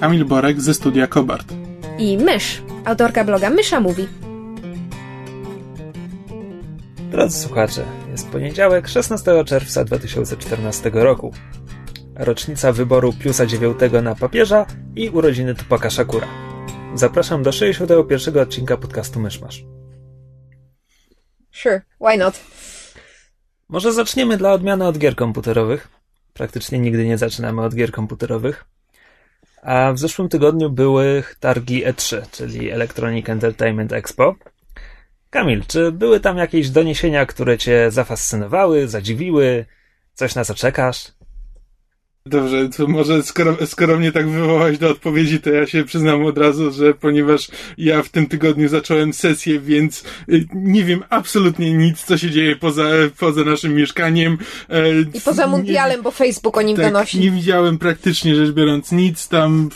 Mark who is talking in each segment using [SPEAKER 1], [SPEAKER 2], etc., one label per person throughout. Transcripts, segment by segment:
[SPEAKER 1] Kamil Borek ze studia Kobart.
[SPEAKER 2] i Mysz, autorka bloga Mysza Mówi.
[SPEAKER 3] Drodzy słuchacze, jest poniedziałek 16 czerwca 2014 roku. Rocznica wyboru Piusa IX na papieża i urodziny Tupaka Shakura. Zapraszam do 61 odcinka podcastu Myszmasz.
[SPEAKER 2] Sure, why not?
[SPEAKER 3] Może zaczniemy dla odmiany od gier komputerowych. Praktycznie nigdy nie zaczynamy od gier komputerowych. A w zeszłym tygodniu były targi E3, czyli Electronic Entertainment Expo. Kamil, czy były tam jakieś doniesienia, które cię zafascynowały, zadziwiły? Coś na co czekasz?
[SPEAKER 1] Dobrze, to może skoro, skoro mnie tak wywołałeś do odpowiedzi, to ja się przyznam od razu, że ponieważ ja w tym tygodniu zacząłem sesję, więc y, nie wiem absolutnie nic, co się dzieje poza, poza naszym mieszkaniem. E,
[SPEAKER 2] I poza mundialem, bo Facebook o nim
[SPEAKER 1] tak,
[SPEAKER 2] donosi.
[SPEAKER 1] nie widziałem praktycznie rzecz biorąc nic tam,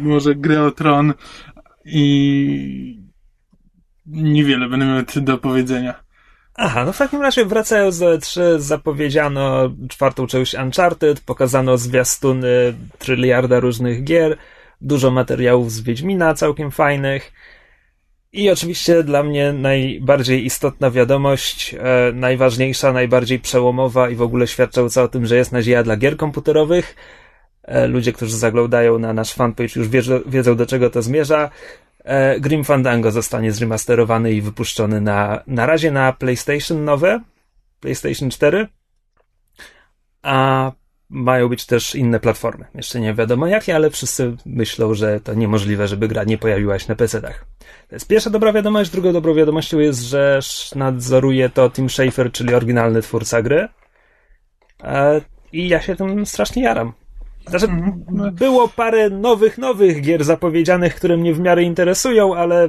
[SPEAKER 1] może grę o tron i niewiele będę miał do powiedzenia.
[SPEAKER 3] Aha, no w takim razie wracając do E3, zapowiedziano czwartą część Uncharted, pokazano zwiastuny tryliarda różnych gier, dużo materiałów z Wiedźmina, całkiem fajnych. I oczywiście dla mnie najbardziej istotna wiadomość, e, najważniejsza, najbardziej przełomowa i w ogóle świadcząca o tym, że jest nadzieja dla gier komputerowych. E, ludzie, którzy zaglądają na nasz fanpage już wiedzą, wiedzą do czego to zmierza. E, Grim Fandango zostanie zremasterowany i wypuszczony na, na razie na PlayStation nowe, PlayStation 4, a mają być też inne platformy. Jeszcze nie wiadomo jakie, ale wszyscy myślą, że to niemożliwe, żeby gra nie pojawiła się na PC-tach. To jest pierwsza dobra wiadomość. Drugą dobrą wiadomością jest, że nadzoruje to Tim Schafer, czyli oryginalny twórca gry. E, I ja się tym strasznie jaram. Znaczy, było parę nowych, nowych gier zapowiedzianych, które mnie w miarę interesują, ale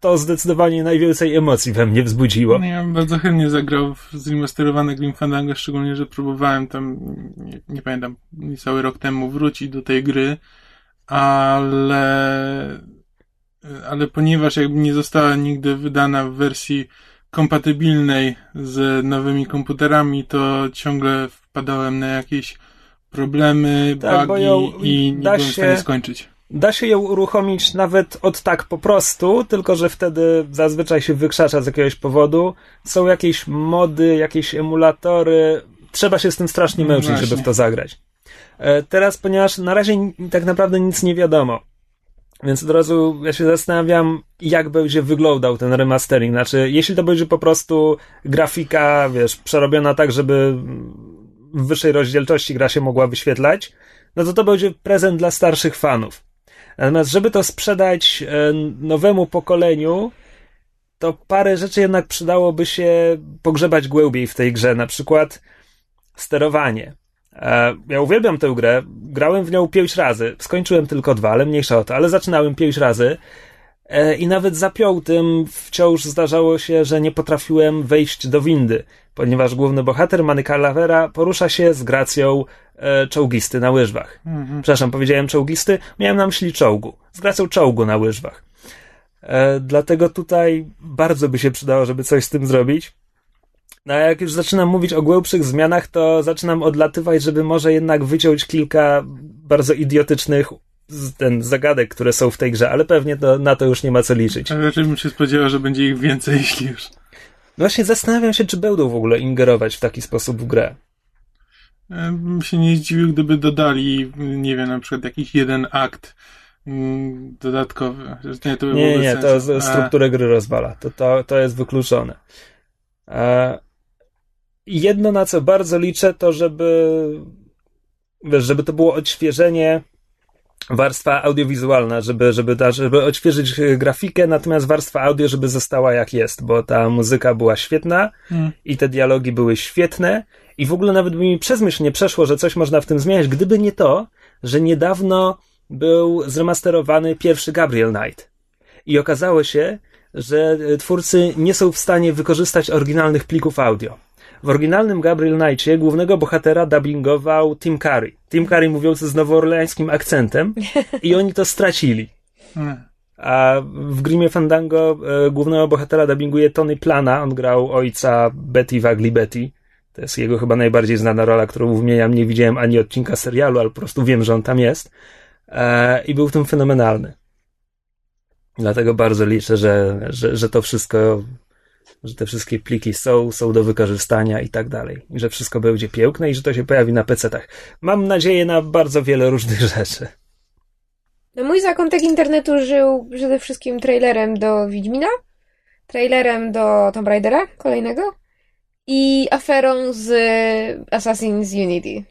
[SPEAKER 3] to zdecydowanie najwięcej emocji we mnie wzbudziło.
[SPEAKER 1] No ja bardzo chętnie zagrał w zremasterowane Grim Fandango, szczególnie, że próbowałem tam, nie, nie pamiętam, cały rok temu wrócić do tej gry, ale ale ponieważ jakby nie została nigdy wydana w wersji kompatybilnej z nowymi komputerami, to ciągle wpadałem na jakieś problemy,
[SPEAKER 3] Tak,
[SPEAKER 1] bugi
[SPEAKER 3] ją
[SPEAKER 1] i nie
[SPEAKER 3] da
[SPEAKER 1] byłem w
[SPEAKER 3] się-
[SPEAKER 1] stanie skończyć.
[SPEAKER 3] Da się ją uruchomić nawet od tak po prostu, tylko że wtedy zazwyczaj się wykrzacza z jakiegoś powodu. Są jakieś mody, jakieś emulatory. Trzeba się z tym strasznie
[SPEAKER 1] No
[SPEAKER 3] męczyć,
[SPEAKER 1] właśnie.
[SPEAKER 3] żeby w to zagrać. E, Teraz, ponieważ na razie tak naprawdę nic nie wiadomo, więc od razu ja się zastanawiam, jak będzie wyglądał ten remastering. Znaczy, jeśli to będzie po prostu grafika, wiesz, przerobiona tak, żeby w wyższej rozdzielczości gra się mogła wyświetlać, no to to będzie prezent dla starszych fanów. Natomiast, żeby to sprzedać e, nowemu pokoleniu, to parę rzeczy jednak przydałoby się pogrzebać głębiej w tej grze. Na przykład sterowanie. E, Ja uwielbiam tę grę. Grałem w nią pięć razy. Skończyłem tylko dwa, ale mniejsza o to. Ale zaczynałem pięć razy. E, I nawet za piątym wciąż zdarzało się, że nie potrafiłem wejść do windy, ponieważ główny bohater Manny Calavera porusza się z gracją e, czołgisty na łyżwach. Przepraszam, powiedziałem czołgisty, miałem na myśli czołgu. Z gracją czołgu na łyżwach. E, dlatego tutaj bardzo by się przydało, żeby coś z tym zrobić. No a jak już zaczynam mówić o głębszych zmianach, to zaczynam odlatywać, żeby może jednak wyciąć kilka bardzo idiotycznych ten zagadek, które są w tej grze, ale pewnie to, na to już nie ma co liczyć.
[SPEAKER 1] Ale raczej bym się spodziewał, że będzie ich więcej, jeśli już.
[SPEAKER 3] Właśnie zastanawiam się, czy będą w ogóle ingerować w taki sposób w grę.
[SPEAKER 1] E, Bym się nie zdziwił, gdyby dodali, nie wiem, na przykład jakiś jeden akt mm, dodatkowy. Nie, to by
[SPEAKER 3] Nie, nie, to z- strukturę gry rozwala. To, to, to jest wykluczone. E, I jedno, na co bardzo liczę, to żeby wiesz, żeby to było odświeżenie warstwa audiowizualna, żeby, żeby, ta, żeby odświeżyć e, grafikę, natomiast warstwa audio, żeby została jak jest, bo ta muzyka była świetna
[SPEAKER 1] Hmm.
[SPEAKER 3] i te dialogi były świetne i w ogóle nawet by mi przez myśl nie przeszło, że coś można w tym zmieniać, gdyby nie to, że niedawno był zremasterowany pierwszy Gabriel Knight. I okazało się, że e, twórcy nie są w stanie wykorzystać oryginalnych plików audio. W oryginalnym Gabriel Knightie głównego bohatera dubbingował Tim Curry. Tim Curry mówiący z nowoorleańskim akcentem i oni to stracili.
[SPEAKER 1] Nie.
[SPEAKER 3] A w Grimie Fandango e, głównego bohatera dubbinguje Tony Plana. On grał ojca Betty w Ugly Betty. To jest jego chyba najbardziej znana rola, którą wymieniam. Nie widziałem ani odcinka serialu, ale po prostu wiem, że on tam jest. E, I był w tym fenomenalny. Dlatego bardzo liczę, że, że, że to wszystko, że te wszystkie pliki są, są do wykorzystania i tak dalej. I że wszystko będzie piękne i że to się pojawi na PC-tach. Mam nadzieję na bardzo wiele różnych rzeczy.
[SPEAKER 2] No mój zakątek internetu żył przede wszystkim trailerem do Wiedźmina, trailerem do Tomb Raidera kolejnego i aferą z Assassin's Unity.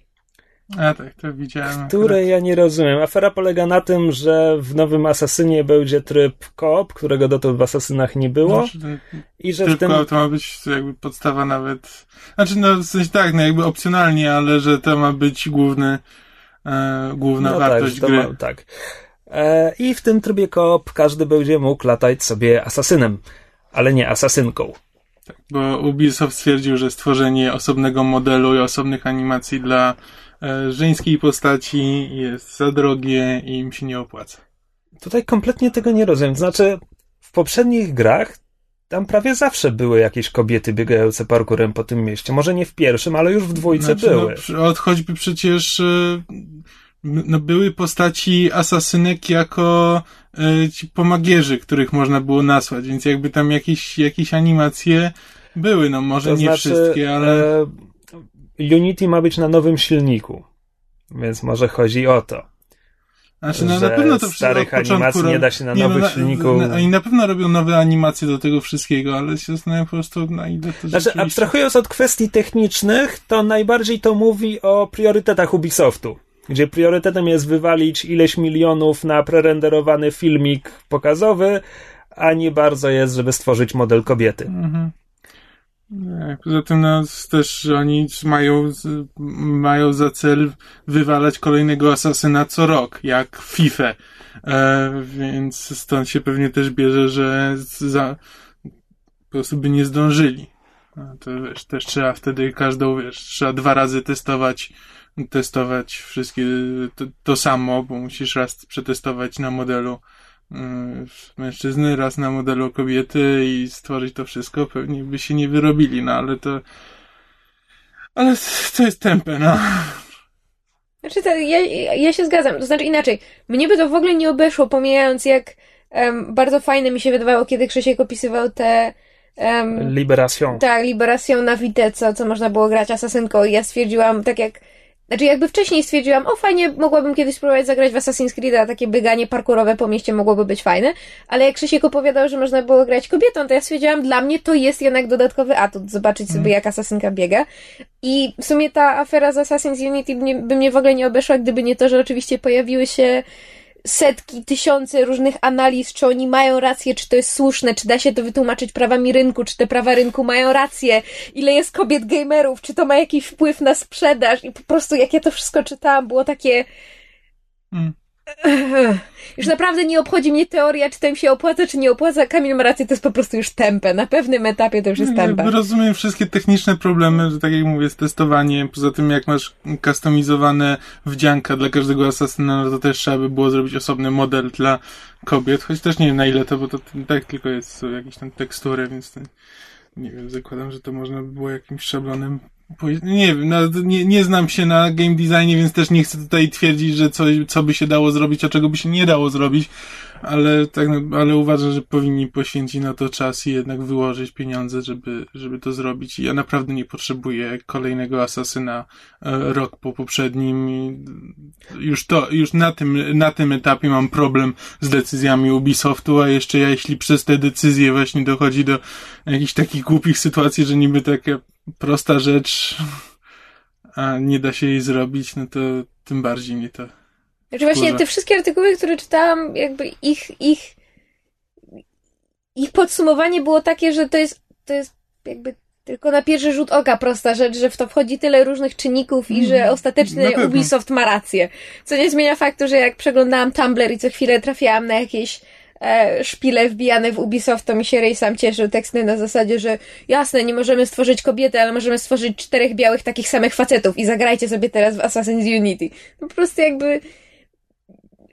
[SPEAKER 1] A tak, to widziałem.
[SPEAKER 3] Które ja nie rozumiem. Afera polega na tym, że w nowym Asasynie będzie tryb koop, którego dotąd w Asasynach nie było.
[SPEAKER 1] Znaczy,
[SPEAKER 3] I że w
[SPEAKER 1] Tylko
[SPEAKER 3] tym.
[SPEAKER 1] to ma być jakby podstawa nawet. Znaczy, no w sensie tak, no jakby opcjonalnie, ale że to ma być główny, e, główna
[SPEAKER 3] No tak,
[SPEAKER 1] wartość
[SPEAKER 3] to
[SPEAKER 1] gry.
[SPEAKER 3] ma, tak. E, I w tym trybie koop każdy będzie mógł latać sobie asasynem, ale nie asasynką.
[SPEAKER 1] Bo Ubisoft stwierdził, że stworzenie osobnego modelu i osobnych animacji dla żeńskiej postaci jest za drogie i im się nie opłaca.
[SPEAKER 3] Tutaj kompletnie tego nie rozumiem. Znaczy, w poprzednich grach tam prawie zawsze były jakieś kobiety biegające parkurem po tym mieście. Może nie w pierwszym, ale już w dwójce
[SPEAKER 1] Znaczy,
[SPEAKER 3] były.
[SPEAKER 1] No, od choćby przecież e, no, były postaci asasynek jako e, ci pomagierzy, których można było nasłać, więc jakby tam jakieś, jakieś animacje były, no może
[SPEAKER 3] To
[SPEAKER 1] nie
[SPEAKER 3] znaczy,
[SPEAKER 1] wszystkie, ale
[SPEAKER 3] e, Unity ma być na nowym silniku. Więc może chodzi o to.
[SPEAKER 1] znaczy, no, na pewno to wszystko
[SPEAKER 3] starych animacji nie da się na
[SPEAKER 1] nie, no,
[SPEAKER 3] nowych silniku-
[SPEAKER 1] oni na pewno robią nowe animacje do tego wszystkiego, ale się zastanawiam po prostu na ile to
[SPEAKER 3] Znaczy,
[SPEAKER 1] rzeczywiście...
[SPEAKER 3] abstrahując od kwestii technicznych, to najbardziej to mówi o priorytetach Ubisoftu. Gdzie priorytetem jest wywalić ileś milionów na prerenderowany filmik pokazowy, a nie bardzo jest, żeby stworzyć model kobiety.
[SPEAKER 1] Mhm. Poza tym no, s- też oni mają, mają za cel wywalać kolejnego asasyna co rok, jak FIFA. E, więc stąd się pewnie też bierze, że za, po prostu by nie zdążyli. A to wiesz, też trzeba wtedy każdą, wiesz, trzeba dwa razy testować, testować wszystkie to, to samo, bo musisz raz przetestować na modelu mężczyzny, raz na modelu kobiety i stworzyć to wszystko, pewnie by się nie wyrobili, no ale to ale to jest tempe, no.
[SPEAKER 2] Znaczy, to, ja, ja się zgadzam. To znaczy inaczej. Mnie by to w ogóle nie obeszło, pomijając jak em, bardzo fajne mi się wydawało, kiedy Krzysiek opisywał te em,
[SPEAKER 3] Liberation.
[SPEAKER 2] tak, Liberation na Vita, co, co można było grać asasynką i ja stwierdziłam, tak jak znaczy jakby wcześniej stwierdziłam, o fajnie, mogłabym kiedyś spróbować zagrać w Assassin's Creed, a takie bieganie parkurowe po mieście mogłoby być fajne, ale jak Krzysiek opowiadał, że można było grać kobietą, to ja stwierdziłam, dla mnie to jest jednak dodatkowy atut, zobaczyć sobie jak asasynka biega. I w sumie ta afera z Assassin's Unity by mnie w ogóle nie obeszła, gdyby nie to, że oczywiście pojawiły się setki, tysiące różnych analiz, czy oni mają rację, czy to jest słuszne, czy da się to wytłumaczyć prawami rynku, czy te prawa rynku mają rację, ile jest kobiet gamerów, czy to ma jakiś wpływ na sprzedaż i po prostu jak ja to wszystko czytałam, było takie
[SPEAKER 1] Mm.
[SPEAKER 2] Już naprawdę nie obchodzi mnie teoria, czy im się opłaca, czy nie opłaca. Kamil ma rację, to jest po prostu już tempę. Na pewnym etapie to już jest tempę.
[SPEAKER 1] Jakby rozumiem wszystkie techniczne problemy, że tak jak mówię, z testowaniem. Poza tym, jak masz customizowane wdzianka dla każdego asasyna, no to też trzeba by było zrobić osobny model dla kobiet, choć też nie wiem na ile to, bo to tak tylko jest, jakieś tam tekstury, więc to, nie wiem, zakładam, że to można by było jakimś szablonem. Nie wiem, nie, nie znam się na game designie, więc też nie chcę tutaj twierdzić, że coś, co by się dało zrobić, a czego by się nie dało zrobić, ale tak, no, ale uważam, że powinni poświęcić na to czas i jednak wyłożyć pieniądze, żeby, żeby to zrobić. I ja naprawdę nie potrzebuję kolejnego asasyna e, rok po poprzednim. Już to, już na tym, na tym etapie mam problem z decyzjami Ubisoftu, a jeszcze ja, jeśli przez te decyzje właśnie dochodzi do jakichś takich głupich sytuacji, że niby taka prosta rzecz, a nie da się jej zrobić, no to tym bardziej mnie to
[SPEAKER 2] Znaczy właśnie
[SPEAKER 1] Kurwa.
[SPEAKER 2] te wszystkie artykuły, które czytałam, jakby ich, ich, ich podsumowanie było takie, że to jest, to jest jakby tylko na pierwszy rzut oka prosta rzecz, że w to wchodzi tyle różnych czynników i że ostatecznie
[SPEAKER 1] Na pewno.
[SPEAKER 2] Ubisoft ma rację. Co nie zmienia faktu, że jak przeglądałam Tumblr i co chwilę trafiałam na jakieś e, szpile wbijane w Ubisoft, to mi się Ray sam cieszył teksty na zasadzie, że jasne, nie możemy stworzyć kobiety, ale możemy stworzyć czterech białych takich samych facetów i zagrajcie sobie teraz w Assassin's Unity. No po prostu jakby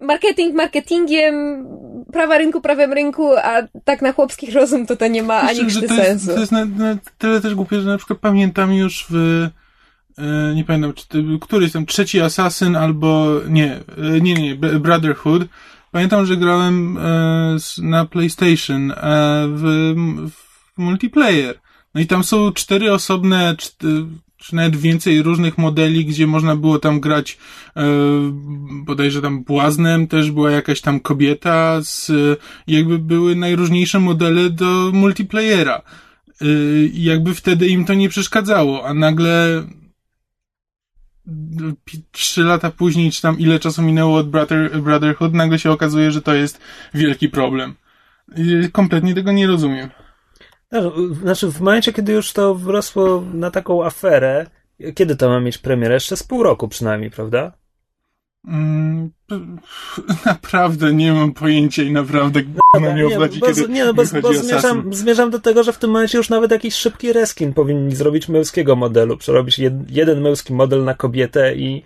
[SPEAKER 2] marketing marketingiem, prawa rynku prawem rynku, a tak na chłopski rozum to to nie ma ani
[SPEAKER 1] to jest,
[SPEAKER 2] sensu.
[SPEAKER 1] to jest na, na tyle też głupie, że na przykład pamiętam już w e, nie pamiętam, czy to, któryś tam trzeci Assassin albo nie, e, nie, nie, Brotherhood. Pamiętam, że grałem e, na PlayStation w, w multiplayer. No i tam są cztery osobne, czy nawet więcej różnych modeli, gdzie można było tam grać e, bodajże tam błaznem też była jakaś tam kobieta z, jakby były najróżniejsze modele do multiplayera. I jakby wtedy im to nie przeszkadzało, a nagle pi- trzy lata później, czy tam ile czasu minęło od Brother, Brotherhood, nagle się okazuje, że to jest wielki problem. Kompletnie tego nie rozumiem.
[SPEAKER 3] Znaczy, w momencie, kiedy już to wrosło na taką aferę, kiedy to ma mieć premierę? Jeszcze z pół roku przynajmniej, prawda?
[SPEAKER 1] Mm, naprawdę nie mam pojęcia i naprawdę
[SPEAKER 3] Dobra,
[SPEAKER 1] mnie
[SPEAKER 3] nie,
[SPEAKER 1] obchodzi,
[SPEAKER 3] bo,
[SPEAKER 1] kiedy
[SPEAKER 3] nie, no bo, bo zmierzam, zmierzam do tego, że w tym momencie już nawet jakiś szybki reskin powinni zrobić męskiego modelu, przerobić jed, jeden męski model na kobietę i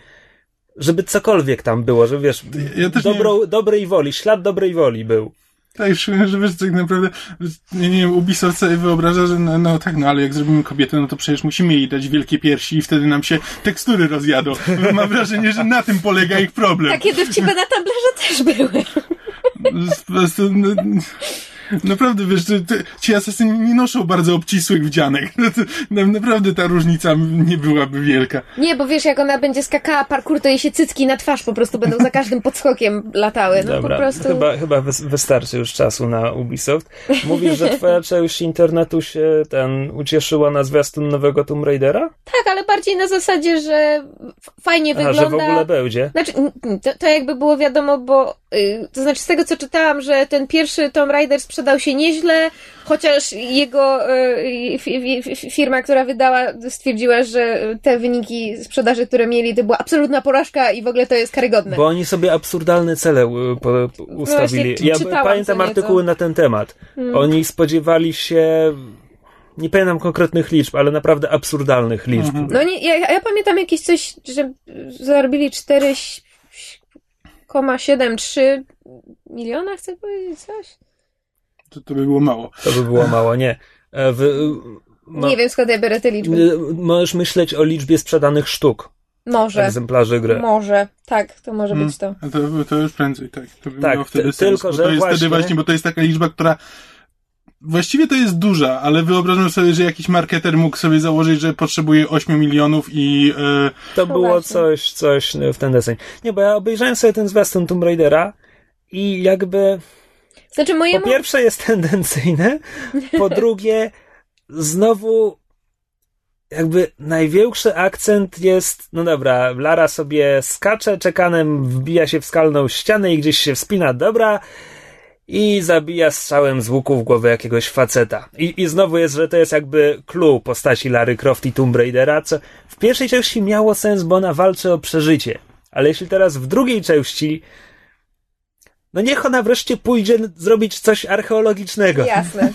[SPEAKER 3] żeby cokolwiek tam było, że wiesz,
[SPEAKER 1] Ja nie
[SPEAKER 3] dobro, dobrej woli, ślad dobrej woli był.
[SPEAKER 1] Tak, że wiesz, tak naprawdę, nie, nie wiem, Ubisoft sobie wyobraża, że no, no tak, no ale jak zrobimy kobietę, no to przecież musimy jej dać wielkie piersi i wtedy nam się tekstury rozjadą. No, mam wrażenie, że na tym polega ich problem.
[SPEAKER 2] Takie dowcipy na Tumblerze też były.
[SPEAKER 1] Po prostu, no, naprawdę, wiesz, że te, ci asesyni nie noszą bardzo obcisłych wdzianek. Naprawdę ta różnica nie byłaby wielka.
[SPEAKER 2] Nie, bo wiesz, jak ona będzie skakała parkour, to jej się cycki na twarz po prostu będą za każdym podskokiem latały. No
[SPEAKER 3] Dobra,
[SPEAKER 2] po prostu...
[SPEAKER 3] chyba, chyba wys- wystarczy już czasu na Ubisoft. Mówisz, że twoja część internetu się ten ucieszyła na zwiastun nowego Tomb Raidera?
[SPEAKER 2] Tak, ale bardziej na zasadzie, że fajnie
[SPEAKER 3] A,
[SPEAKER 2] wygląda.
[SPEAKER 3] że w ogóle będzie?
[SPEAKER 2] Znaczy, to, to jakby było wiadomo, bo to znaczy z tego co czytałam, że ten pierwszy Tomb Raider sprzedał się nieźle, chociaż jego y, fi, fi, firma, która wydała, stwierdziła, że te wyniki sprzedaży, które mieli, to była absolutna porażka i w ogóle to jest karygodne.
[SPEAKER 3] Bo oni sobie absurdalne cele y, po, ustawili.
[SPEAKER 2] właśnie,
[SPEAKER 3] ja pamiętam artykuły na ten temat.
[SPEAKER 2] Hmm.
[SPEAKER 3] Oni spodziewali się, nie pamiętam konkretnych liczb, ale naprawdę absurdalnych liczb.
[SPEAKER 2] No nie, ja, ja pamiętam jakieś coś, że zarobili 4,73 miliona, chcę powiedzieć coś?
[SPEAKER 1] To, to by było mało.
[SPEAKER 3] To by było mało, nie. E, W, ma,
[SPEAKER 2] Nie wiem skąd ja biorę te liczby.
[SPEAKER 3] y, Możesz myśleć o liczbie sprzedanych sztuk,
[SPEAKER 2] Może.
[SPEAKER 3] egzemplarzy gry.
[SPEAKER 2] Może. Tak, to może być to.
[SPEAKER 1] To, to już prędzej, tak. To by
[SPEAKER 3] Tak,
[SPEAKER 1] wtedy sens,
[SPEAKER 3] tylko, że
[SPEAKER 1] to jest
[SPEAKER 3] właśnie-
[SPEAKER 1] wtedy właśnie, bo to jest taka liczba, która właściwie to jest duża, ale wyobrażam sobie, że jakiś marketer mógł sobie założyć, że potrzebuje 8 milionów i e,
[SPEAKER 3] To
[SPEAKER 2] No
[SPEAKER 3] było
[SPEAKER 2] właśnie.
[SPEAKER 3] coś, coś w ten deseń. Nie, bo ja obejrzałem sobie ten zwiastun Tomb Raidera i jakby
[SPEAKER 2] Znaczy
[SPEAKER 3] po pierwsze jest tendencyjne, po drugie znowu jakby największy akcent jest, no dobra, Lara sobie skacze, czekanem wbija się w skalną ścianę i gdzieś się wspina, dobra, i zabija strzałem z łuku w głowę jakiegoś faceta. I, I znowu jest, że to jest jakby clue postaci Lary Croft i Tomb Raidera, co w pierwszej części miało sens, bo ona walczy o przeżycie. Ale jeśli teraz w drugiej części no niech ona wreszcie pójdzie zrobić coś archeologicznego.
[SPEAKER 2] Jasne.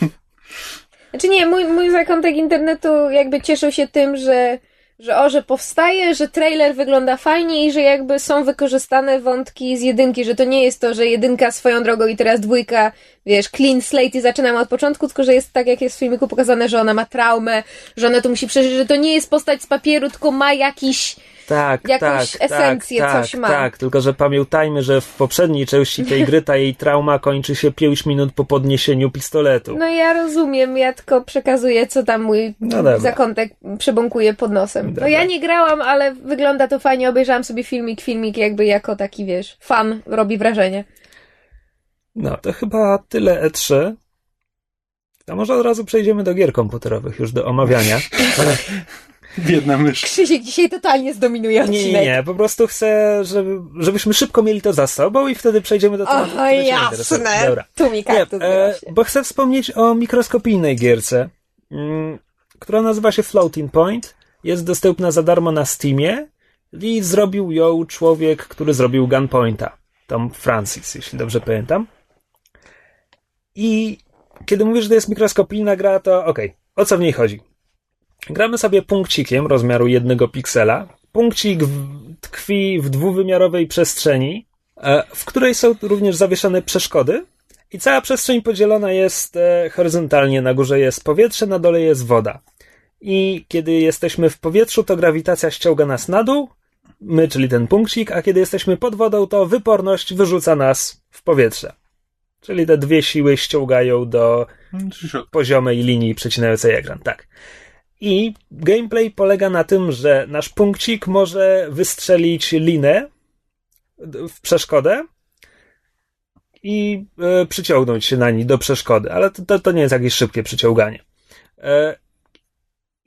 [SPEAKER 2] Znaczy nie, mój, mój zakątek internetu jakby cieszył się tym, że, że o, że powstaje, że trailer wygląda fajnie i że jakby są wykorzystane wątki z jedynki, że to nie jest to, że jedynka swoją drogą i teraz dwójka, wiesz, clean slate i zaczynamy od początku, tylko że jest tak, jak jest w filmiku pokazane, że ona ma traumę, że ona to musi przeżyć, że to nie jest postać z papieru, tylko ma jakiś
[SPEAKER 3] Tak,
[SPEAKER 2] jakąś
[SPEAKER 3] tak,
[SPEAKER 2] esencję,
[SPEAKER 3] tak,
[SPEAKER 2] coś
[SPEAKER 3] tak,
[SPEAKER 2] ma.
[SPEAKER 3] Tak, tylko że pamiętajmy, że w poprzedniej części tej gry ta jej trauma kończy się 5 minut po podniesieniu pistoletu.
[SPEAKER 2] No ja rozumiem, ja tylko przekazuję, co tam mój
[SPEAKER 3] No
[SPEAKER 2] zakątek przebąkuje pod nosem. No
[SPEAKER 3] Dobra.
[SPEAKER 2] ja nie grałam, ale wygląda to fajnie, obejrzałam sobie filmik, filmik jakby jako taki, wiesz, fan robi wrażenie.
[SPEAKER 3] No, to chyba tyle E3. A może od razu przejdziemy do gier komputerowych, już do omawiania.
[SPEAKER 1] biedna mysz.
[SPEAKER 2] Krzysiek dzisiaj totalnie zdominuje
[SPEAKER 3] Nie,
[SPEAKER 2] odcinek.
[SPEAKER 3] nie, nie, po prostu chcę, żeby, żebyśmy szybko mieli to za sobą i wtedy przejdziemy do tematu,
[SPEAKER 2] O, jasne.
[SPEAKER 3] Dobra.
[SPEAKER 2] Tu mi
[SPEAKER 3] Nie, e, bo chcę wspomnieć o mikroskopijnej gierce. Mm, która nazywa się Floating Point. Jest dostępna za darmo na Steamie i zrobił ją człowiek, który zrobił Gunpointa. Tom Francis, jeśli dobrze pamiętam. I kiedy mówisz, że to jest mikroskopijna gra, to okej, okay. o co w niej chodzi? Gramy sobie punkcikiem rozmiaru jednego piksela. Punkcik tkwi w dwuwymiarowej przestrzeni, e, w której są również zawieszone przeszkody. I cała przestrzeń podzielona jest e, horyzontalnie. Na górze jest powietrze, na dole jest woda. I kiedy jesteśmy w powietrzu, to grawitacja ściąga nas na dół, my, czyli ten punkcik, a kiedy jesteśmy pod wodą, to wyporność wyrzuca nas w powietrze. Czyli te dwie siły ściągają do poziomej linii przecinającej ekran. Tak. I gameplay polega na tym, że nasz punkcik może wystrzelić linę w przeszkodę i e, przyciągnąć się na niej do przeszkody, ale to, to, to nie jest jakieś szybkie przyciąganie. E,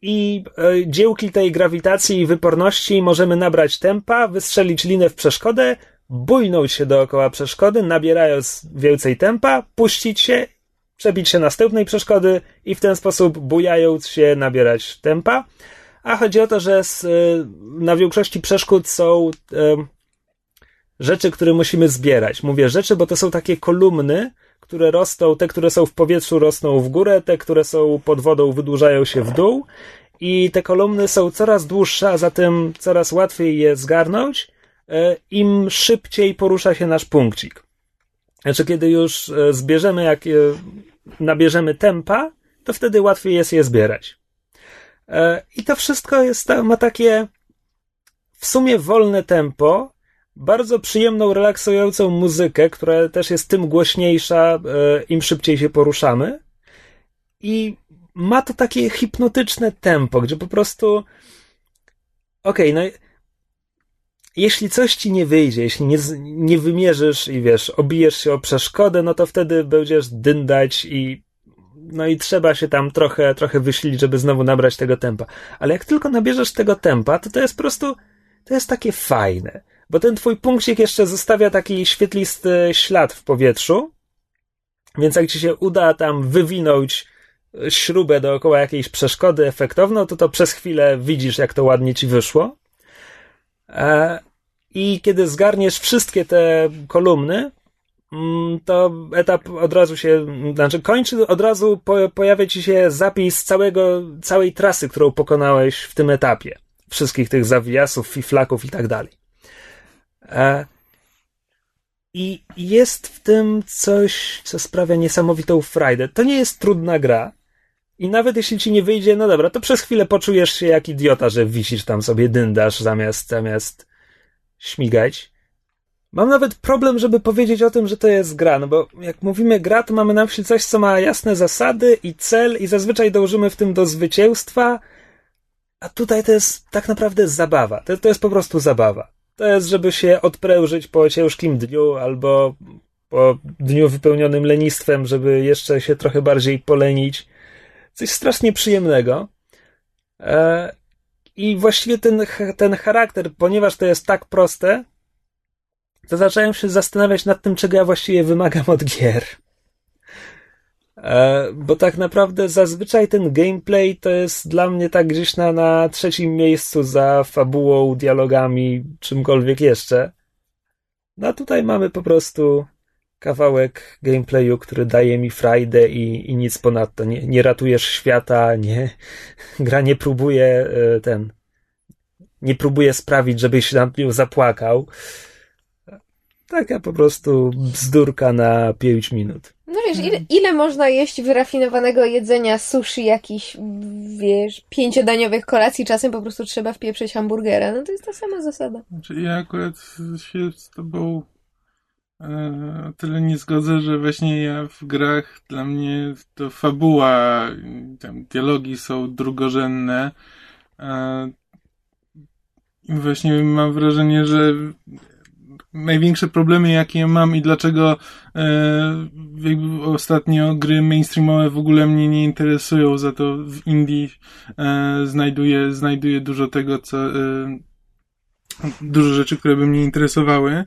[SPEAKER 3] I e, dziełki tej grawitacji i wyporności możemy nabrać tempa, wystrzelić linę w przeszkodę, bujnąć się dookoła przeszkody, nabierając więcej tempa, puścić się przebić się następnej przeszkody i w ten sposób bujając się nabierać tempa. A chodzi o to, że z, y, na większości przeszkód są y, rzeczy, które musimy zbierać. Mówię rzeczy, bo to są takie kolumny, które rosną, te, które są w powietrzu rosną w górę, te, które są pod wodą wydłużają się w dół i te kolumny są coraz dłuższe, a zatem coraz łatwiej je zgarnąć, y, im szybciej porusza się nasz punkcik. Znaczy, kiedy już zbierzemy jak, nabierzemy tempa, to wtedy łatwiej jest je zbierać. E, I to wszystko jest, ma takie w sumie wolne tempo, bardzo przyjemną, relaksującą muzykę, która też jest tym głośniejsza, e, im szybciej się poruszamy. I ma to takie hipnotyczne tempo, gdzie po prostu. Okej, okay, no. Jeśli coś ci nie wyjdzie, jeśli nie, nie wymierzysz i wiesz, obijesz się o przeszkodę, no to wtedy będziesz dyndać i no i trzeba się tam trochę, trochę wysilić, żeby znowu nabrać tego tempa. Ale jak tylko nabierzesz tego tempa, to to jest po prostu, to jest takie fajne. Bo ten twój punkcik jeszcze zostawia taki świetlisty ślad w powietrzu, więc jak ci się uda tam wywinąć śrubę dookoła jakiejś przeszkody efektowną, to to przez chwilę widzisz, jak to ładnie ci wyszło. I kiedy zgarniesz wszystkie te kolumny, Mm, to etap od razu się, znaczy kończy, od razu po, pojawia ci się zapis całego, całej trasy, którą pokonałeś w tym etapie. Wszystkich tych zawijasów, fiflaków i tak dalej. E, I jest w tym coś, co sprawia niesamowitą frajdę. To nie jest trudna gra. I nawet jeśli ci nie wyjdzie, no dobra, to przez chwilę poczujesz się jak idiota, że wisisz tam sobie dyndasz zamiast, zamiast śmigać. Mam nawet problem, żeby powiedzieć o tym, że to jest gra, no bo jak mówimy gra, to mamy na myśli coś, co ma jasne zasady i cel i zazwyczaj dążymy w tym do zwycięstwa, a tutaj to jest tak naprawdę zabawa. To, to jest po prostu zabawa. To jest, żeby się odprężyć po ciężkim dniu albo po dniu wypełnionym lenistwem, żeby jeszcze się trochę bardziej polenić. Coś strasznie przyjemnego. E, I właściwie ten, ten charakter, ponieważ to jest tak proste, to zacząłem się zastanawiać nad tym, czego ja właściwie wymagam od gier. E, bo tak naprawdę zazwyczaj ten gameplay to jest dla mnie tak gdzieś na, na trzecim miejscu za fabułą, dialogami, czymkolwiek jeszcze. No a tutaj mamy po prostu kawałek gameplayu, który daje mi frajdę i, i nic ponadto. Nie, nie ratujesz świata, nie, gra nie próbuje e, ten, nie próbuje sprawić, żebyś nad nią zapłakał. Taka po prostu bzdurka na 5 minut.
[SPEAKER 2] No wiesz, ile, ile można jeść wyrafinowanego jedzenia, sushi, jakichś, wiesz, pięciodaniowych kolacji, czasem po prostu trzeba wpieprzyć hamburgera. No to jest ta sama zasada.
[SPEAKER 1] Znaczy ja akurat się z tobą tyle nie zgodzę, że właśnie ja w grach dla mnie to fabuła, tam dialogi są drugorzędne. E, i właśnie mam wrażenie, że największe problemy, jakie mam i dlaczego e, ostatnio gry mainstreamowe w ogóle mnie nie interesują, za to w Indii e, znajduję, znajduję dużo tego, co e, dużo rzeczy, które by mnie interesowały.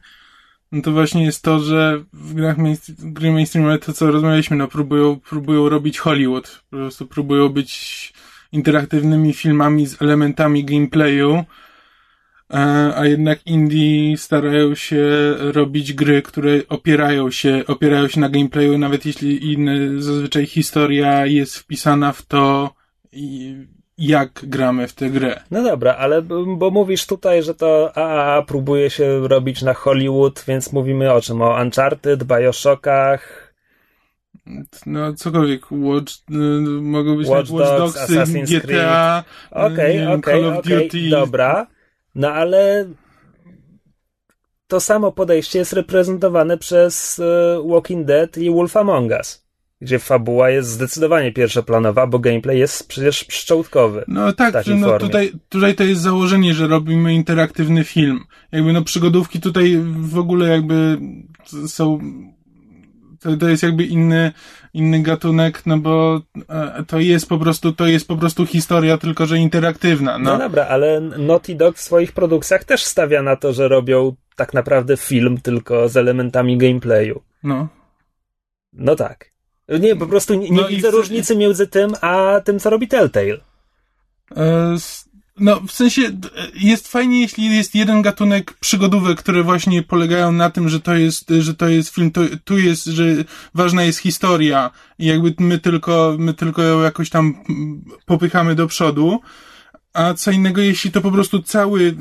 [SPEAKER 1] No to właśnie jest to, że w grach gry mainstreamowe to co rozmawialiśmy, no próbują, próbują robić Hollywood. Po prostu próbują być interaktywnymi filmami z elementami gameplayu, a, a jednak indie starają się robić gry, które opierają się, opierają się na gameplayu, nawet jeśli inne, zazwyczaj historia jest wpisana w to, jak gramy w tę grę.
[SPEAKER 3] No dobra, ale bo mówisz tutaj, że to AAA próbuje się robić na Hollywood, więc mówimy o czym? O Uncharted, Bioshockach,
[SPEAKER 1] no, cokolwiek. Watch, y, mogą być
[SPEAKER 3] Watch, Watch Dogs, Assassin's
[SPEAKER 1] GTA,
[SPEAKER 3] okej, okay, okay, Call of okay, Duty. Dobra, no ale to samo podejście jest reprezentowane przez y, Walking Dead i Wolf Among Us gdzie fabuła jest zdecydowanie pierwszoplanowa, bo gameplay jest przecież pszczołkowy.
[SPEAKER 1] No tak, no tutaj, tutaj to jest założenie, że robimy interaktywny film. Jakby no przygodówki tutaj w ogóle jakby są to, to jest jakby inny, inny gatunek, no bo e, to jest po prostu, to jest po prostu historia, tylko że interaktywna. No,
[SPEAKER 3] no dobra, ale Naughty Dog w swoich produkcjach też stawia na to, że robią tak naprawdę film tylko z elementami gameplayu.
[SPEAKER 1] No.
[SPEAKER 3] No tak. Nie, po prostu nie, nie no widzę różnicy między tym, a tym, co robi Telltale.
[SPEAKER 1] E, no, w sensie jest fajnie, jeśli jest jeden gatunek przygodówek, które właśnie polegają na tym, że to jest, że to jest film, to, tu jest, że ważna jest historia i jakby my tylko, my tylko ją jakoś tam popychamy do przodu. A co innego, jeśli to po prostu cały,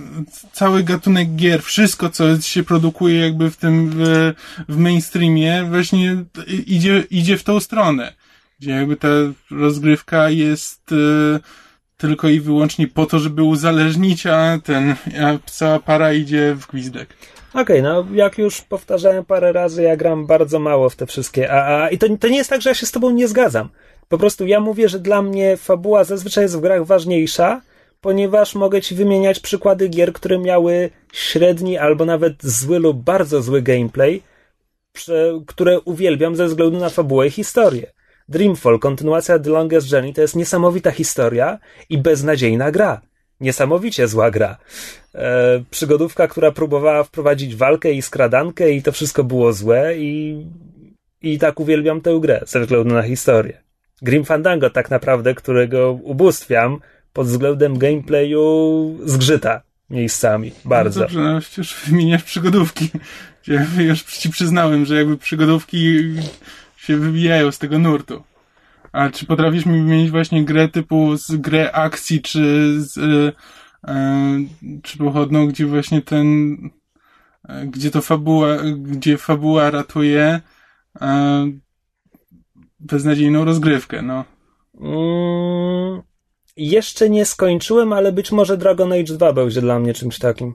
[SPEAKER 1] cały gatunek gier, wszystko, co się produkuje jakby w tym, w, w mainstreamie, właśnie idzie, idzie w tą stronę. Gdzie jakby ta rozgrywka jest, yy, tylko i wyłącznie po to, żeby uzależnić, a ten, a cała para idzie w gwizdek.
[SPEAKER 3] Okej, okay, no jak już powtarzałem parę razy, ja gram bardzo mało w te wszystkie AA i to, to nie jest tak, że ja się z tobą nie zgadzam. Po prostu ja mówię, że dla mnie fabuła zazwyczaj jest w grach ważniejsza, ponieważ mogę ci wymieniać przykłady gier, które miały średni albo nawet zły lub bardzo zły gameplay, które uwielbiam ze względu na fabułę i historię. Dreamfall, kontynuacja The Longest Journey, to jest niesamowita historia i beznadziejna gra. Niesamowicie zła gra. E, przygodówka, która próbowała wprowadzić walkę i skradankę i to wszystko było złe i, i tak uwielbiam tę grę ze względu na historię. Grim Fandango tak naprawdę, którego ubóstwiam pod względem gameplayu zgrzyta miejscami. Bardzo.
[SPEAKER 1] No dobrze, no przecież wymieniasz przygodówki. Ja już ci przyznałem, że jakby przygodówki się wybijają z tego nurtu. A czy potrafisz mi wymienić właśnie grę typu z grę akcji, czy z, e, e, czy pochodną, gdzie właśnie ten, e, gdzie to fabuła, gdzie fabuła ratuje e, beznadziejną rozgrywkę, no.
[SPEAKER 3] Mm, jeszcze nie skończyłem, ale być może Dragon Age 2 będzie dla mnie czymś takim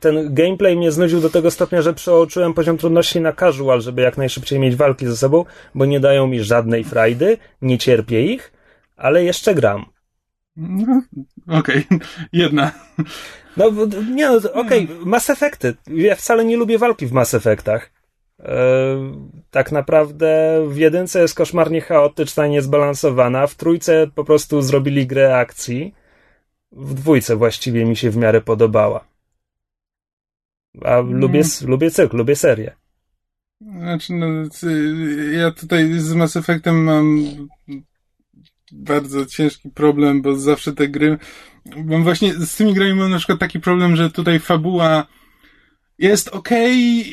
[SPEAKER 3] ten gameplay mnie znudził do tego stopnia, że przeoczyłem poziom trudności na casual, żeby jak najszybciej mieć walki ze sobą, bo nie dają mi żadnej frajdy, nie cierpię ich, ale jeszcze gram.
[SPEAKER 1] No, okej, okay. jedna.
[SPEAKER 3] No, nie, no, okej, okay. Mass Effecty. Ja wcale nie lubię walki w Mass Effectach. Tak naprawdę w jedynce jest koszmarnie chaotyczna i niezbalansowana, w trójce po prostu zrobili grę akcji, w dwójce właściwie mi się w miarę podobała. A lubię, mm. lubię cykl, lubię serię.
[SPEAKER 1] Znaczy, no, ja tutaj z Mass Effectem mam bardzo ciężki problem, bo zawsze te gry. Mam właśnie z tymi grami mam na przykład taki problem, że tutaj fabuła jest okay,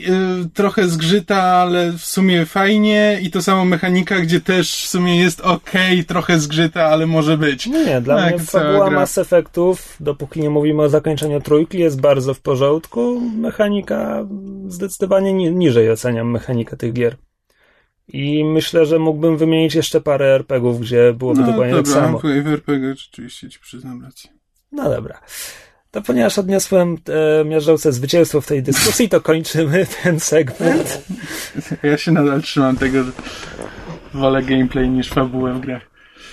[SPEAKER 1] trochę zgrzyta, ale w sumie fajnie i to samo mechanika, gdzie też w sumie jest okay, trochę zgrzyta, ale może być.
[SPEAKER 3] Nie, nie dla tak, mnie fabuła gra... Mass Effectów, dopóki nie mówimy o zakończeniu trójki, jest bardzo w porządku. Mechanika zdecydowanie niżej oceniam mechanikę tych gier. I myślę, że mógłbym wymienić jeszcze parę RPGów, gdzie byłoby no, dokładnie
[SPEAKER 1] dobra,
[SPEAKER 3] tak samo.
[SPEAKER 1] Dobra, w RPG rzeczywiście ci przyznam rację.
[SPEAKER 3] No dobra. To ponieważ odniosłem e, miażdżące zwycięstwo w tej dyskusji, to kończymy ten segment.
[SPEAKER 1] Ja się nadal trzymam tego, że wolę gameplay niż fabułę w grach.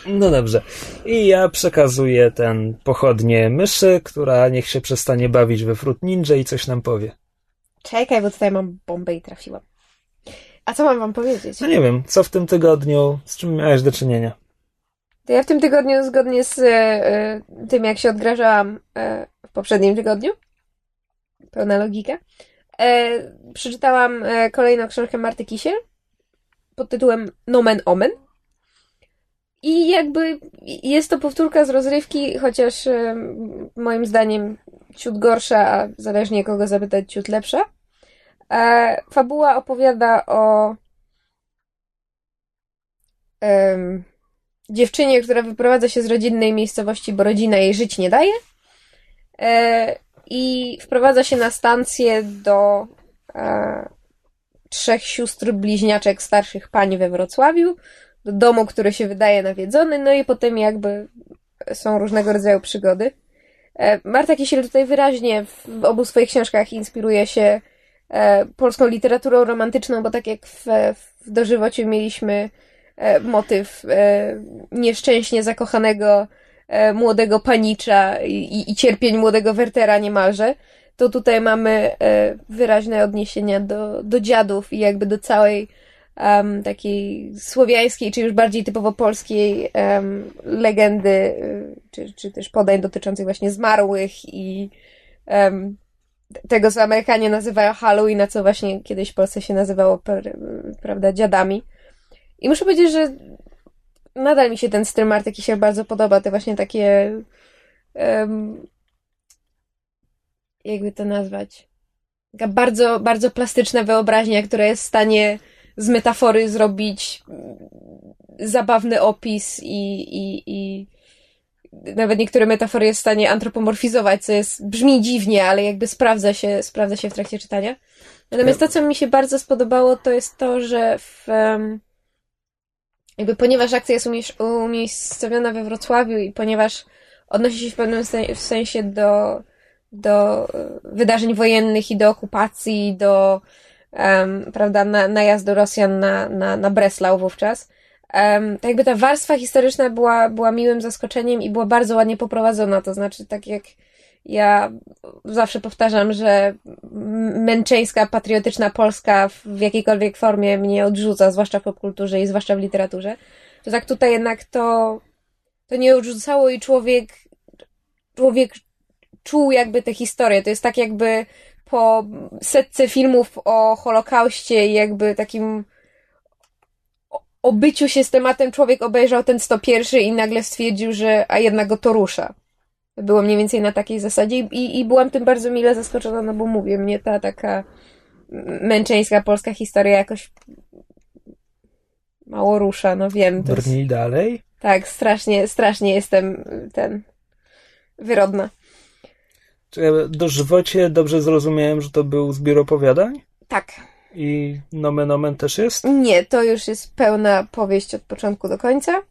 [SPEAKER 3] No dobrze. I ja przekazuję ten pochodnie myszy, która niech się przestanie bawić we Fruit Ninja i coś nam powie.
[SPEAKER 2] Czekaj, bo tutaj mam bombę i trafiłam. A co mam wam powiedzieć?
[SPEAKER 3] No nie wiem, co w tym tygodniu, z czym miałeś do czynienia?
[SPEAKER 2] To ja w tym tygodniu, zgodnie z e, tym, jak się odgrażałam e, w poprzednim tygodniu, pełna logika, e, przeczytałam e, kolejną książkę Marty Kisiel pod tytułem Nomen Omen. I jakby jest to powtórka z rozrywki, chociaż moim zdaniem ciut gorsza, a zależnie kogo zapytać, ciut lepsza. E, fabuła opowiada o dziewczynie, która wyprowadza się z rodzinnej miejscowości, bo rodzina jej żyć nie daje. E, I wprowadza się na stację do e, trzech sióstr bliźniaczek starszych pań we Wrocławiu, do domu, który się wydaje nawiedzony, no i potem jakby są różnego rodzaju przygody. E, Marta Kisiel tutaj wyraźnie w obu swoich książkach inspiruje się e, polską literaturą romantyczną, bo tak jak w, w dożywociu mieliśmy e, motyw nieszczęśnie zakochanego młodego panicza i, i cierpień młodego Wertera niemalże, to tutaj mamy wyraźne odniesienia do, do dziadów i jakby do całej um, takiej słowiańskiej, czy już bardziej typowo polskiej um, legendy, czy, czy też podań dotyczących właśnie zmarłych i um, tego, co Amerykanie nazywają Halloween, a co właśnie kiedyś w Polsce się nazywało, prawda, dziadami. I muszę powiedzieć, że nadal mi się ten styl Marty się bardzo podoba, te właśnie takie um, jakby to nazwać taka bardzo, bardzo plastyczna wyobraźnia, która jest w stanie z metafory zrobić zabawny opis i, i, i nawet niektóre metafory jest w stanie antropomorfizować, co jest, brzmi dziwnie, ale jakby sprawdza się, sprawdza się w trakcie czytania. Natomiast to, co mi się bardzo spodobało, to jest to, że w, jakby ponieważ akcja jest umiejscowiona we Wrocławiu i ponieważ odnosi się w pewnym sensie do, do e, wydarzeń wojennych i do okupacji, do um, prawda, na, najazdu Rosjan na, na, na Breslau wówczas. Um, tak jakby ta warstwa historyczna była, była miłym zaskoczeniem i była bardzo ładnie poprowadzona, to znaczy tak jak ja zawsze powtarzam, że męczeńska, patriotyczna Polska w jakiejkolwiek formie mnie odrzuca, zwłaszcza w popkulturze i zwłaszcza w literaturze, to tak tutaj jednak to, to nie odrzucało i człowiek, człowiek czuł jakby tę historię. To jest tak jakby po setce filmów o Holokauście i jakby takim obyciu się z tematem człowiek obejrzał ten 101 i nagle stwierdził, że a jednak go to rusza. Było mniej więcej na takiej zasadzie i, i byłam tym bardzo mile zaskoczona, no bo mówię, mnie ta taka męczeńska polska historia jakoś mało rusza, no wiem.
[SPEAKER 3] Brnij jest... dalej?
[SPEAKER 2] Tak, strasznie, strasznie jestem ten wyrodna.
[SPEAKER 3] Dożywocie dobrze zrozumiałem, że to był zbiór opowiadań?
[SPEAKER 2] Tak.
[SPEAKER 3] I nomen omen też jest?
[SPEAKER 2] Nie, to już jest pełna powieść od początku do końca.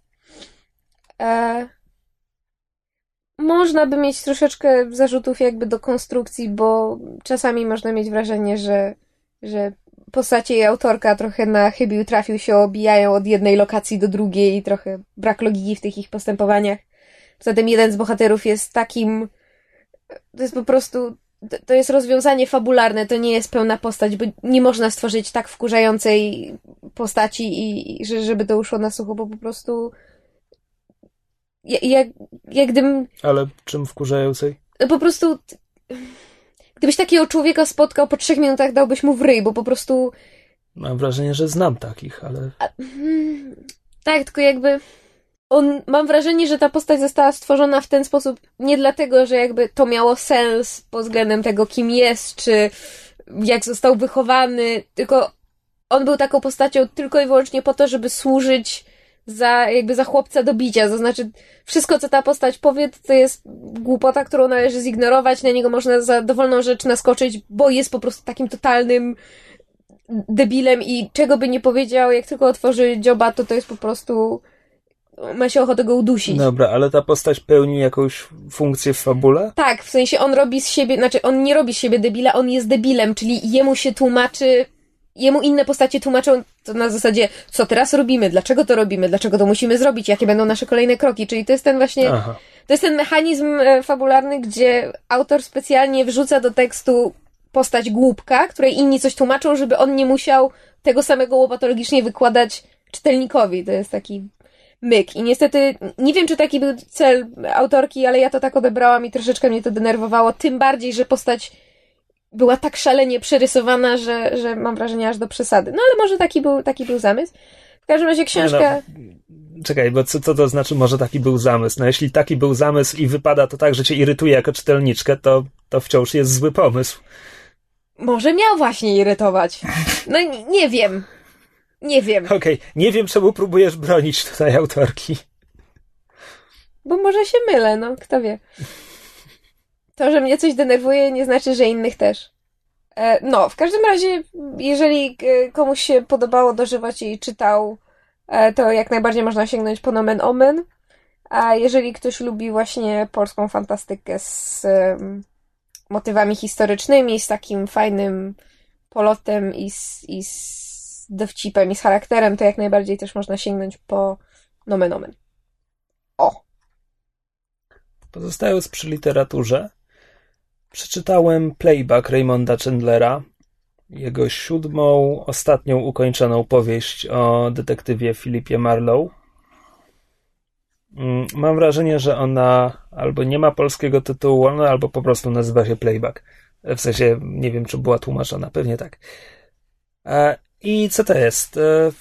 [SPEAKER 2] E... Można by mieć troszeczkę zarzutów jakby do konstrukcji, bo czasami można mieć wrażenie, że, że postacie i autorka trochę na chybił trafił się, obijają od jednej lokacji do drugiej i trochę brak logiki w tych ich postępowaniach. Zatem jeden z bohaterów jest takim to jest po prostu, to jest rozwiązanie fabularne, to nie jest pełna postać, bo nie można stworzyć tak wkurzającej postaci i, i żeby to uszło na sucho, bo po prostu jak, jak gdybym...
[SPEAKER 3] Ale czym wkurzającej?
[SPEAKER 2] No po prostu gdybyś takiego człowieka spotkał po trzech minutach dałbyś mu w ryj, bo po prostu
[SPEAKER 3] Mam wrażenie, że znam takich, ale... A,
[SPEAKER 2] hmm, tak, tylko jakby on, mam wrażenie, że ta postać została stworzona w ten sposób nie dlatego, że jakby to miało sens pod względem tego, kim jest, czy jak został wychowany, tylko on był taką postacią tylko i wyłącznie po to, żeby służyć za, jakby za chłopca do bicia. To znaczy, wszystko, co ta postać powie, to jest głupota, którą należy zignorować, na niego można za dowolną rzecz naskoczyć, bo jest po prostu takim totalnym debilem i czego by nie powiedział, jak tylko otworzy dzioba, to to jest po prostu ma się ochotę go udusić.
[SPEAKER 3] Dobra, ale ta postać pełni jakąś funkcję w fabule?
[SPEAKER 2] Tak, w sensie on robi z siebie, znaczy on nie robi z siebie debila, on jest debilem, czyli jemu się tłumaczy, jemu inne postacie tłumaczą to na zasadzie, co teraz robimy, dlaczego to robimy, dlaczego to musimy zrobić, jakie będą nasze kolejne kroki, czyli to jest ten właśnie, Aha. to jest ten mechanizm e, fabularny, gdzie autor specjalnie wrzuca do tekstu postać głupka, której inni coś tłumaczą, żeby on nie musiał tego samego łopatologicznie wykładać czytelnikowi. To jest taki myk. I niestety, nie wiem, czy taki był cel autorki, ale ja to tak odebrałam i troszeczkę mnie to denerwowało. Tym bardziej, że postać była tak szalenie przerysowana, że, że mam wrażenie aż do przesady. No ale może taki był, taki był zamysł. W każdym razie książka...
[SPEAKER 3] No, czekaj, bo co, co to znaczy, może taki był zamysł? No jeśli taki był zamysł i wypada to tak, że cię irytuje jako czytelniczkę, to, to wciąż jest zły pomysł.
[SPEAKER 2] Może miał właśnie irytować. No nie, nie wiem. Nie wiem.
[SPEAKER 3] Okej, okay. nie wiem, czemu próbujesz bronić tutaj autorki.
[SPEAKER 2] Bo może się mylę, no kto wie. To, że mnie coś denerwuje, nie znaczy, że innych też. E, no, w każdym razie, jeżeli e, komuś się podobało dożywać i czytał, e, to jak najbardziej można sięgnąć po nomen omen. A jeżeli ktoś lubi właśnie polską fantastykę z motywami historycznymi, z takim fajnym polotem i z, i z dowcipem i z charakterem, to jak najbardziej też można sięgnąć po nomen omen. O!
[SPEAKER 3] Pozostając przy literaturze, Przeczytałem playback Raymonda Chandlera, jego siódmą, ostatnią ukończoną powieść o detektywie Philipie Marlowe. Mm, mam wrażenie, że ona albo nie ma polskiego tytułu, albo po prostu nazywa się Playback. W sensie, nie wiem, czy była tłumaczona, pewnie tak. E, I co to jest? E,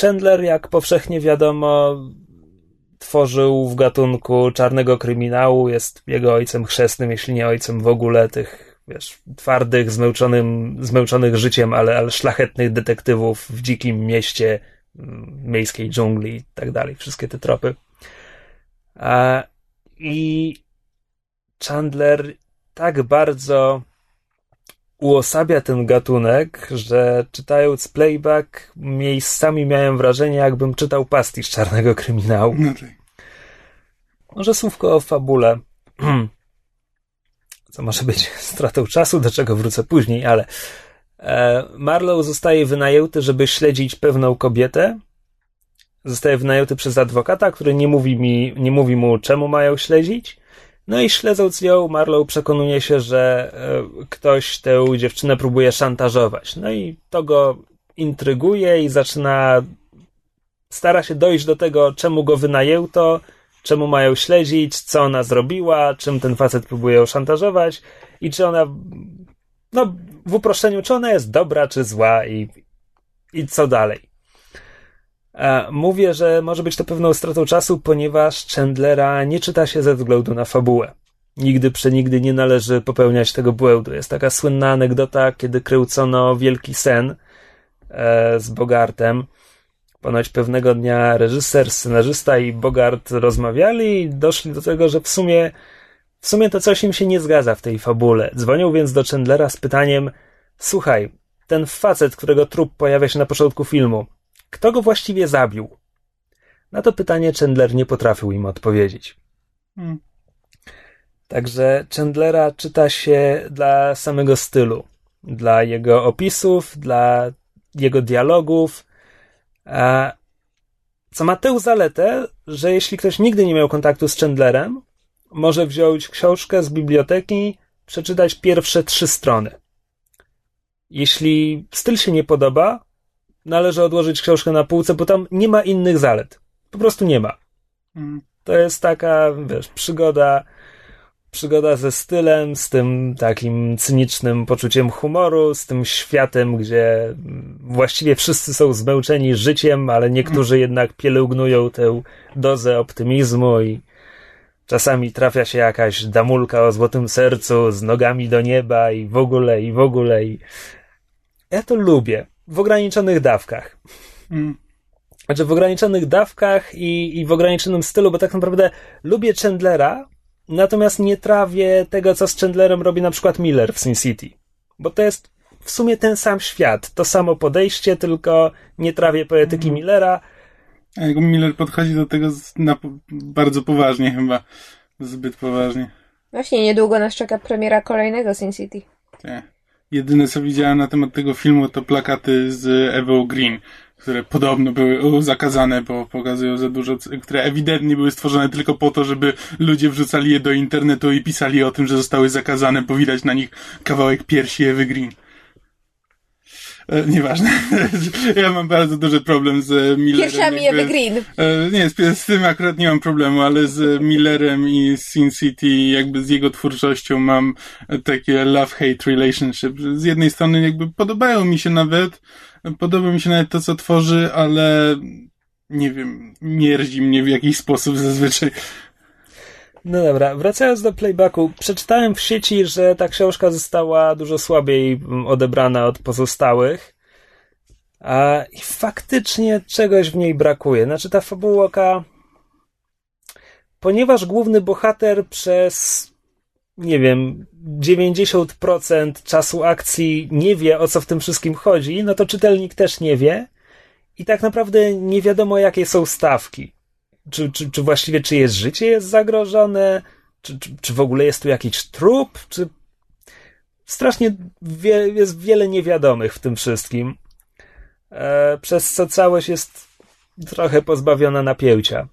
[SPEAKER 3] Chandler, jak powszechnie wiadomo, tworzył w gatunku czarnego kryminału, jest jego ojcem chrzestnym, jeśli nie ojcem w ogóle tych, wiesz, twardych, zmęczonym, zmęczonych życiem, ale, ale szlachetnych detektywów w dzikim mieście, mm, miejskiej dżungli i tak dalej, wszystkie te tropy. I Chandler tak bardzo uosabia ten gatunek, że czytając playback miejscami miałem wrażenie, jakbym czytał pastisz czarnego kryminału. No tak. Może słówko o fabule. Co może być stratą czasu, do czego wrócę później, ale e, Marlow zostaje wynajęty, żeby śledzić pewną kobietę. Zostaje wynajęty przez adwokata, który nie mówi, mi, nie mówi mu, czemu mają śledzić. No i śledząc ją, Marlow przekonuje się, że e, ktoś tę dziewczynę próbuje szantażować. No i to go intryguje i zaczyna. Stara się dojść do tego, czemu go wynajęto, czemu mają śledzić, co ona zrobiła, czym ten facet próbuje ją szantażować i czy ona. No, w uproszczeniu, czy ona jest dobra, czy zła i, i co dalej. Mówię, że może być to pewną stratą czasu, ponieważ Chandlera nie czyta się ze względu na fabułę. Nigdy przenigdy nie należy popełniać tego błędu. Jest taka słynna anegdota, kiedy kręcono Wielki Sen e, z Bogartem. Ponoć pewnego dnia reżyser, scenarzysta i Bogart rozmawiali i doszli do tego, że w sumie, w sumie to coś im się nie zgadza w tej fabule. Dzwonią więc do Chandlera z pytaniem: Słuchaj, ten facet, którego trup pojawia się na początku filmu, kto go właściwie zabił? Na to pytanie Chandler nie potrafił im odpowiedzieć. Hmm. Także Chandlera czyta się dla samego stylu, dla jego opisów, dla jego dialogów, a co ma tę zaletę, że jeśli ktoś nigdy nie miał kontaktu z Chandlerem, może wziąć książkę z biblioteki, przeczytać pierwsze trzy strony. Jeśli styl się nie podoba, należy odłożyć książkę na półce, bo tam nie ma innych zalet. Po prostu nie ma. Mm. To jest taka, wiesz, przygoda, przygoda ze stylem, z tym takim cynicznym poczuciem humoru, z tym światem, gdzie właściwie wszyscy są zmęczeni życiem, ale niektórzy mm. jednak pielęgnują tę dozę optymizmu i czasami trafia się jakaś damulka o złotym sercu z nogami do nieba i w ogóle, i w ogóle. I... Ja to lubię w ograniczonych dawkach. Mm. Znaczy w ograniczonych dawkach i, i w ograniczonym stylu, bo tak naprawdę lubię Chandlera, natomiast nie trawię tego, co z Chandlerem robi na przykład Miller w Sin City. Bo to jest w sumie ten sam świat, to samo podejście, tylko nie trawię poetyki mm. Millera.
[SPEAKER 1] A jak Miller podchodzi do tego na, bardzo poważnie chyba. Zbyt poważnie.
[SPEAKER 2] Właśnie, niedługo nas czeka premiera kolejnego Sin City.
[SPEAKER 1] Tak. Jedyne co widziałem na temat tego filmu to plakaty z Evo Green, które podobno były zakazane, bo pokazują za dużo, które ewidentnie były stworzone tylko po to, żeby ludzie wrzucali je do internetu i pisali o tym, że zostały zakazane, bo widać na nich kawałek piersi Ewy Green. E, nieważne. ja mam bardzo duży problem z Millerem.
[SPEAKER 2] Pierwszami Ewy Green.
[SPEAKER 1] E, nie, z, z, tym akurat nie mam problemu, ale z Millerem i Sin City, jakby z jego twórczością mam takie love-hate relationship. Z jednej strony jakby podobają mi się nawet, podoba mi się nawet to, co tworzy, ale nie wiem, mierzi mnie w jakiś sposób zazwyczaj.
[SPEAKER 3] No dobra, wracając do playbacku, przeczytałem w sieci, że ta książka została dużo słabiej mm, odebrana od pozostałych. A i faktycznie czegoś w niej brakuje. Znaczy ta fabułka. Ponieważ główny bohater przez nie wiem, 90% czasu akcji nie wie o co w tym wszystkim chodzi, no to czytelnik też nie wie. I tak naprawdę nie wiadomo, jakie są stawki czy, czy, czy właściwie życie jest zagrożone, czy, czy, czy w ogóle jest tu jakiś trup, czy strasznie wie, jest wiele niewiadomych w tym wszystkim, e, przez co całość jest trochę pozbawiona napięcia.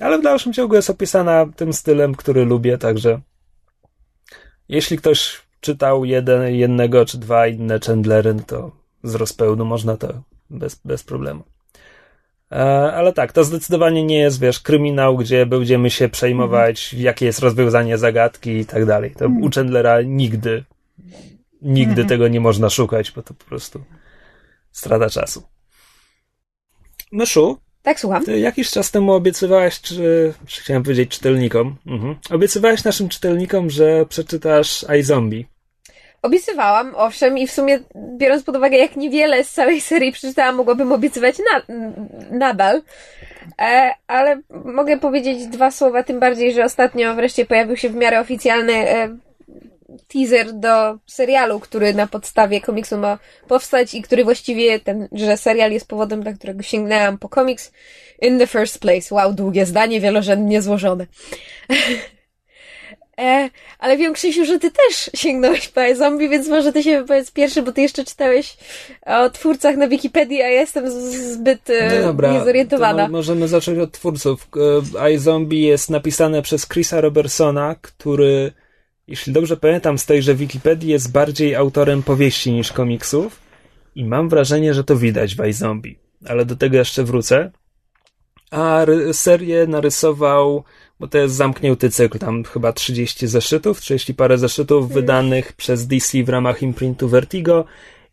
[SPEAKER 3] Ale w dalszym ciągu jest opisana tym stylem, który lubię, także jeśli ktoś czytał jeden, jednego czy dwa inne Chandlery, to z rozpełnu można to bez, bez problemu. E, ale tak, to zdecydowanie nie jest, wiesz, kryminał, gdzie będziemy się przejmować, mhm. jakie jest rozwiązanie zagadki i tak dalej. To mhm. u Chandlera nigdy, nigdy mhm. tego nie można szukać, bo to po prostu strata czasu. Myszu?
[SPEAKER 2] Tak, słucham.
[SPEAKER 3] Ty jakiś czas temu obiecywałaś, czy, czy chciałem powiedzieć czytelnikom, mhm. obiecywałaś naszym czytelnikom, że przeczytasz iZombie.
[SPEAKER 2] Obiecywałam, owszem, i w sumie biorąc pod uwagę, jak niewiele z całej serii przeczytałam, mogłabym obiecywać na, nadal. E, ale mogę powiedzieć dwa słowa, tym bardziej, że ostatnio wreszcie pojawił się w miarę oficjalny e, teaser do serialu, który na podstawie komiksu ma powstać i który właściwie ten, że serial jest powodem, dla którego sięgnęłam po komiks in the first place. Wow, długie zdanie, wielorzędnie złożone. E, ale wiem, Krzysiu, że ty też sięgnąłeś po zombie, więc może ty się wypowiedz pierwszy, bo ty jeszcze czytałeś o twórcach na Wikipedii, a ja jestem zbyt e, no dobra, niezorientowana.
[SPEAKER 3] Mo możemy zacząć od twórców. E, iZombie jest napisane przez Chrisa Robertsona, który, jeśli dobrze pamiętam z tejże Wikipedii, jest bardziej autorem powieści niż komiksów i mam wrażenie, że to widać w iZombie. Ale do tego jeszcze wrócę. A serię narysował bo to jest zamknięty cykl, tam chyba 30 zeszytów, 30 parę zeszytów hmm. wydanych przez DC w ramach imprintu Vertigo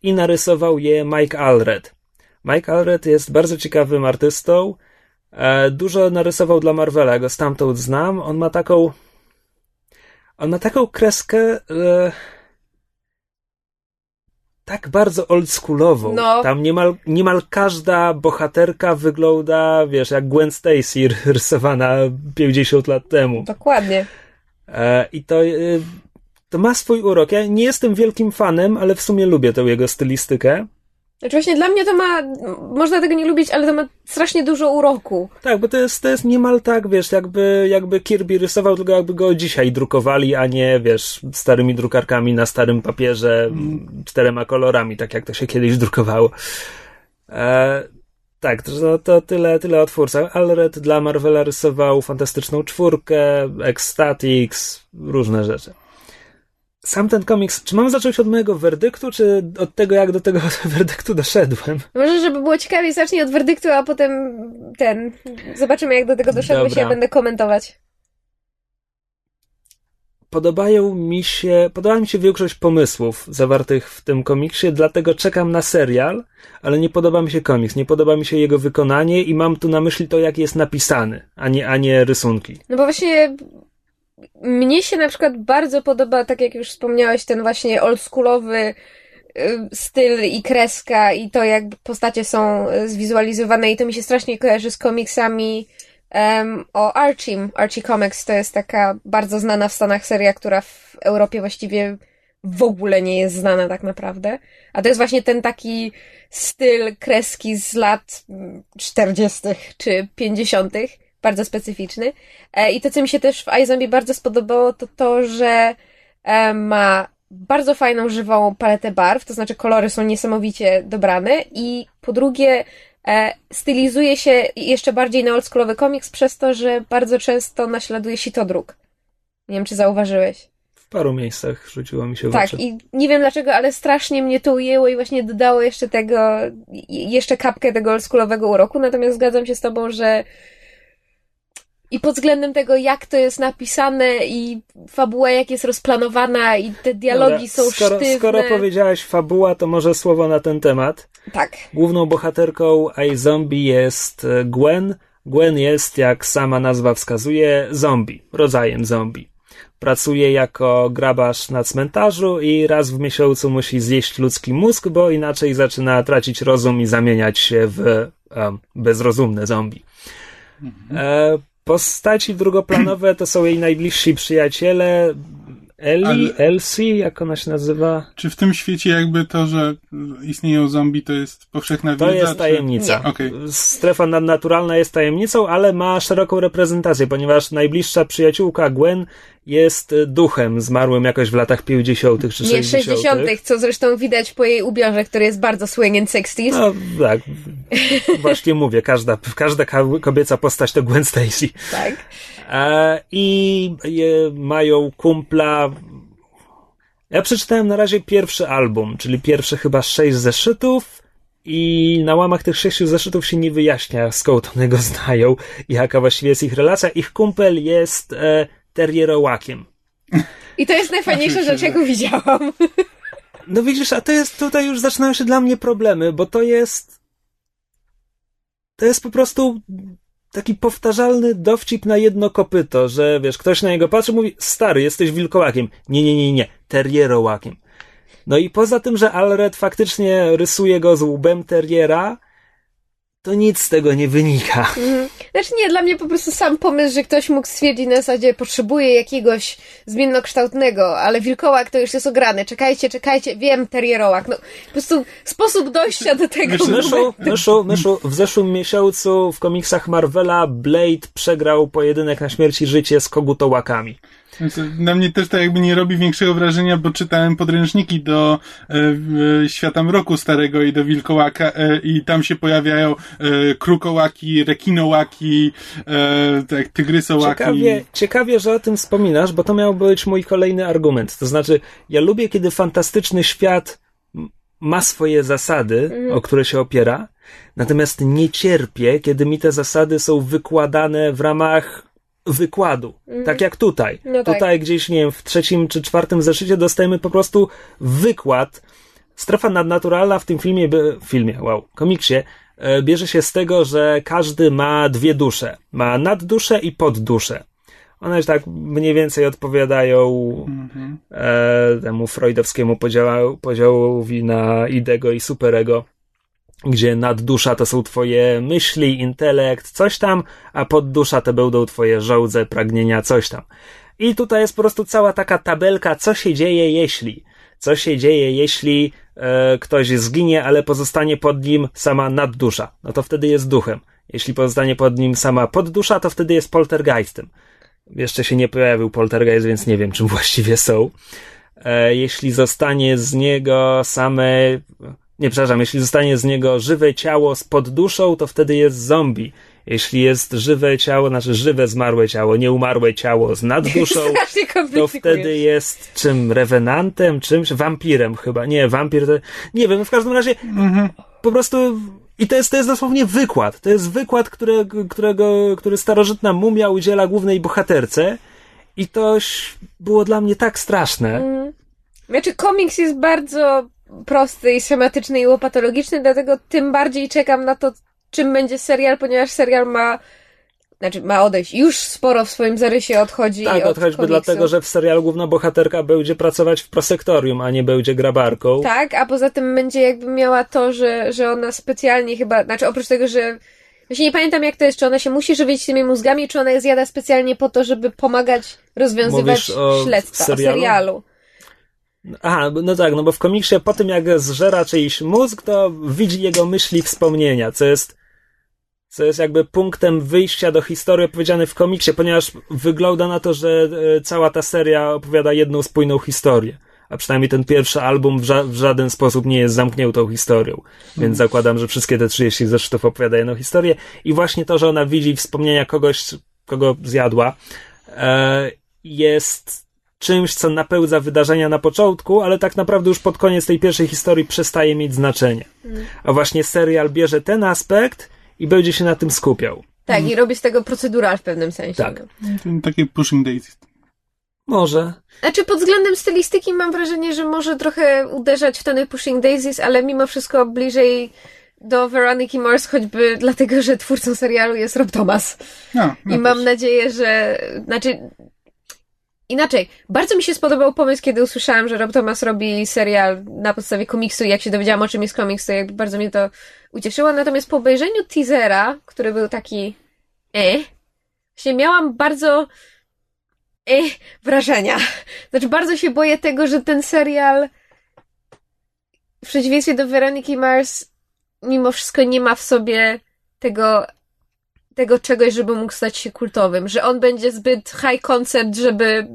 [SPEAKER 3] i narysował je Mike Allred. Mike Allred jest bardzo ciekawym artystą, e, dużo narysował dla Marvela, go stamtąd znam, on ma taką on ma taką kreskę e, tak bardzo oldschoolową. No. Tam niemal, niemal każda bohaterka wygląda, wiesz, jak Gwen Stacy rysowana 50 lat temu.
[SPEAKER 2] Dokładnie.
[SPEAKER 3] E, I to, e, to ma swój urok. Ja nie jestem wielkim fanem, ale w sumie lubię tę jego stylistykę.
[SPEAKER 2] Znaczy właśnie dla mnie to ma, można tego nie lubić, ale to ma strasznie dużo uroku.
[SPEAKER 3] Tak, bo to jest, to jest niemal tak, wiesz, jakby, jakby Kirby rysował, tylko jakby go dzisiaj drukowali, a nie, wiesz, starymi drukarkami na starym papierze, mm. czterema kolorami, tak jak to się kiedyś drukowało. E, tak, to, to tyle, tyle o twórcach. Alred dla Marvela rysował Fantastyczną Czwórkę, Ecstatics, różne rzeczy sam ten komiks, czy mam zacząć od mojego werdyktu, czy od tego, jak do tego werdyktu doszedłem?
[SPEAKER 2] Może, żeby było ciekawiej, zacznij od werdyktu, a potem ten. Zobaczymy, jak do tego doszedłeś, ja będę komentować.
[SPEAKER 3] Podobają mi się, podoba mi się większość pomysłów zawartych w tym komiksie, dlatego czekam na serial, ale nie podoba mi się komiks, nie podoba mi się jego wykonanie i mam tu na myśli to, jak jest napisany, a nie, a nie rysunki.
[SPEAKER 2] No bo właśnie mnie się na przykład bardzo podoba, tak jak już wspomniałeś, ten właśnie oldschoolowy y, styl i kreska i to, jak postacie są y, zwizualizowane i to mi się strasznie kojarzy z komiksami um, o Archie. Archie Comics to jest taka bardzo znana w Stanach seria, która w Europie właściwie w ogóle nie jest znana tak naprawdę. A to jest właśnie ten taki styl kreski z lat 40. czy 50 bardzo specyficzny. E, I to, co mi się też w iZombie bardzo spodobało, to to, że e, ma bardzo fajną, żywą paletę barw, to znaczy kolory są niesamowicie dobrane i po drugie e, stylizuje się jeszcze bardziej na oldschoolowy komiks przez to, że bardzo często naśladuje sitodruk. Nie wiem, czy zauważyłeś.
[SPEAKER 3] W paru miejscach rzuciło mi się w
[SPEAKER 2] Tak, oczy. i nie wiem dlaczego, ale strasznie mnie to ujęło i właśnie dodało jeszcze tego, jeszcze kapkę tego oldschoolowego uroku, natomiast zgadzam się z tobą, że i pod względem tego, jak to jest napisane i fabuła jak jest rozplanowana i te dialogi
[SPEAKER 3] Dobra,
[SPEAKER 2] są
[SPEAKER 3] skoro,
[SPEAKER 2] sztywne.
[SPEAKER 3] Skoro powiedziałaś fabuła, to może słowo na ten temat.
[SPEAKER 2] Tak.
[SPEAKER 3] Główną bohaterką iZombie jest e, Gwen. Gwen jest, jak sama nazwa wskazuje, zombie, rodzajem zombie. Pracuje jako grabarz na cmentarzu i raz w miesiącu musi zjeść ludzki mózg, bo inaczej zaczyna tracić rozum i zamieniać się w e, bezrozumne zombie. E, postaci drugoplanowe to są jej najbliżsi przyjaciele. Ellie,
[SPEAKER 1] Ale-
[SPEAKER 3] Elsie, jak ona się nazywa?
[SPEAKER 1] Czy w tym świecie jakby to, że istnieją zombie, to jest powszechna
[SPEAKER 3] To
[SPEAKER 1] wiedza?
[SPEAKER 3] jest
[SPEAKER 1] czy-
[SPEAKER 3] tajemnica.
[SPEAKER 2] Nie.
[SPEAKER 1] Okej.
[SPEAKER 3] Strefa nadnaturalna jest tajemnicą, ale ma szeroką reprezentację, ponieważ najbliższa przyjaciółka Gwen jest e, duchem zmarłym jakoś w latach 50. czy 60.
[SPEAKER 2] Nie 60., co zresztą widać po jej ubiorze, który jest bardzo swing in 60s.
[SPEAKER 3] No tak, właśnie mówię, każda, każda ka- kobieca postać to Gwen Stacy.
[SPEAKER 2] Tak.
[SPEAKER 3] I mają kumpla. Ja przeczytałem na razie pierwszy album, czyli pierwsze chyba sześć zeszytów. I na łamach tych sześciu zeszytów się nie wyjaśnia, skąd one go znają i jaka właściwie jest ich relacja. Ich kumpel jest e, terrierołakiem.
[SPEAKER 2] I to jest najfajniejsza rzecz, jaką widziałam.
[SPEAKER 3] No widzisz, a to jest, tutaj już zaczynają się dla mnie problemy, bo to jest, to jest po prostu taki powtarzalny dowcip na jedno kopyto, że wiesz, ktoś na niego patrzy i mówi, stary, jesteś wilkołakiem. Nie, nie, nie, nie, terrierołakiem. No i poza tym, że Alred faktycznie rysuje go z łbem terriera, to nic z tego nie wynika.
[SPEAKER 2] Mhm. Znaczy nie, dla mnie po prostu sam pomysł, że ktoś mógł stwierdzić na zasadzie potrzebuje jakiegoś zmiennokształtnego, ale wilkołak to już jest ograny. Czekajcie, czekajcie, wiem, terrierołak. No, po prostu sposób dojścia do tego.
[SPEAKER 1] Myślę,
[SPEAKER 3] Myszu, myszu, myszu, w zeszłym miesiącu w komiksach Marvela Blade przegrał pojedynek na śmierć i życie z kogutołakami.
[SPEAKER 1] Znaczy, Na mnie też to jakby nie robi większego wrażenia, bo czytałem podręczniki do e, e, Świata Mroku Starego i do Wilkołaka e, i tam się pojawiają e, krukołaki, rekinołaki, e, tak, tygrysołaki.
[SPEAKER 3] Ciekawie, ciekawie, że o tym wspominasz, bo to miał być mój kolejny argument. To znaczy, ja lubię, kiedy fantastyczny świat ma swoje zasady, o które się opiera, natomiast nie cierpię, kiedy mi te zasady są wykładane w ramach wykładu. Tak jak tutaj.
[SPEAKER 2] No tak.
[SPEAKER 3] Tutaj gdzieś, nie wiem, w trzecim czy czwartym zeszycie dostajemy po prostu wykład. Strefa nadnaturalna w tym filmie, by- filmie, wow, komiksie, e, bierze się z tego, że każdy ma dwie dusze. Ma nadduszę i podduszę. One już tak mniej więcej odpowiadają
[SPEAKER 1] Mhm.
[SPEAKER 3] e, temu freudowskiemu podziału, podziałowi na idego i superego, gdzie naddusza to są twoje myśli, intelekt, coś tam, a poddusza to będą twoje żołdze, pragnienia, coś tam. I tutaj jest po prostu cała taka tabelka, co się dzieje, jeśli. Co się dzieje, jeśli e, ktoś zginie, ale pozostanie pod nim sama naddusza. No to wtedy jest duchem. Jeśli pozostanie pod nim sama poddusza, to wtedy jest poltergeistem. Jeszcze się nie pojawił poltergeist, więc nie wiem, czym właściwie są. E, jeśli zostanie z niego same. Nie, przepraszam, jeśli zostanie z niego żywe ciało z podduszą, to wtedy jest zombie. Jeśli jest żywe ciało, znaczy żywe zmarłe ciało, nieumarłe ciało z nadduszą, to wtedy jest czym? Rewenantem? Czymś? Wampirem chyba. Nie, wampir to... Nie wiem, w każdym razie po prostu... I to jest, to jest dosłownie wykład. To jest wykład, które, którego, który starożytna mumia udziela głównej bohaterce i to było dla mnie tak straszne.
[SPEAKER 2] Znaczy, komiks jest bardzo prosty i schematyczny i łopatologiczny, dlatego tym bardziej czekam na to, czym będzie serial, ponieważ serial ma, znaczy ma odejść. Już sporo w swoim zarysie odchodzi
[SPEAKER 3] Tak,
[SPEAKER 2] od
[SPEAKER 3] choćby
[SPEAKER 2] komiksu.
[SPEAKER 3] dlatego, że w serialu główna bohaterka będzie pracować w prosektorium, a nie będzie grabarką.
[SPEAKER 2] Tak, a poza tym będzie jakby miała to, że, że ona specjalnie chyba, znaczy oprócz tego, że Właśnie nie pamiętam jak to jest, czy ona się musi żywić tymi mózgami, czy ona je zjada specjalnie po to, żeby pomagać rozwiązywać
[SPEAKER 3] Mówisz
[SPEAKER 2] śledztwa,
[SPEAKER 3] serialu?
[SPEAKER 2] o serialu.
[SPEAKER 3] Aha, no tak, no bo w komiksie po tym jak zżera czyjś mózg, to widzi jego myśli, wspomnienia, co jest, co jest jakby punktem wyjścia do historii opowiedzianej w komiksie, ponieważ wygląda na to, że e, cała ta seria opowiada jedną spójną historię. A przynajmniej ten pierwszy album w, ża- w żaden sposób nie jest zamkniętą historią. Więc zakładam, że wszystkie te 30 zeszytów opowiada jedną historię. I właśnie to, że ona widzi wspomnienia kogoś, kogo zjadła, e, jest czymś, co napełza wydarzenia na początku, ale tak naprawdę już pod koniec tej pierwszej historii przestaje mieć znaczenie. A właśnie serial bierze ten aspekt i będzie się na tym skupiał.
[SPEAKER 2] Tak, i robi z tego procedural w pewnym sensie.
[SPEAKER 3] Tak.
[SPEAKER 2] no.
[SPEAKER 1] Takie pushing daisy.
[SPEAKER 3] Może.
[SPEAKER 2] Znaczy pod względem stylistyki mam wrażenie, że może trochę uderzać w tony Pushing Daisies, ale mimo wszystko bliżej do Veroniki Mars, choćby dlatego, że twórcą serialu jest Rob Thomas.
[SPEAKER 1] No, no
[SPEAKER 2] I mam
[SPEAKER 1] też.
[SPEAKER 2] nadzieję, że. Znaczy. Inaczej, bardzo mi się spodobał pomysł, kiedy usłyszałam, że Rob Thomas robi serial na podstawie komiksu i jak się dowiedziałam, o czym jest komiks, to jakby bardzo mnie to ucieszyło. Natomiast po obejrzeniu teasera, który był taki e, właśnie miałam bardzo e, wrażenia. Znaczy, bardzo się boję tego, że ten serial w przeciwieństwie do Weroniki Mars mimo wszystko nie ma w sobie tego tego czegoś, żeby mógł stać się kultowym, że on będzie zbyt high concept, żeby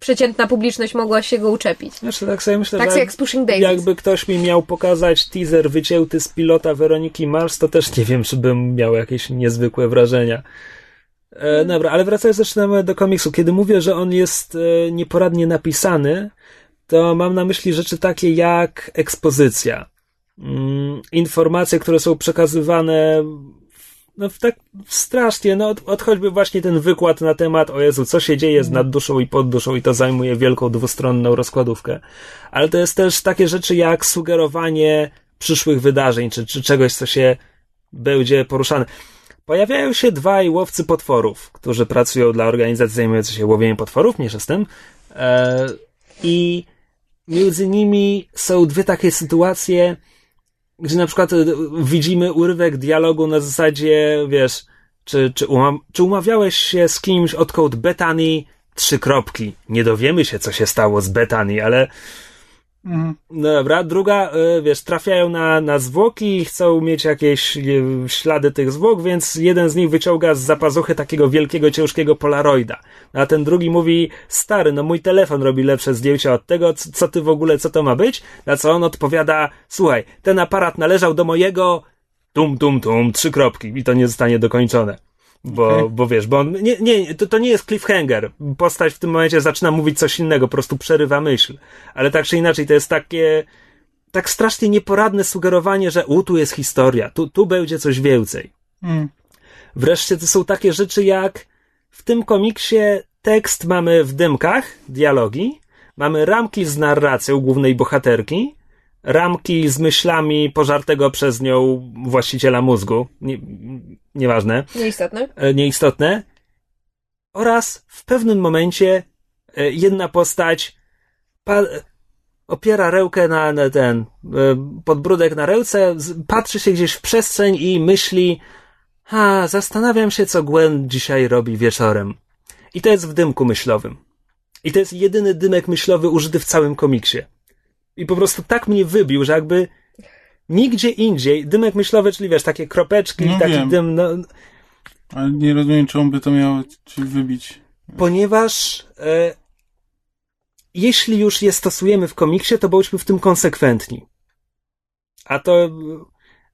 [SPEAKER 2] przeciętna publiczność mogła się go uczepić.
[SPEAKER 3] Znaczy, tak sobie myślę,
[SPEAKER 2] Tak
[SPEAKER 3] że
[SPEAKER 2] jak z Pushing Daisies.
[SPEAKER 3] jakby ktoś mi miał pokazać teaser wycięty z pilota Weroniki Mars, to też nie wiem, czy bym miał jakieś niezwykłe wrażenia. E, dobra, ale wracając zaczynamy do komiksu. Kiedy mówię, że on jest e, nieporadnie napisany, to mam na myśli rzeczy takie jak ekspozycja. Mm, informacje, które są przekazywane no tak strasznie, no od, od choćby właśnie ten wykład na temat, o Jezu, co się dzieje z nad duszą i pod duszą i to zajmuje wielką dwustronną rozkładówkę. Ale to jest też takie rzeczy jak sugerowanie przyszłych wydarzeń, czy, czy czegoś, co się będzie poruszane. Pojawiają się dwaj łowcy potworów, którzy pracują dla organizacji zajmującej się łowieniem potworów, mniejsza z tym. E, I między nimi są dwie takie sytuacje, gdzie na przykład e, widzimy urywek dialogu na zasadzie, wiesz, czy, czy, umam, czy umawiałeś się z kimś od kod Betany? Trzy kropki. Nie dowiemy się, co się stało z Betany, ale
[SPEAKER 1] Mhm.
[SPEAKER 3] no dobra, druga, y, wiesz, trafiają na, na zwłoki i chcą mieć jakieś y, ślady tych zwłok, więc jeden z nich wyciąga z zapazuchy takiego wielkiego, ciężkiego polaroida. A ten drugi mówi, stary, no mój telefon robi lepsze zdjęcia od tego, co ty w ogóle, co to ma być? Na co on odpowiada, słuchaj, ten aparat należał do mojego, tum, tum, tum, trzy kropki i to nie zostanie dokończone. Bo,
[SPEAKER 1] Okej.
[SPEAKER 3] bo wiesz, bo on, nie, nie, to, to nie jest cliffhanger. Postać w tym momencie zaczyna mówić coś innego, po prostu przerywa myśl. Ale tak czy inaczej, to jest takie, tak strasznie nieporadne sugerowanie, że u, tu jest historia, tu, tu będzie coś więcej.
[SPEAKER 1] Mhm.
[SPEAKER 3] Wreszcie to są takie rzeczy jak w tym komiksie tekst mamy w dymkach, dialogi, mamy ramki z narracją głównej bohaterki, ramki z myślami pożartego przez nią właściciela mózgu, nie, nieważne,
[SPEAKER 2] Nieistotne.
[SPEAKER 3] e, nieistotne, oraz w pewnym momencie e, jedna postać opiera rękę na, na ten e, podbródek na z- patrzy się gdzieś w przestrzeń i myśli ha, zastanawiam się, co Gwen dzisiaj robi wieczorem. I to jest w dymku myślowym. I to jest jedyny dymek myślowy użyty w całym komiksie. I po prostu tak mnie wybił, że jakby nigdzie indziej dymek myślowy, czyli wiesz, takie kropeczki,
[SPEAKER 1] No
[SPEAKER 3] taki
[SPEAKER 1] wiem.
[SPEAKER 3] dym, no,
[SPEAKER 1] Ale nie rozumiem, czemu by to miało ci wybić.
[SPEAKER 3] ponieważ e, jeśli już je stosujemy w komiksie, to bądźmy w tym konsekwentni. A to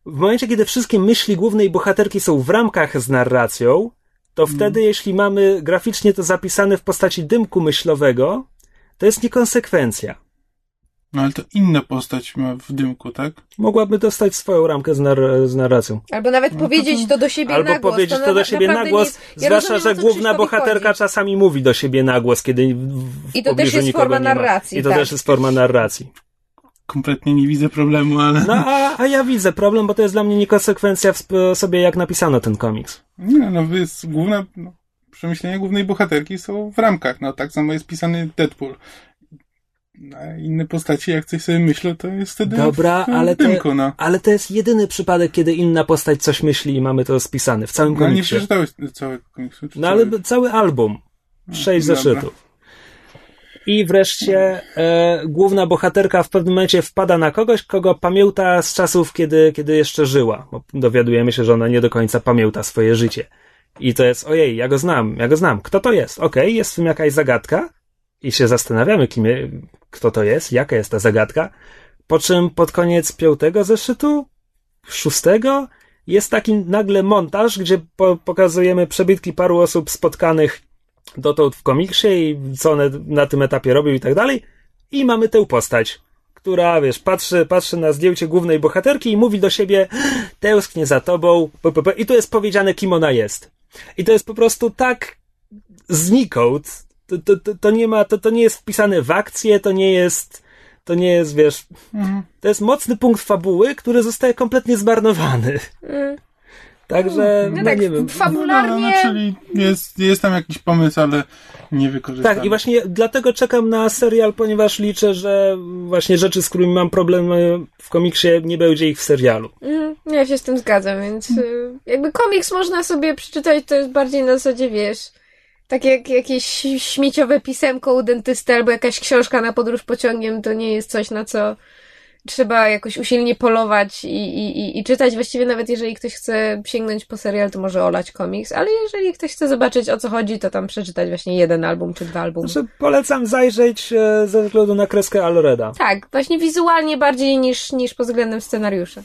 [SPEAKER 3] w momencie, kiedy wszystkie myśli głównej bohaterki są w ramkach z narracją, to wtedy, jeśli mamy graficznie to zapisane w postaci dymku myślowego, to jest niekonsekwencja.
[SPEAKER 1] No ale to inna postać ma w dymku, tak?
[SPEAKER 3] Mogłaby dostać swoją ramkę z, nar- z narracją.
[SPEAKER 2] Albo nawet
[SPEAKER 1] No
[SPEAKER 2] powiedzieć
[SPEAKER 1] to-
[SPEAKER 2] to do siebie
[SPEAKER 3] Albo
[SPEAKER 2] na głos.
[SPEAKER 3] powiedzieć to,
[SPEAKER 2] na-
[SPEAKER 3] do siebie na głos,
[SPEAKER 2] jest- ja
[SPEAKER 3] zwłaszcza,
[SPEAKER 2] rozumiem,
[SPEAKER 3] że główna bohaterka
[SPEAKER 2] chodzi.
[SPEAKER 3] czasami mówi do siebie na głos, kiedy w, w
[SPEAKER 2] I to też jest forma narracji,
[SPEAKER 3] I to
[SPEAKER 2] tak.
[SPEAKER 3] też jest forma narracji.
[SPEAKER 1] Kompletnie nie widzę problemu, ale...
[SPEAKER 3] No, a, a ja widzę problem, bo to jest dla mnie niekonsekwencja w sposobie, jak napisano ten komiks.
[SPEAKER 1] Nie, no jest główna... No, przemyślenia głównej bohaterki są w ramkach. No tak samo jest pisany Deadpool. Inne postaci, jak coś sobie myślą, to jest wtedy
[SPEAKER 3] Dobra,
[SPEAKER 1] w, w
[SPEAKER 3] ale to,
[SPEAKER 1] dymku, no.
[SPEAKER 3] ale to jest jedyny przypadek, kiedy inna postać coś myśli i mamy to spisane w całym
[SPEAKER 1] No nie
[SPEAKER 3] komiksie.
[SPEAKER 1] przeczytałeś całego komiksu? czy
[SPEAKER 3] No ale
[SPEAKER 1] cały?
[SPEAKER 3] cały album. Sześć zeszytów. I wreszcie e, główna bohaterka w pewnym momencie wpada na kogoś, kogo pamięta z czasów, kiedy, kiedy jeszcze żyła. Bo dowiadujemy się, że ona nie do końca pamięta swoje życie. I to jest, ojej, ja go znam, ja go znam. Kto to jest? Okej, jest w tym jakaś zagadka i się zastanawiamy, kim, je- kto to jest, jaka jest ta zagadka. Po czym pod koniec piątego zeszytu, szóstego, jest taki nagle montaż, gdzie po, pokazujemy przebitki paru osób spotkanych dotąd w komiksie i co one na tym etapie robią i tak dalej. I mamy tę postać, która, wiesz, patrzy, patrzy na zdjęcie głównej bohaterki i mówi do siebie tęsknię za tobą, i tu jest powiedziane, kim ona jest. I to jest po prostu tak znikąd. To, to, to, to nie ma, to, to nie jest wpisane w akcję, to nie jest, to nie jest, wiesz,
[SPEAKER 1] Mhm.
[SPEAKER 3] to jest mocny punkt fabuły, który zostaje kompletnie zmarnowany.
[SPEAKER 2] Mm.
[SPEAKER 3] Także,
[SPEAKER 2] No
[SPEAKER 3] no,
[SPEAKER 2] tak,
[SPEAKER 3] nie wiem.
[SPEAKER 2] fabularnie...
[SPEAKER 1] No, no, czyli jest, jest tam jakiś pomysł, ale nie wykorzystany.
[SPEAKER 3] Tak, i właśnie dlatego czekam na serial, ponieważ liczę, że właśnie rzeczy, z którymi mam problem w komiksie, nie będzie ich w serialu.
[SPEAKER 2] Mhm, ja się z tym zgadzam, więc y, jakby komiks można sobie przeczytać, to jest bardziej na zasadzie, wiesz, tak jak jakieś śmieciowe pisemko u dentysty albo jakaś książka na podróż pociągiem, to nie jest coś, na co trzeba jakoś usilnie polować i, i, i, i czytać. Właściwie nawet jeżeli ktoś chce sięgnąć po serial, to może olać komiks, ale jeżeli ktoś chce zobaczyć o co chodzi, to tam przeczytać właśnie jeden album czy dwa albumy.
[SPEAKER 3] Znaczy, polecam zajrzeć e, ze względu na kreskę Alreda.
[SPEAKER 2] Tak, właśnie wizualnie bardziej niż, niż pod względem scenariusza.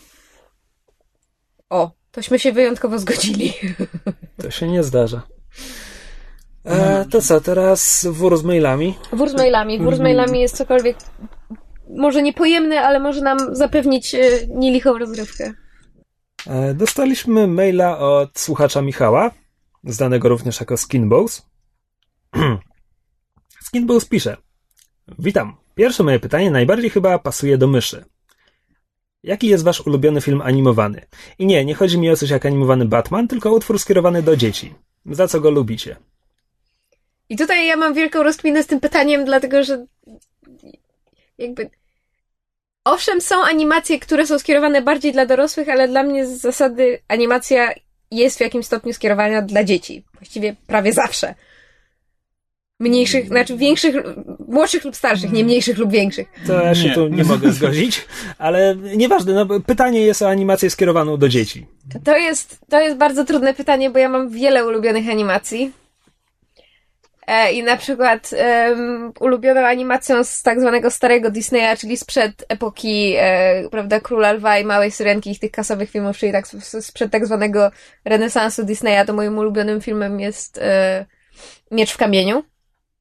[SPEAKER 2] O, tośmy się wyjątkowo zgodzili.
[SPEAKER 3] To się nie zdarza. E, to co, teraz wór z mailami.
[SPEAKER 2] Wór z mailami. Wór z mailami jest cokolwiek może niepojemny, ale może nam zapewnić e, nielichą rozrywkę.
[SPEAKER 3] E, dostaliśmy maila od słuchacza Michała, znanego również jako Skinbows. Skinbows pisze. Witam. Pierwsze moje pytanie najbardziej chyba pasuje do myszy. Jaki jest wasz ulubiony film animowany? I nie, nie chodzi mi o coś jak animowany Batman, tylko utwór skierowany do dzieci. Za co go lubicie?
[SPEAKER 2] I tutaj ja mam wielką rozkminę z tym pytaniem, dlatego że jakby. Owszem, są animacje, które są skierowane bardziej dla dorosłych, ale dla mnie z zasady animacja jest w jakimś stopniu skierowana dla dzieci. Właściwie prawie zawsze. Mniejszych, znaczy większych, młodszych lub starszych, nie mniejszych lub większych.
[SPEAKER 3] To ja się
[SPEAKER 1] Nie.
[SPEAKER 3] tu nie mogę zgodzić, ale nieważne, no, pytanie jest o animację skierowaną do dzieci.
[SPEAKER 2] To jest, to jest bardzo trudne pytanie, bo ja mam wiele ulubionych animacji. E, I na przykład em, ulubioną animacją z tak zwanego starego Disneya, czyli sprzed epoki, e, prawda, Króla Lwa i Małej Syrenki i tych kasowych filmów, czyli tak sprzed tak zwanego renesansu Disneya, to moim ulubionym filmem jest e, Miecz w kamieniu.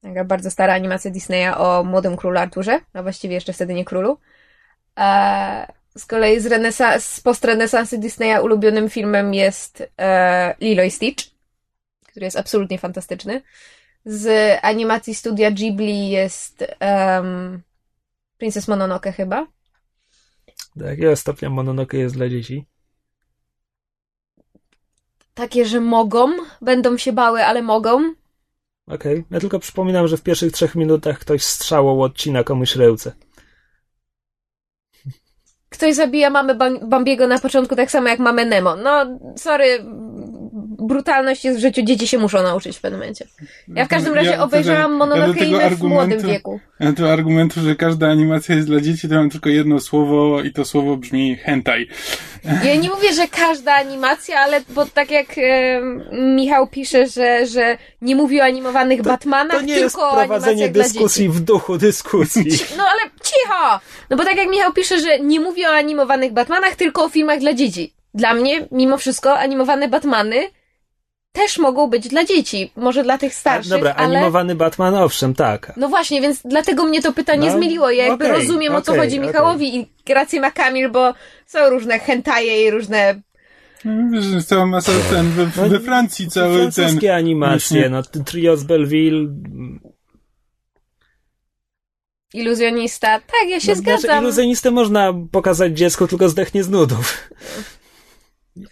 [SPEAKER 2] Taka bardzo stara animacja Disneya o młodym królu Arturze, a właściwie jeszcze wtedy nie królu. E, z kolei z, z postrenesansu Disneya ulubionym filmem jest e, Lilo i Stitch, który jest absolutnie fantastyczny. Z animacji studia Ghibli jest um, Princess Mononoke chyba.
[SPEAKER 3] Do jakiego stopnia Mononoke jest dla dzieci?
[SPEAKER 2] Takie, że mogą, będą się bały, ale mogą.
[SPEAKER 3] Okej, ja tylko przypominam, że w pierwszych trzech minutach ktoś strzałą odcina komuś ręce.
[SPEAKER 2] Ktoś zabija Bam- Bambiego na początku tak samo jak mamę Nemo. No, sorry, brutalność jest w życiu, dzieci się muszą nauczyć w pewnym momencie. Ja w każdym razie
[SPEAKER 1] Ja
[SPEAKER 2] obejrzałam Mononoke
[SPEAKER 1] ja
[SPEAKER 2] w młodym wieku.
[SPEAKER 1] Ja do argumentu, że każda animacja jest dla dzieci, to mam tylko jedno słowo i to słowo brzmi hentai.
[SPEAKER 2] Ja nie mówię, że każda animacja, ale bo tak jak e, Michał pisze, że, że nie mówi o animowanych Batmanach,
[SPEAKER 3] To nie
[SPEAKER 2] tylko
[SPEAKER 3] jest
[SPEAKER 2] o
[SPEAKER 3] prowadzenie
[SPEAKER 2] animacjach dla
[SPEAKER 3] dyskusji
[SPEAKER 2] dzieci.
[SPEAKER 3] w duchu dyskusji.
[SPEAKER 2] No ale cicho! No bo tak jak Michał pisze, że nie mówi o animowanych Batmanach, tylko o filmach dla dzieci. Dla mnie, mimo wszystko, animowane Batmany też mogą być dla dzieci. Może dla tych starszych,
[SPEAKER 3] Dobra,
[SPEAKER 2] ale...
[SPEAKER 3] animowany Batman, owszem, tak.
[SPEAKER 2] No właśnie, więc dlatego mnie to pytanie
[SPEAKER 3] No,
[SPEAKER 2] zmieliło. Ja jakby
[SPEAKER 3] okej,
[SPEAKER 2] rozumiem, o co chodzi Michałowi i rację ma Kamil, bo są różne hentaje i różne
[SPEAKER 1] Wiesz, cała masa ten, we,
[SPEAKER 3] No,
[SPEAKER 1] we Francji cały ten...
[SPEAKER 3] Francuskie animacje, no Trio z Belleville.
[SPEAKER 2] iluzjonista. Tak, ja się
[SPEAKER 3] no, znaczy,
[SPEAKER 2] zgadzam.
[SPEAKER 3] iluzjonistę można pokazać dziecku, tylko zdechnie z nudów.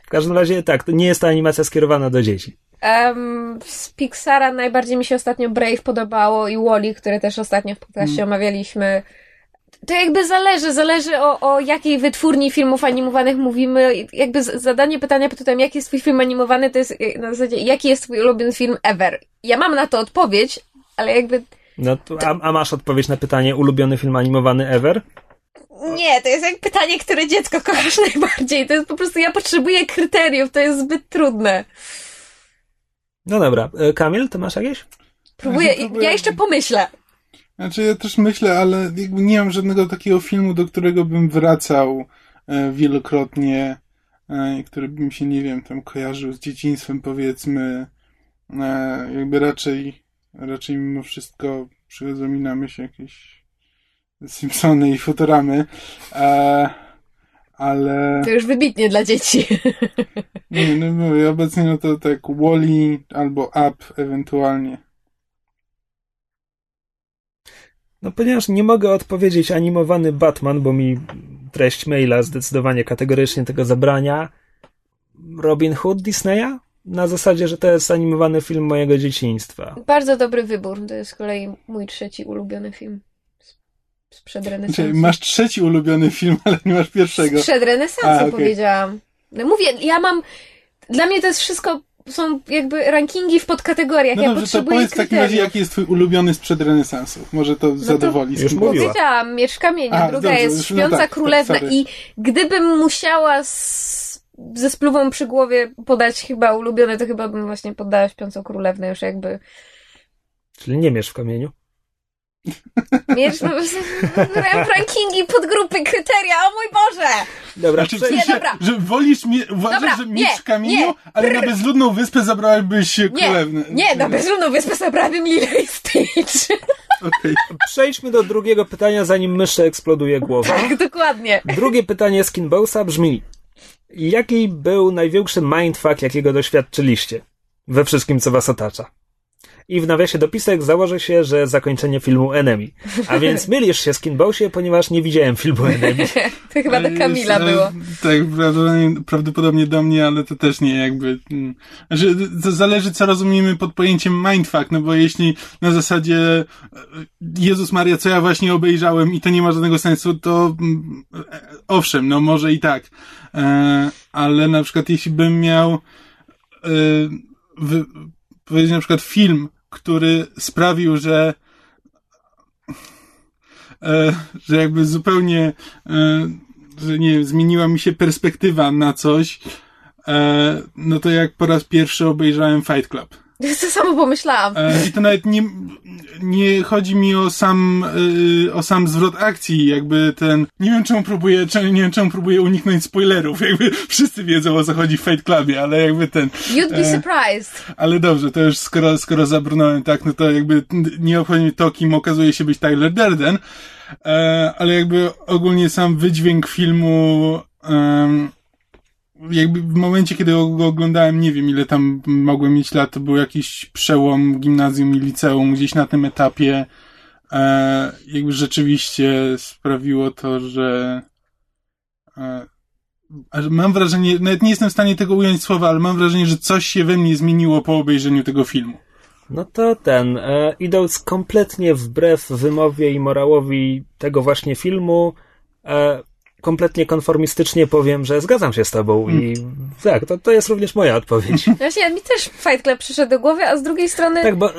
[SPEAKER 3] W każdym razie tak, to nie jest to animacja skierowana do dzieci.
[SPEAKER 2] Em, z Pixara najbardziej mi się ostatnio Brave podobało i Wally, które też ostatnio w podcaście
[SPEAKER 3] Mm.
[SPEAKER 2] omawialiśmy. To jakby zależy, zależy o, o jakiej wytwórni filmów animowanych mówimy. Jakby zadanie pytania pod tytułem, jaki jest twój film animowany, to jest e, na zasadzie, jaki jest twój ulubiony film ever. Ja mam na to odpowiedź, ale jakby
[SPEAKER 3] No, to, a, a masz odpowiedź na pytanie ulubiony film animowany ever?
[SPEAKER 2] Nie, to jest jak pytanie, które dziecko kochasz najbardziej. To jest po prostu, ja potrzebuję kryteriów, to jest zbyt trudne.
[SPEAKER 3] No dobra, e, Kamil, ty masz jakieś?
[SPEAKER 2] Próbuję,
[SPEAKER 1] próbuję-
[SPEAKER 2] ja jeszcze pomyślę.
[SPEAKER 1] Znaczy ja też myślę, ale jakby nie mam żadnego takiego filmu, do którego bym wracał e, wielokrotnie, e, i który by mi się, nie wiem, tam kojarzył z dzieciństwem, powiedzmy. Jakby raczej, raczej mimo wszystko przychodzą mi na myśl jakieś Simpsony i Futuramy. E, ale...
[SPEAKER 2] To już wybitnie dla dzieci.
[SPEAKER 1] Nie, no mówię, obecnie no to tak Wally albo Up ewentualnie.
[SPEAKER 3] No ponieważ nie mogę odpowiedzieć animowany Batman, bo mi treść maila zdecydowanie kategorycznie tego zabrania. Robin Hood Disneya? Na zasadzie, że to jest animowany film mojego dzieciństwa.
[SPEAKER 2] Bardzo dobry wybór. To jest z kolei mój trzeci ulubiony film. Sprzed
[SPEAKER 1] Znaczy,
[SPEAKER 2] renesansu.
[SPEAKER 1] masz trzeci ulubiony film, ale nie masz pierwszego.
[SPEAKER 2] Sprzed renesansu
[SPEAKER 1] A, okej.
[SPEAKER 2] powiedziałam. No mówię, ja mam... Dla mnie to jest wszystko... Są jakby rankingi w podkategoriach.
[SPEAKER 1] No
[SPEAKER 2] ja
[SPEAKER 1] dobrze, to
[SPEAKER 2] potrzebuję
[SPEAKER 1] powiedz w takim razie, jaki jest twój ulubiony sprzed renesansu. Może to zadowoli.
[SPEAKER 3] już
[SPEAKER 1] symbol.
[SPEAKER 3] mówiła.
[SPEAKER 2] Powiedziałam, Miecz w kamieniu,
[SPEAKER 1] A,
[SPEAKER 2] druga
[SPEAKER 1] dobrze,
[SPEAKER 2] jest
[SPEAKER 1] już- no
[SPEAKER 2] Śpiąca
[SPEAKER 1] tak, tak,
[SPEAKER 2] Królewna
[SPEAKER 1] sorry.
[SPEAKER 2] i gdybym musiała z, ze spluwą przy głowie podać chyba ulubione, to chyba bym właśnie podała Śpiącą Królewnę już jakby.
[SPEAKER 3] Czyli nie miesz w kamieniu.
[SPEAKER 2] Miecz, rankingi, podgrupy, kryteria, o mój Boże!
[SPEAKER 3] Dobra,
[SPEAKER 1] Znaczy, w
[SPEAKER 3] przejdź-
[SPEAKER 2] Nie,
[SPEAKER 1] sensie,
[SPEAKER 2] dobra.
[SPEAKER 1] że wolisz, mie- uważasz,
[SPEAKER 2] Dobra,
[SPEAKER 1] że mieć w kamieniu,
[SPEAKER 2] nie,
[SPEAKER 1] ale na bezludną wyspę zabrałabyś
[SPEAKER 2] Nie,
[SPEAKER 1] królewnę.
[SPEAKER 2] nie, na bezludną wyspę zabrałabym Lila i Stitch.
[SPEAKER 1] Okej.
[SPEAKER 3] Przejdźmy do drugiego pytania, zanim myszy eksploduje głowa.
[SPEAKER 2] Tak, dokładnie.
[SPEAKER 3] Drugie pytanie z Kinbosa brzmi: Jaki był największy mindfuck, jakiego doświadczyliście we wszystkim, co was otacza? I w nawiasie dopisek założę się, że zakończenie filmu Enemy. A więc mylisz się, Skinbosie, ponieważ nie widziałem filmu Enemy.
[SPEAKER 2] To chyba do Kamila
[SPEAKER 1] Ale-
[SPEAKER 2] było.
[SPEAKER 1] Tak, prawdopodobnie, do mnie, ale to też nie jakby. mm. Znaczy, to zależy, co rozumiemy pod pojęciem mindfuck, no bo jeśli na zasadzie e, Jezus Maria, co ja właśnie obejrzałem i to nie ma żadnego sensu, to mm, e, owszem, no może i tak. E, ale na przykład jeśli bym miał powiedzieć na przykład film, który sprawił, że e, że jakby zupełnie, e, że nie wiem, zmieniła mi się perspektywa na coś, e, no to jak po raz pierwszy obejrzałem Fight Club.
[SPEAKER 2] To samo pomyślałam.
[SPEAKER 1] E, I to nawet nie, nie chodzi mi o sam, y, o sam zwrot akcji, jakby ten, nie wiem czemu próbuję, czemu, nie wiem czemu próbuję uniknąć spoilerów, jakby wszyscy wiedzą o co chodzi w Fight Clubie, ale jakby ten,
[SPEAKER 2] You'd be
[SPEAKER 1] e,
[SPEAKER 2] surprised.
[SPEAKER 1] ale dobrze, to już skoro, skoro zabrnąłem tak, no to jakby nie obchodzi mnie to, kim okazuje się być Tyler Durden, e, ale jakby ogólnie sam wydźwięk filmu, em, jakby w momencie, kiedy go oglądałem, nie wiem ile tam mogłem mieć lat, to był jakiś przełom gimnazjum i liceum, gdzieś na tym etapie, e, jakby rzeczywiście sprawiło to, że e, mam wrażenie, nawet nie jestem w stanie tego ująć słowa, ale mam wrażenie, że coś się we mnie zmieniło po obejrzeniu tego filmu.
[SPEAKER 3] No to ten, e, idąc kompletnie wbrew wymowie i morałowi tego właśnie filmu, e, kompletnie konformistycznie powiem, że zgadzam się z tobą i tak, to, to jest również moja odpowiedź.
[SPEAKER 2] Właśnie mi też Fight Club przyszedł do głowy, a z drugiej strony...
[SPEAKER 3] Tak, bo,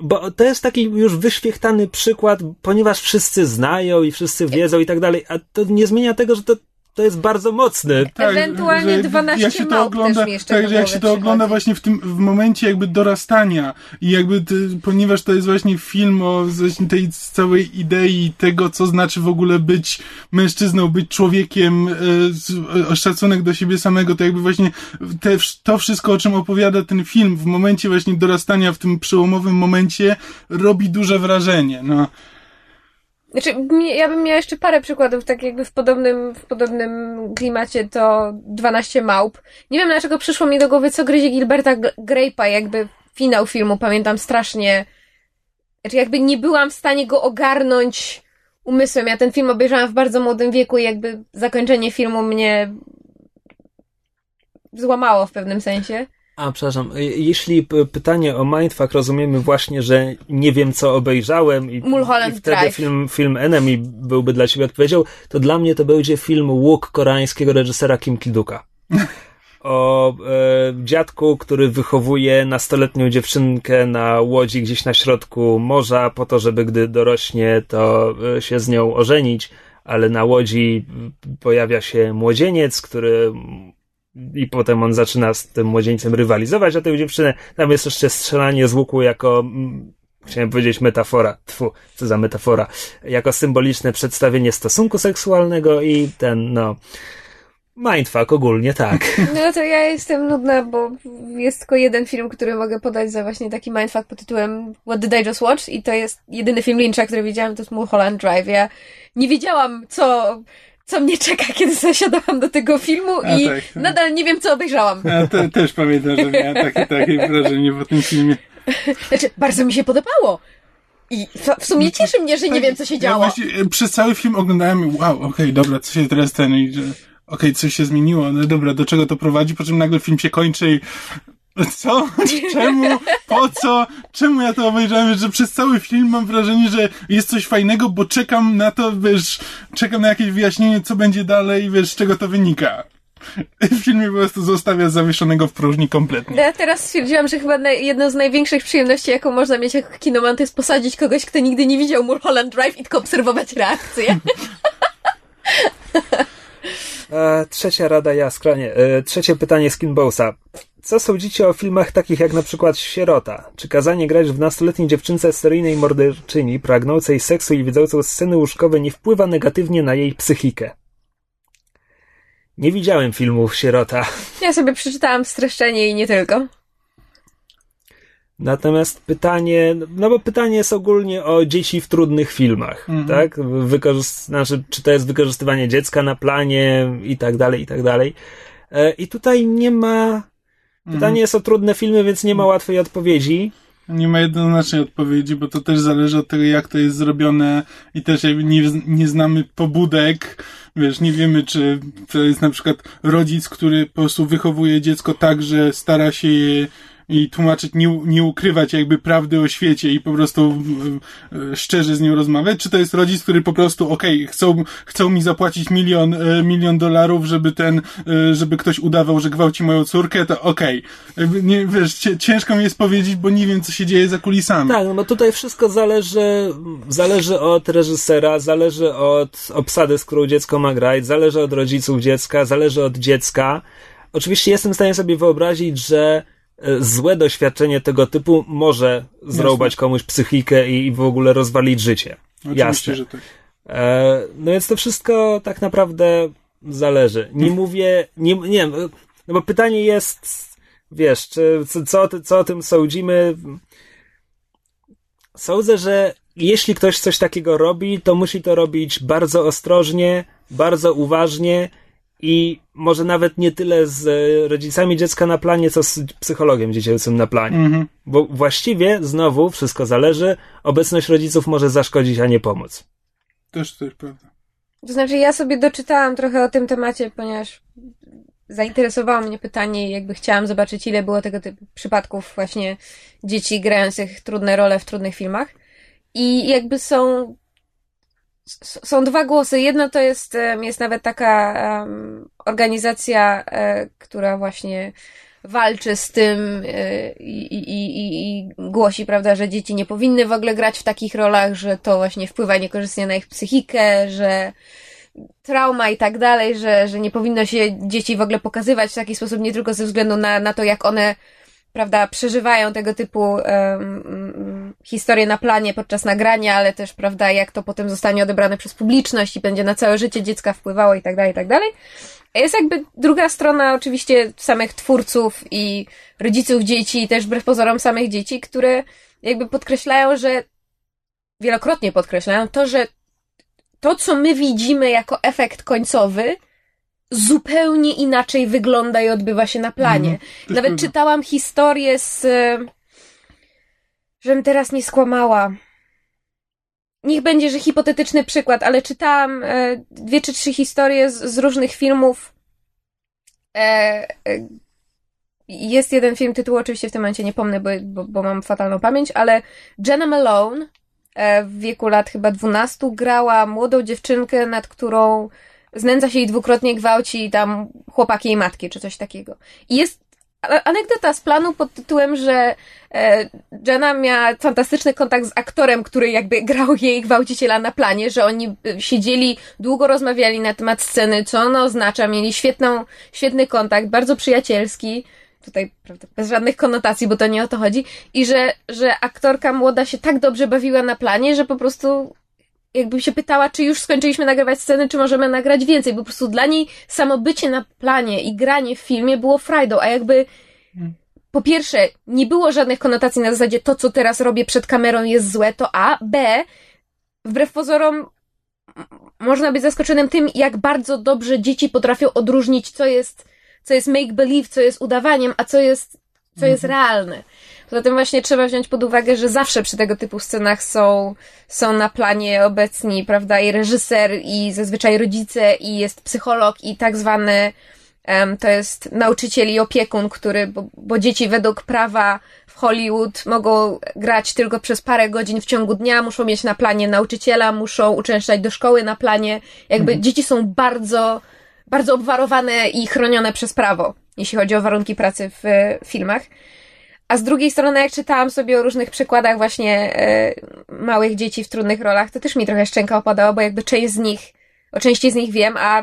[SPEAKER 3] bo to jest taki już wyświechtany przykład, ponieważ wszyscy znają i wszyscy wiedzą i tak dalej, a to nie zmienia tego, że to, to jest bardzo mocny.
[SPEAKER 2] Ewentualnie
[SPEAKER 1] że
[SPEAKER 2] 12
[SPEAKER 1] jak się to ogląda,
[SPEAKER 2] też
[SPEAKER 1] tak, że jak się to ogląda właśnie w tym, w momencie jakby dorastania i jakby, ty, ponieważ to jest właśnie film o właśnie tej całej idei tego, co znaczy w ogóle być mężczyzną, być człowiekiem, e, z- e, szacunek do siebie samego, to jakby właśnie te, to wszystko, o czym opowiada ten film w momencie właśnie dorastania, w tym przełomowym momencie robi duże wrażenie, no.
[SPEAKER 2] Znaczy, ja bym miała jeszcze parę przykładów, tak jakby w podobnym, w podobnym klimacie to 12 małp. Nie wiem dlaczego przyszło mi do głowy, co gryzie Gilberta Grape'a, jakby finał filmu, pamiętam strasznie. Znaczy, jakby nie byłam w stanie go ogarnąć umysłem. Ja ten film obejrzałam w bardzo młodym wieku i jakby zakończenie filmu mnie złamało w pewnym sensie.
[SPEAKER 3] A, przepraszam, e, jeśli pytanie o Mindfuck rozumiemy właśnie, że nie wiem co obejrzałem i,
[SPEAKER 2] Mulholland
[SPEAKER 3] i wtedy
[SPEAKER 2] Drive.
[SPEAKER 3] film, film Enemy byłby dla ciebie odpowiedzią, to dla mnie to będzie film Łuk koreańskiego reżysera Kim Kiduka. O e, dziadku, który wychowuje nastoletnią dziewczynkę na łodzi gdzieś na środku morza po to, żeby gdy dorośnie, to e, się z nią ożenić, ale na łodzi m, pojawia się młodzieniec, który i potem on zaczyna z tym młodzieńcem rywalizować o tę dziewczynę. Tam jest jeszcze strzelanie z łuku jako, mm, chciałem powiedzieć metafora, tfu, co za metafora, jako symboliczne przedstawienie stosunku seksualnego i ten, no, mindfuck ogólnie, tak.
[SPEAKER 2] No to ja jestem nudna, bo jest tylko jeden film, który mogę podać za właśnie taki mindfuck pod tytułem What Did I Just Watch? I to jest jedyny film Lyncha, który widziałam, to jest Mulholland Drive. Ja nie wiedziałam, co, co mnie czeka, kiedy zasiadałam do tego filmu
[SPEAKER 1] A,
[SPEAKER 2] i
[SPEAKER 1] tak.
[SPEAKER 2] nadal nie wiem, co obejrzałam.
[SPEAKER 1] Ja te, też pamiętam, że miałem takie, takie wrażenie po tym filmie.
[SPEAKER 2] Znaczy, bardzo mi się podobało. I w, sumie cieszy mnie, że nie wiem, co się
[SPEAKER 1] Ja
[SPEAKER 2] działo.
[SPEAKER 1] właśnie e, przez cały film oglądałem i wow, okej, dobra, co się teraz ten i że okej, coś się zmieniło, no dobra, do czego to prowadzi, po czym nagle film się kończy i co? Czemu? Po co? Czemu ja to obejrzałem? Że przez cały film mam wrażenie, że jest coś fajnego, bo czekam na to, wiesz, czekam na jakieś wyjaśnienie, co będzie dalej, wiesz, z czego to wynika. W filmie po prostu zostawia zawieszonego w próżni kompletnie.
[SPEAKER 2] Ja teraz stwierdziłam, że chyba jedną z największych przyjemności, jaką można mieć jako kinoman, to jest posadzić kogoś, kto nigdy nie widział Mulholland Drive i tylko obserwować reakcje.
[SPEAKER 3] E, trzecia rada jaskra, nie. E, trzecie pytanie Skinbowsa. Co sądzicie o filmach takich jak na przykład Sierota? Czy kazanie grać w nastoletniej dziewczynce seryjnej morderczyni, pragnącej seksu i widzącą sceny łóżkowe nie wpływa negatywnie na jej psychikę? Nie widziałem filmów Sierota.
[SPEAKER 2] Ja sobie przeczytałam streszczenie i nie tylko.
[SPEAKER 3] Natomiast pytanie, no bo pytanie jest ogólnie o dzieci w trudnych filmach,
[SPEAKER 1] Mhm.
[SPEAKER 3] tak? Znaczy, czy to jest wykorzystywanie dziecka na planie i tak dalej, i tak dalej. E, I tutaj nie ma, pytanie jest o trudne filmy, więc nie ma łatwej odpowiedzi.
[SPEAKER 1] Nie ma jednoznacznej odpowiedzi, bo to też zależy od tego, jak to jest zrobione i też nie, nie znamy pobudek. Wiesz, nie wiemy, czy to jest na przykład rodzic, który po prostu wychowuje dziecko tak, że stara się je i tłumaczyć, nie, nie ukrywać jakby prawdy o świecie i po prostu e, szczerze z nią rozmawiać, czy to jest rodzic, który po prostu, okej, chcą, chcą mi zapłacić milion, e, milion dolarów, żeby ten, e, żeby ktoś udawał, że gwałci moją córkę, to okej. Jakby Nie, wiesz, ciężko mi jest powiedzieć, bo nie wiem, co się dzieje za kulisami.
[SPEAKER 3] Tak, no tutaj wszystko zależy, zależy od reżysera, zależy od obsady, z którą dziecko ma grać, zależy od rodziców dziecka, zależy od dziecka. Oczywiście jestem w stanie sobie wyobrazić, że złe doświadczenie tego typu może zrobić komuś psychikę i w ogóle rozwalić życie.
[SPEAKER 1] Oczywiście,
[SPEAKER 3] Jasne.
[SPEAKER 1] że tak.
[SPEAKER 3] E, no więc to wszystko tak naprawdę zależy. Nie mówię, nie, nie no bo pytanie jest, wiesz, czy, co, co o tym sądzimy? Sądzę, że jeśli ktoś coś takiego robi, to musi to robić bardzo ostrożnie, bardzo uważnie i może nawet nie tyle z e, rodzicami dziecka na planie, co z psychologiem dziecięcym na planie.
[SPEAKER 1] Mhm.
[SPEAKER 3] Bo właściwie, znowu, wszystko zależy, obecność rodziców może zaszkodzić, a nie pomóc.
[SPEAKER 1] Też to jest prawda.
[SPEAKER 2] To znaczy, ja sobie doczytałam trochę o tym temacie, ponieważ zainteresowało mnie pytanie i jakby chciałam zobaczyć, ile było tego typu przypadków właśnie dzieci grających trudne role w trudnych filmach. I jakby są są dwa głosy. Jedno to jest, jest nawet taka em, organizacja, e, która właśnie walczy z tym e, i, i, i, i głosi, prawda, że dzieci nie powinny w ogóle grać w takich rolach, że to właśnie wpływa niekorzystnie na ich psychikę, że trauma i tak dalej, że, że nie powinno się dzieci w ogóle pokazywać w taki sposób, nie tylko ze względu na, na to, jak one prawda, przeżywają tego typu um, historie na planie podczas nagrania, ale też, prawda, jak to potem zostanie odebrane przez publiczność i będzie na całe życie dziecka wpływało i tak dalej, i tak dalej. Jest jakby druga strona oczywiście samych twórców i rodziców dzieci i też wbrew pozorom samych dzieci, które jakby podkreślają, że wielokrotnie podkreślają to, że to, co my widzimy jako efekt końcowy, zupełnie inaczej wygląda i odbywa się na planie.
[SPEAKER 1] Mhm,
[SPEAKER 2] Nawet czytałam historię z. żebym teraz nie skłamała. Niech będzie, że hipotetyczny przykład, ale czytałam e, dwie czy trzy historie z, z różnych filmów. E, e, jest jeden film, tytuł oczywiście w tym momencie nie pomnę, bo, bo, bo mam fatalną pamięć, ale Jenna Malone w wieku lat chyba 12 grała młodą dziewczynkę, nad którą znęca się i dwukrotnie gwałci tam chłopaki jej matki, czy coś takiego. I jest anegdota z planu pod tytułem, że e, Jenna miała fantastyczny kontakt z aktorem, który jakby grał jej gwałciciela na planie, że oni e, siedzieli, długo rozmawiali na temat sceny, co ona oznacza, mieli świetną, świetny kontakt, bardzo przyjacielski, tutaj prawda, bez żadnych konotacji, bo to nie o to chodzi, i że, że aktorka młoda się tak dobrze bawiła na planie, że po prostu jakby się pytała, czy już skończyliśmy nagrywać sceny, czy możemy nagrać więcej. Po prostu dla niej samo bycie na planie i granie w filmie było frajdą, a jakby po pierwsze, nie było żadnych konotacji na zasadzie to, co teraz robię przed kamerą jest złe, to A, B, wbrew pozorom można być zaskoczonym tym, jak bardzo dobrze dzieci potrafią odróżnić, co jest, co jest make-believe, co jest udawaniem, a co jest, co jest
[SPEAKER 3] Mhm.
[SPEAKER 2] realne. Poza tym właśnie trzeba wziąć pod uwagę, że zawsze przy tego typu scenach są, są na planie obecni, prawda, i reżyser, i zazwyczaj rodzice, i jest psycholog, i tak zwany, em, to jest nauczyciel i opiekun, który, bo, bo dzieci według prawa w Hollywood mogą grać tylko przez parę godzin w ciągu dnia, muszą mieć na planie nauczyciela, muszą uczęszczać do szkoły na planie. Jakby dzieci są bardzo, bardzo obwarowane i chronione przez prawo, jeśli chodzi o warunki pracy w e, filmach. A z drugiej strony, jak czytałam sobie o różnych przykładach właśnie e, małych dzieci w trudnych rolach, to też mi trochę szczęka opadała, bo jakby część z nich, o części z nich wiem, a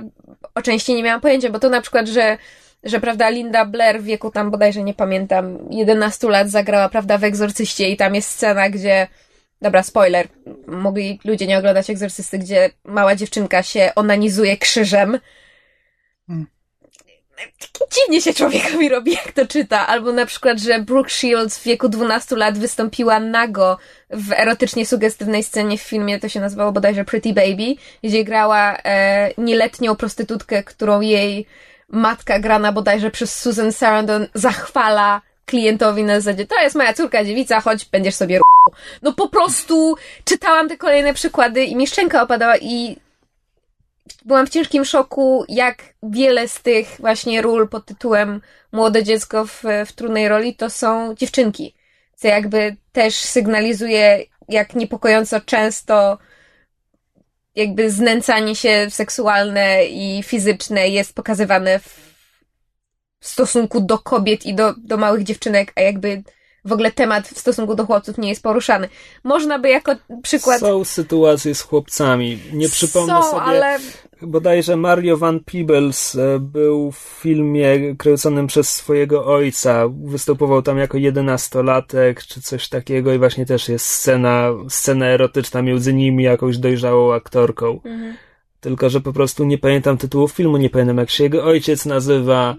[SPEAKER 2] o części nie miałam pojęcia, bo to na przykład, że, że prawda, Linda Blair w wieku tam bodajże nie pamiętam, 11 lat zagrała, prawda, w Egzorcyście i tam jest scena, gdzie Dobra, spoiler. Mogli ludzie nie oglądać egzorcysty, gdzie mała dziewczynka się onanizuje krzyżem.
[SPEAKER 1] Hmm.
[SPEAKER 2] Dziwnie się człowiekowi robi, jak to czyta. Albo na przykład, że Brooke Shields w wieku 12 lat wystąpiła nago w erotycznie sugestywnej scenie w filmie, to się nazywało bodajże Pretty Baby, gdzie grała e, nieletnią prostytutkę, którą jej matka grana bodajże przez Susan Sarandon zachwala klientowi na zasadzie, to jest moja córka dziewica, chodź, będziesz sobie r***ł. No po prostu czytałam te kolejne przykłady i mi szczęka opadała i byłam w ciężkim szoku, jak wiele z tych właśnie ról pod tytułem Młode dziecko w, w trudnej roli to są dziewczynki. Co jakby też sygnalizuje, jak niepokojąco często jakby znęcanie się seksualne i fizyczne jest pokazywane w, w stosunku do kobiet i do, do małych dziewczynek, a jakby w ogóle temat w stosunku do chłopców nie jest poruszany. Można by jako przykład...
[SPEAKER 3] Są sytuacje z chłopcami. Nie przypomnę
[SPEAKER 2] Są,
[SPEAKER 3] sobie.
[SPEAKER 2] ale
[SPEAKER 3] Bodajże Mario Van Peebles e, był w filmie kręconym przez swojego ojca. Występował tam jako jedenastolatek, czy coś takiego i właśnie też jest scena, scena erotyczna między nimi, jakąś dojrzałą aktorką.
[SPEAKER 2] Mhm.
[SPEAKER 3] Tylko, że po prostu nie pamiętam tytułu filmu, nie pamiętam jak się jego ojciec nazywa,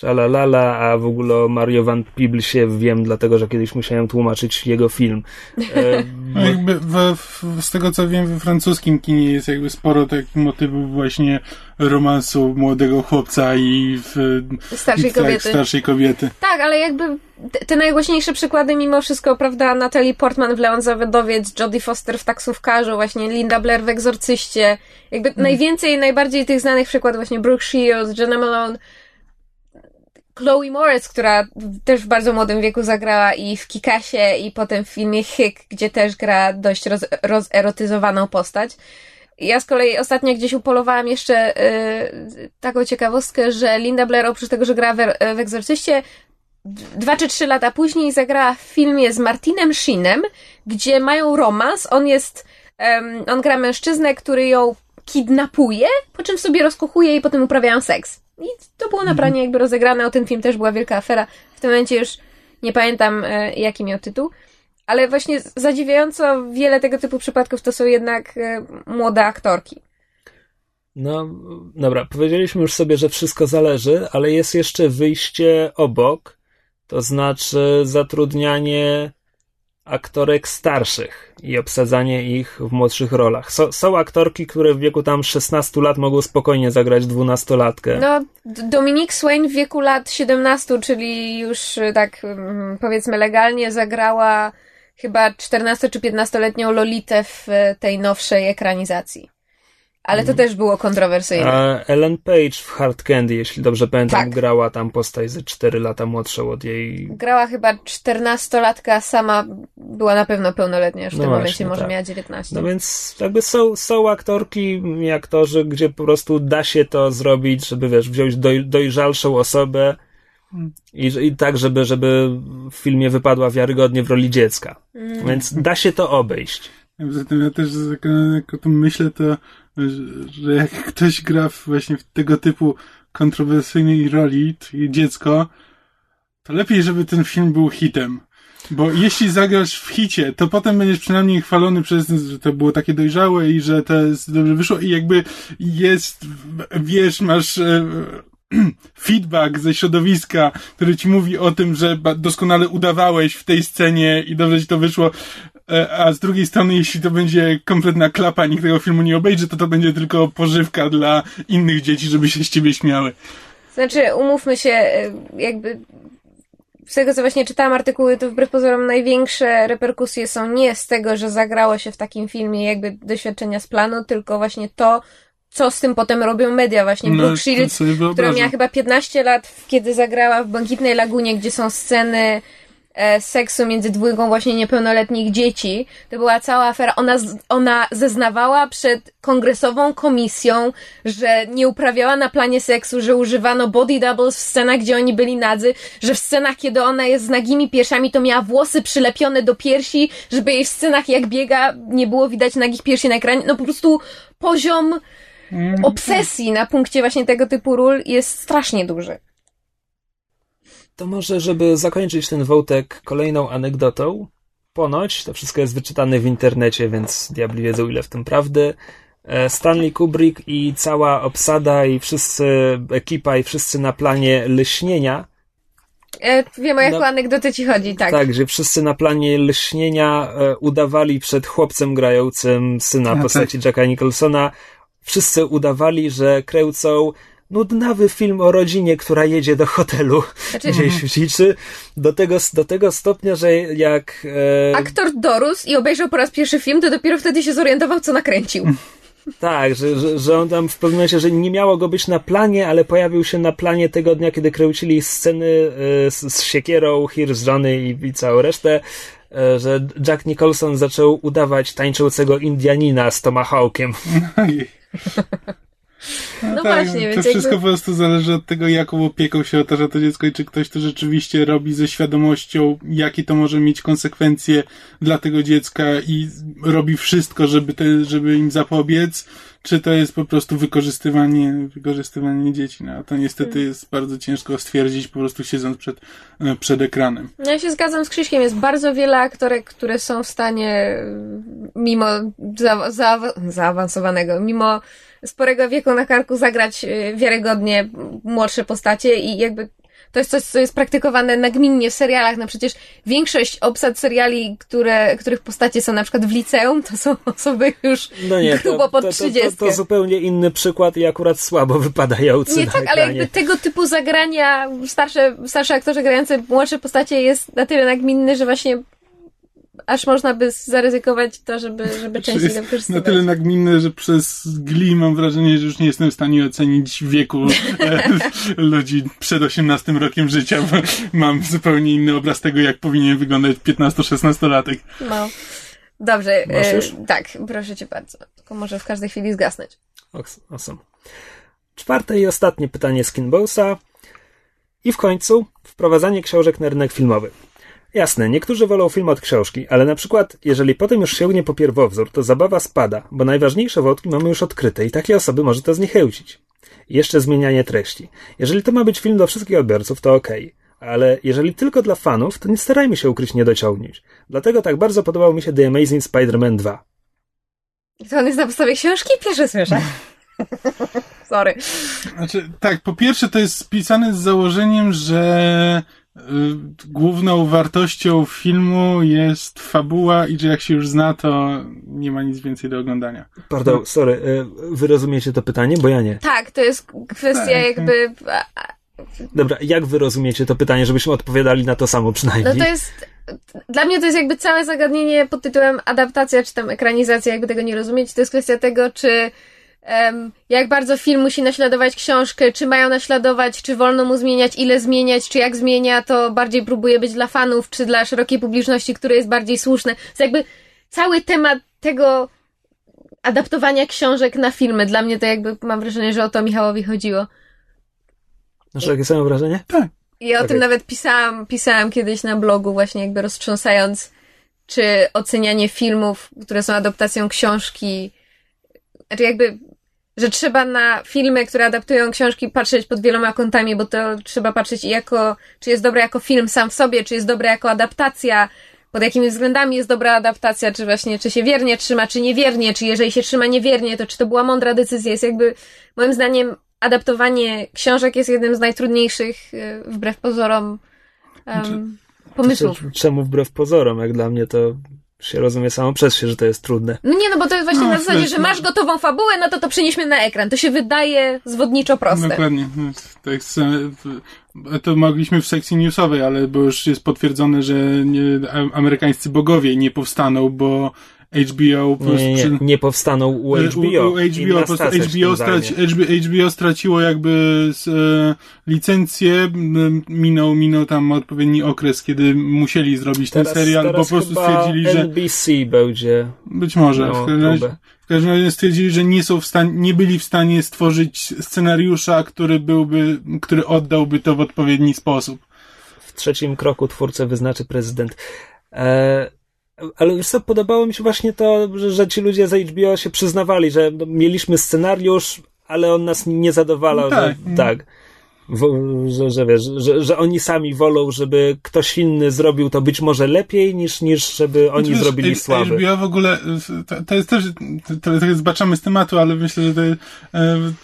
[SPEAKER 3] tralalala, a w ogóle o Mario Van Peeblesie wiem, dlatego, że kiedyś musiałem tłumaczyć jego film. E,
[SPEAKER 1] No jakby we, w, z tego co wiem, we francuskim kinie jest jakby sporo takich motywów właśnie romansu młodego chłopca i w,
[SPEAKER 2] starszej
[SPEAKER 1] tak,
[SPEAKER 2] kobiety.
[SPEAKER 1] starszej kobiety.
[SPEAKER 2] Tak, ale jakby te- te najgłośniejsze przykłady mimo wszystko, prawda, Natalie Portman w Leon Zawodowiec, Jodie Foster w Taksówkarzu, właśnie Linda Blair w Egzorcyście. Jakby najwięcej, najbardziej tych znanych przykładów właśnie Brooke Shields, Jenna Malone, Chloe Moretz, która też w bardzo młodym wieku zagrała i w Kikasie i potem w filmie Hick, gdzie też gra dość roz, rozerotyzowaną postać. Ja z kolei ostatnio gdzieś upolowałam jeszcze y, taką ciekawostkę, że Linda Blair oprócz tego, że gra w, w Egzorcyście, dwa czy trzy lata później zagrała w filmie z Martinem Sheenem, gdzie mają romans. On jest, on gra mężczyznę, który ją kidnapuje, po czym sobie rozkochuje i potem uprawiają seks. I to było naprawdę jakby rozegrane, o ten film też była wielka afera. W tym momencie już nie pamiętam, e, jaki miał tytuł. Ale właśnie zadziwiająco wiele tego typu przypadków to są jednak e, młode aktorki.
[SPEAKER 3] No, dobra, powiedzieliśmy już sobie, że wszystko zależy, ale jest jeszcze wyjście obok, to znaczy zatrudnianie aktorek starszych i obsadzanie ich w młodszych rolach. So, są aktorki, które w wieku tam 16 lat mogą spokojnie zagrać dwunastolatkę.
[SPEAKER 2] No, Dominique Swain w wieku lat 17, czyli już e, tak mm, powiedzmy legalnie zagrała chyba 14 czy 15-letnią Lolitę w e, tej nowszej ekranizacji. Ale to też było kontrowersyjne.
[SPEAKER 3] A Ellen Page w Hard Candy, jeśli dobrze pamiętam,
[SPEAKER 2] Tak.
[SPEAKER 3] grała tam postać ze 4 lata młodszą od jej
[SPEAKER 2] Grała chyba 14-latka, sama była na pewno pełnoletnia już w
[SPEAKER 3] No
[SPEAKER 2] tym
[SPEAKER 3] właśnie,
[SPEAKER 2] momencie, może
[SPEAKER 3] tak.
[SPEAKER 2] miała 19.
[SPEAKER 3] No więc jakby są, są aktorki i aktorzy, gdzie po prostu da się to zrobić, żeby wiesz, wziąć doj, dojrzalszą osobę i, i tak, żeby, żeby w filmie wypadła wiarygodnie w roli dziecka.
[SPEAKER 2] Mm.
[SPEAKER 3] Więc da się to obejść.
[SPEAKER 1] Poza tym ja też jak, jak o tym myślę, to że, jak ktoś gra właśnie w tego typu kontrowersyjnej roli, dziecko, to lepiej, żeby ten film był hitem. Bo jeśli zagrasz w hicie, to potem będziesz przynajmniej chwalony przez że to było takie dojrzałe i że to jest dobrze wyszło i jakby jest, wiesz, masz e, feedback ze środowiska, który ci mówi o tym, że doskonale udawałeś w tej scenie i dobrze ci to wyszło, a z drugiej strony, jeśli to będzie kompletna klapa, nikt tego filmu nie obejrzy, to to będzie tylko pożywka dla innych dzieci, żeby się z ciebie śmiały.
[SPEAKER 2] Znaczy, umówmy się, e, jakby z tego, co właśnie czytałam artykuły, to wbrew pozorom największe reperkusje są nie z tego, że zagrało się w takim filmie jakby doświadczenia z planu, tylko właśnie to, co z tym potem robią media. Właśnie
[SPEAKER 1] No,
[SPEAKER 2] Brooke Shields, która miała chyba 15 lat, kiedy zagrała w Błękitnej Lagunie, gdzie są sceny e, seksu między dwójką właśnie niepełnoletnich dzieci. To była cała afera. Ona, ona zeznawała przed kongresową komisją, że nie uprawiała na planie seksu, że używano body doubles w scenach, gdzie oni byli nadzy, że w scenach, kiedy ona jest z nagimi piersiami, to miała włosy przylepione do piersi, żeby jej w scenach, jak biega, nie było widać nagich piersi na ekranie. No po prostu poziom obsesji na punkcie właśnie tego typu ról jest strasznie duży.
[SPEAKER 3] To może, żeby zakończyć ten wątek kolejną anegdotą. Ponoć, to wszystko jest wyczytane w internecie, więc diabli wiedzą ile w tym prawdy. E, Stanley Kubrick i cała obsada i wszyscy, ekipa i wszyscy na planie lśnienia,
[SPEAKER 2] E, wiem o jaką
[SPEAKER 3] No.
[SPEAKER 2] anegdotę ci chodzi, tak.
[SPEAKER 3] tak, że wszyscy na planie lśnienia e, udawali przed chłopcem grającym syna
[SPEAKER 1] A,
[SPEAKER 3] postaci Jacka Nicholsona, wszyscy udawali, że kręcą nudnawy film o rodzinie, która jedzie do hotelu
[SPEAKER 2] Znaczy,
[SPEAKER 3] gdzieś w dziczy, do tego, do tego stopnia, że jak... E,
[SPEAKER 2] aktor dorósł i obejrzał po raz pierwszy film, to dopiero wtedy się zorientował, co nakręcił.
[SPEAKER 3] tak, że, że, że on tam w pewnym momencie, że nie miało go być na planie, ale pojawił się na planie tego dnia, kiedy kręcili sceny e, z, z siekierą, Hir z żony i, i całą resztę, e, że Jack Nicholson zaczął udawać tańczącego Indianina z Tomahawkiem.
[SPEAKER 2] No
[SPEAKER 1] tak,
[SPEAKER 2] właśnie,
[SPEAKER 1] to wszystko
[SPEAKER 2] jakby...
[SPEAKER 1] po prostu zależy od tego, jaką opieką się otacza to dziecko i czy ktoś to rzeczywiście robi ze świadomością, jakie to może mieć konsekwencje dla tego dziecka i robi wszystko, żeby, te, żeby im zapobiec, czy to jest po prostu wykorzystywanie, wykorzystywanie dzieci. No, a to niestety
[SPEAKER 2] Hmm.
[SPEAKER 1] jest bardzo ciężko stwierdzić, po prostu siedząc przed, e, przed ekranem.
[SPEAKER 2] No ja się zgadzam z Krzyśkiem, jest bardzo wiele aktorek, które są w stanie, mimo za, za, zaawansowanego, mimo sporego wieku na karku zagrać y, wiarygodnie młodsze postacie i jakby to jest coś, co jest praktykowane nagminnie w serialach. No przecież większość obsad seriali, które, których postacie są na przykład w liceum, to są osoby już
[SPEAKER 3] No nie,
[SPEAKER 2] grubo
[SPEAKER 3] to,
[SPEAKER 2] pod
[SPEAKER 3] to, to, to,
[SPEAKER 2] 30.
[SPEAKER 3] to zupełnie inny przykład i akurat słabo wypadający
[SPEAKER 2] Nie
[SPEAKER 3] na
[SPEAKER 2] tak, ale jakby tego typu zagrania, starsze, starsze aktorzy grające młodsze postacie jest na tyle nagminny, że właśnie aż można by zaryzykować to, żeby, żeby częściej to
[SPEAKER 1] jest na
[SPEAKER 2] wykorzystywać.
[SPEAKER 1] tyle nagminne, że przez Glee mam wrażenie, że już nie jestem w stanie ocenić wieku e, ludzi przed 18 rokiem życia, bo mam zupełnie inny obraz tego, jak powinien wyglądać 15-16-latek.
[SPEAKER 2] No. Dobrze,
[SPEAKER 3] Masz
[SPEAKER 2] e,
[SPEAKER 3] już?
[SPEAKER 2] tak, proszę cię bardzo. Tylko może w każdej chwili zgasnąć.
[SPEAKER 3] Awesome. Czwarte i ostatnie pytanie Skinbowsa. I w końcu wprowadzanie książek na rynek filmowy. Jasne, niektórzy wolą film od książki, ale na przykład, jeżeli potem już sięgnie po pierwowzór, to zabawa spada, bo najważniejsze wątki mamy już odkryte i takie osoby może to zniechęcić. I jeszcze zmienianie treści. Jeżeli to ma być film dla wszystkich odbiorców, to okej. Ale jeżeli tylko dla fanów, to nie starajmy się ukryć niedociągnięć. Dlatego tak bardzo podobał mi się The Amazing Spider-Man 2.
[SPEAKER 2] To on jest na podstawie książki? Pierwsze słyszę. Sorry.
[SPEAKER 1] Znaczy, tak, po pierwsze to jest spisane z założeniem, że główną wartością filmu jest fabuła i że jak się już zna, to nie ma nic więcej do oglądania.
[SPEAKER 3] Pardon, sorry, e, wy rozumiecie to pytanie, bo ja nie.
[SPEAKER 2] Tak, to jest kwestia
[SPEAKER 1] Tak.
[SPEAKER 2] jakby...
[SPEAKER 3] Dobra, jak wy rozumiecie to pytanie, żebyśmy odpowiadali na to samo
[SPEAKER 2] No
[SPEAKER 3] przynajmniej?
[SPEAKER 2] to jest... Dla mnie to jest jakby całe zagadnienie pod tytułem adaptacja, czy tam ekranizacja, jakby tego nie rozumieć. To jest kwestia tego, czy jak bardzo film musi naśladować książkę, czy mają naśladować, czy wolno mu zmieniać, ile zmieniać, czy jak zmienia, to bardziej próbuje być dla fanów, czy dla szerokiej publiczności, które jest bardziej słuszne. To jakby cały temat tego adaptowania książek na filmy. Dla mnie to jakby mam wrażenie, że o to Michałowi chodziło.
[SPEAKER 3] Masz takie samo wrażenie?
[SPEAKER 2] I o
[SPEAKER 3] Okej.
[SPEAKER 2] tym nawet pisałam, pisałam kiedyś na blogu, właśnie jakby roztrząsając, czy ocenianie filmów, które są adaptacją książki, znaczy jakby, że trzeba na filmy, które adaptują książki, patrzeć pod wieloma kątami, bo to trzeba patrzeć i jako, czy jest dobre jako film sam w sobie, czy jest dobre jako adaptacja, pod jakimi względami jest dobra adaptacja, czy właśnie, czy się wiernie trzyma, czy niewiernie, czy jeżeli się trzyma niewiernie, to czy to była mądra decyzja, jest jakby, moim zdaniem, adaptowanie książek jest jednym z najtrudniejszych, y, wbrew pozorom, um, pomysłów.
[SPEAKER 3] Czemu wbrew pozorom? Jak dla mnie to się rozumie samo przez się, że to jest trudne.
[SPEAKER 2] No nie, no bo to jest właśnie
[SPEAKER 1] No,
[SPEAKER 2] na zasadzie, że
[SPEAKER 1] no.
[SPEAKER 2] masz gotową fabułę, no to to przenieśmy na ekran. To się wydaje zwodniczo proste.
[SPEAKER 1] Dokładnie. Tak, to mogliśmy w sekcji newsowej, ale bo już jest potwierdzone, że nie, amerykańscy bogowie nie powstaną, bo HBO po
[SPEAKER 3] Nie, nie, nie, powstaną u HBO.
[SPEAKER 1] U, u HBO, po HBO, straci, HBO, straciło jakby z, e, licencję, minął, minął tam odpowiedni okres, kiedy musieli zrobić ten serial, po prostu stwierdzili, że
[SPEAKER 3] NBC będzie
[SPEAKER 1] być może,
[SPEAKER 3] miało
[SPEAKER 1] w każdym razie,
[SPEAKER 3] próbę.
[SPEAKER 1] w każdym razie stwierdzili, że nie są w stanie, nie byli w stanie stworzyć scenariusza, który byłby, który oddałby to w odpowiedni sposób.
[SPEAKER 3] W trzecim kroku twórcę wyznaczy prezydent. E, ale wiesz co, podobało mi się właśnie to, że, że ci ludzie z HBO się przyznawali, że no, mieliśmy scenariusz, ale on nas nie zadowalał.
[SPEAKER 1] No tak.
[SPEAKER 3] Że, tak. Że, że wiesz, że, że oni sami wolą, żeby ktoś inny zrobił to być może lepiej, niż, niż żeby oni
[SPEAKER 1] Znaczy, wiesz,
[SPEAKER 3] zrobili słaby.
[SPEAKER 1] HBO w ogóle, to, to jest też, to, to jest zbaczamy z tematu, ale myślę, że to, e,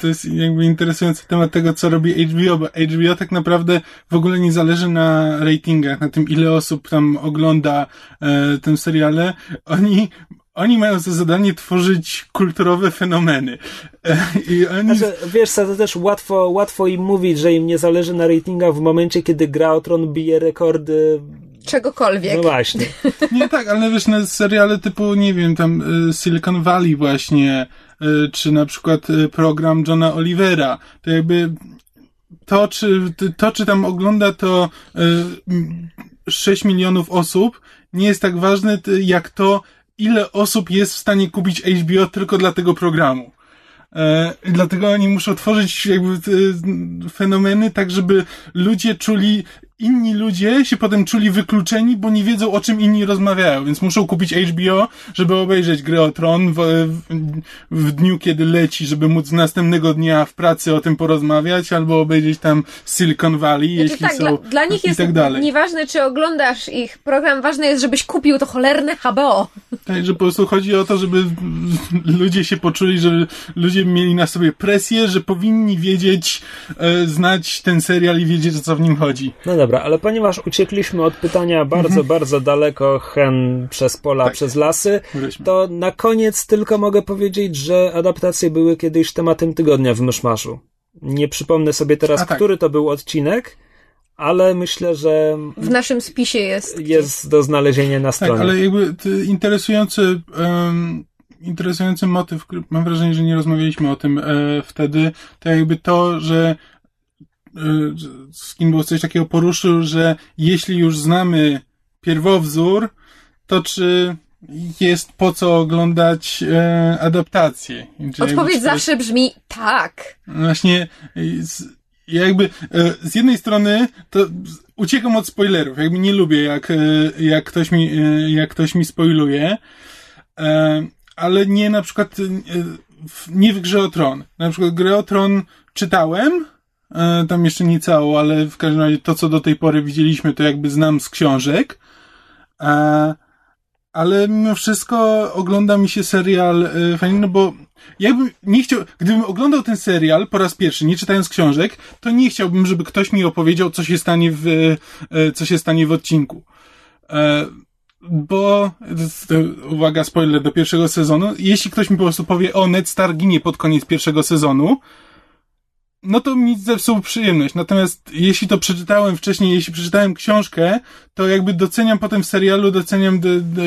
[SPEAKER 1] to jest jakby interesujący temat tego, co robi HBO, bo HBO tak naprawdę w ogóle nie zależy na ratingach, na tym, ile osób tam ogląda e, tę seriale. Oni oni mają za zadanie tworzyć kulturowe fenomeny. E, I oni...
[SPEAKER 3] Znaczy, wiesz to też łatwo, łatwo im mówić, że im nie zależy na ratingach w momencie, kiedy Gra o Tron bije rekordy.
[SPEAKER 2] Czegokolwiek.
[SPEAKER 3] No właśnie.
[SPEAKER 1] Nie tak, ale wiesz, na seriale typu, nie wiem, tam y, Silicon Valley właśnie, y, czy na przykład y, program Johna Olivera, to jakby to, czy, to, czy tam ogląda to y, m, 6 milionów osób, nie jest tak ważne, jak to, ile osób jest w stanie kupić HBO tylko dla tego programu. E, dlatego oni muszą tworzyć jakby e, fenomeny tak, żeby ludzie czuli, inni ludzie się potem czuli wykluczeni, bo nie wiedzą o czym inni rozmawiają, więc muszą kupić HBO, żeby obejrzeć grę o Tron w, w, w dniu, kiedy leci, żeby móc następnego dnia w pracy o tym porozmawiać, albo obejrzeć tam Silicon Valley,
[SPEAKER 2] Znaczy
[SPEAKER 1] jeśli
[SPEAKER 2] tak,
[SPEAKER 1] są
[SPEAKER 2] dla, dla nich
[SPEAKER 1] i
[SPEAKER 2] jest
[SPEAKER 1] tak dalej.
[SPEAKER 2] nieważne, czy oglądasz ich program, ważne jest, żebyś kupił to cholerne HBO.
[SPEAKER 1] Tak, że po prostu chodzi o to, żeby ludzie się poczuli, że ludzie mieli na sobie presję, że powinni wiedzieć, e, znać ten serial i wiedzieć, o co w nim chodzi.
[SPEAKER 3] No dobra, ale ponieważ uciekliśmy od pytania bardzo, bardzo daleko, hen przez pola,
[SPEAKER 1] Tak.
[SPEAKER 3] przez lasy, to na koniec tylko mogę powiedzieć, że adaptacje były kiedyś tematem tygodnia w Myszmaszu. Nie przypomnę sobie teraz,
[SPEAKER 1] A tak.
[SPEAKER 3] który to był odcinek, ale myślę, że
[SPEAKER 2] W naszym spisie jest.
[SPEAKER 3] jest do znalezienia na
[SPEAKER 1] Tak,
[SPEAKER 3] stronie.
[SPEAKER 1] ale jakby interesujący, um, interesujący motyw, mam wrażenie, że nie rozmawialiśmy o tym e, wtedy, to jakby to, że że Skinball coś takiego poruszył, że jeśli już znamy pierwowzór, to czy jest po co oglądać e, adaptację? Czy
[SPEAKER 2] Odpowiedź
[SPEAKER 1] jest-
[SPEAKER 2] zawsze brzmi tak.
[SPEAKER 1] Właśnie, y, jakby e, z jednej strony to uciekam od spoilerów, jakby nie lubię jak, e, jak ktoś mi, e, jak ktoś mi spoiluje, e, ale nie na przykład, e, nie w Grze o Tron. Na przykład Grę o Tron czytałem, tam jeszcze nie całą, ale w każdym razie to, co do tej pory widzieliśmy, to jakby znam z książek, e, ale mimo wszystko ogląda mi się serial e, fajnie, no bo jakbym nie chciał, gdybym oglądał ten serial po raz pierwszy, nie czytając książek, to nie chciałbym, żeby ktoś mi opowiedział, co się stanie w, e, co się stanie w odcinku. E, Bo, uwaga, spoiler do pierwszego sezonu, jeśli ktoś mi po prostu powie, o, Ned Stark ginie pod koniec pierwszego sezonu, no to mi zepsuł przyjemność. Natomiast jeśli to przeczytałem wcześniej, jeśli przeczytałem książkę, to jakby doceniam potem w serialu, doceniam de, de,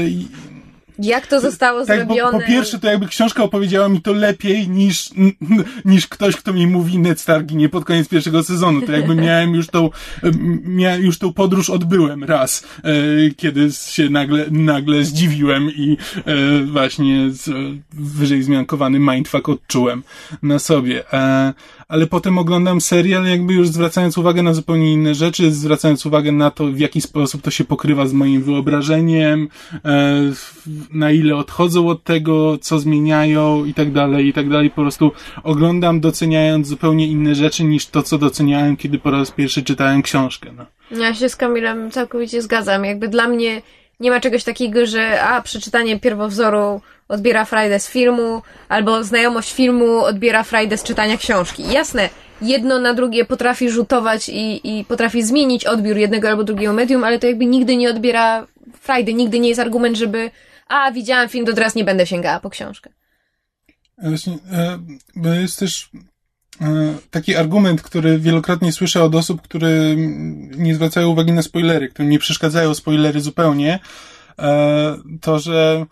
[SPEAKER 2] Jak to zostało
[SPEAKER 1] tak, bo
[SPEAKER 2] zrobione?
[SPEAKER 1] po pierwsze to jakby książka opowiedziała mi to lepiej niż, niż ktoś, kto mi mówi Ned Stark ginie pod koniec pierwszego sezonu. To jakby miałem już tą, miałem już tą podróż odbyłem raz, e, kiedy się nagle, nagle zdziwiłem i e, właśnie wyżej zmiankowany mindfuck odczułem na sobie. Ale potem oglądam serial, jakby już zwracając uwagę na zupełnie inne rzeczy, zwracając uwagę na to, w jaki sposób to się pokrywa z moim wyobrażeniem, e, na ile odchodzą od tego, co zmieniają i tak dalej, i tak dalej. Po prostu oglądam, doceniając zupełnie inne rzeczy niż to, co doceniałem, kiedy po raz pierwszy czytałem książkę. No.
[SPEAKER 2] Ja się z Kamilem całkowicie zgadzam. Jakby dla mnie nie ma czegoś takiego, że a, przeczytanie pierwowzoru odbiera frajdę z filmu, albo znajomość filmu odbiera frajdę z czytania książki. Jasne, jedno na drugie potrafi rzutować i, i potrafi zmienić odbiór jednego albo drugiego medium, ale to jakby nigdy nie odbiera frajdy, nigdy nie jest argument, żeby a widziałam film, to teraz nie będę sięgała po książkę.
[SPEAKER 1] Właśnie, e, bo jest też e, taki argument, który wielokrotnie słyszę od osób, które nie zwracają uwagi na spoilery, którym nie przeszkadzają spoilery zupełnie, e, to, że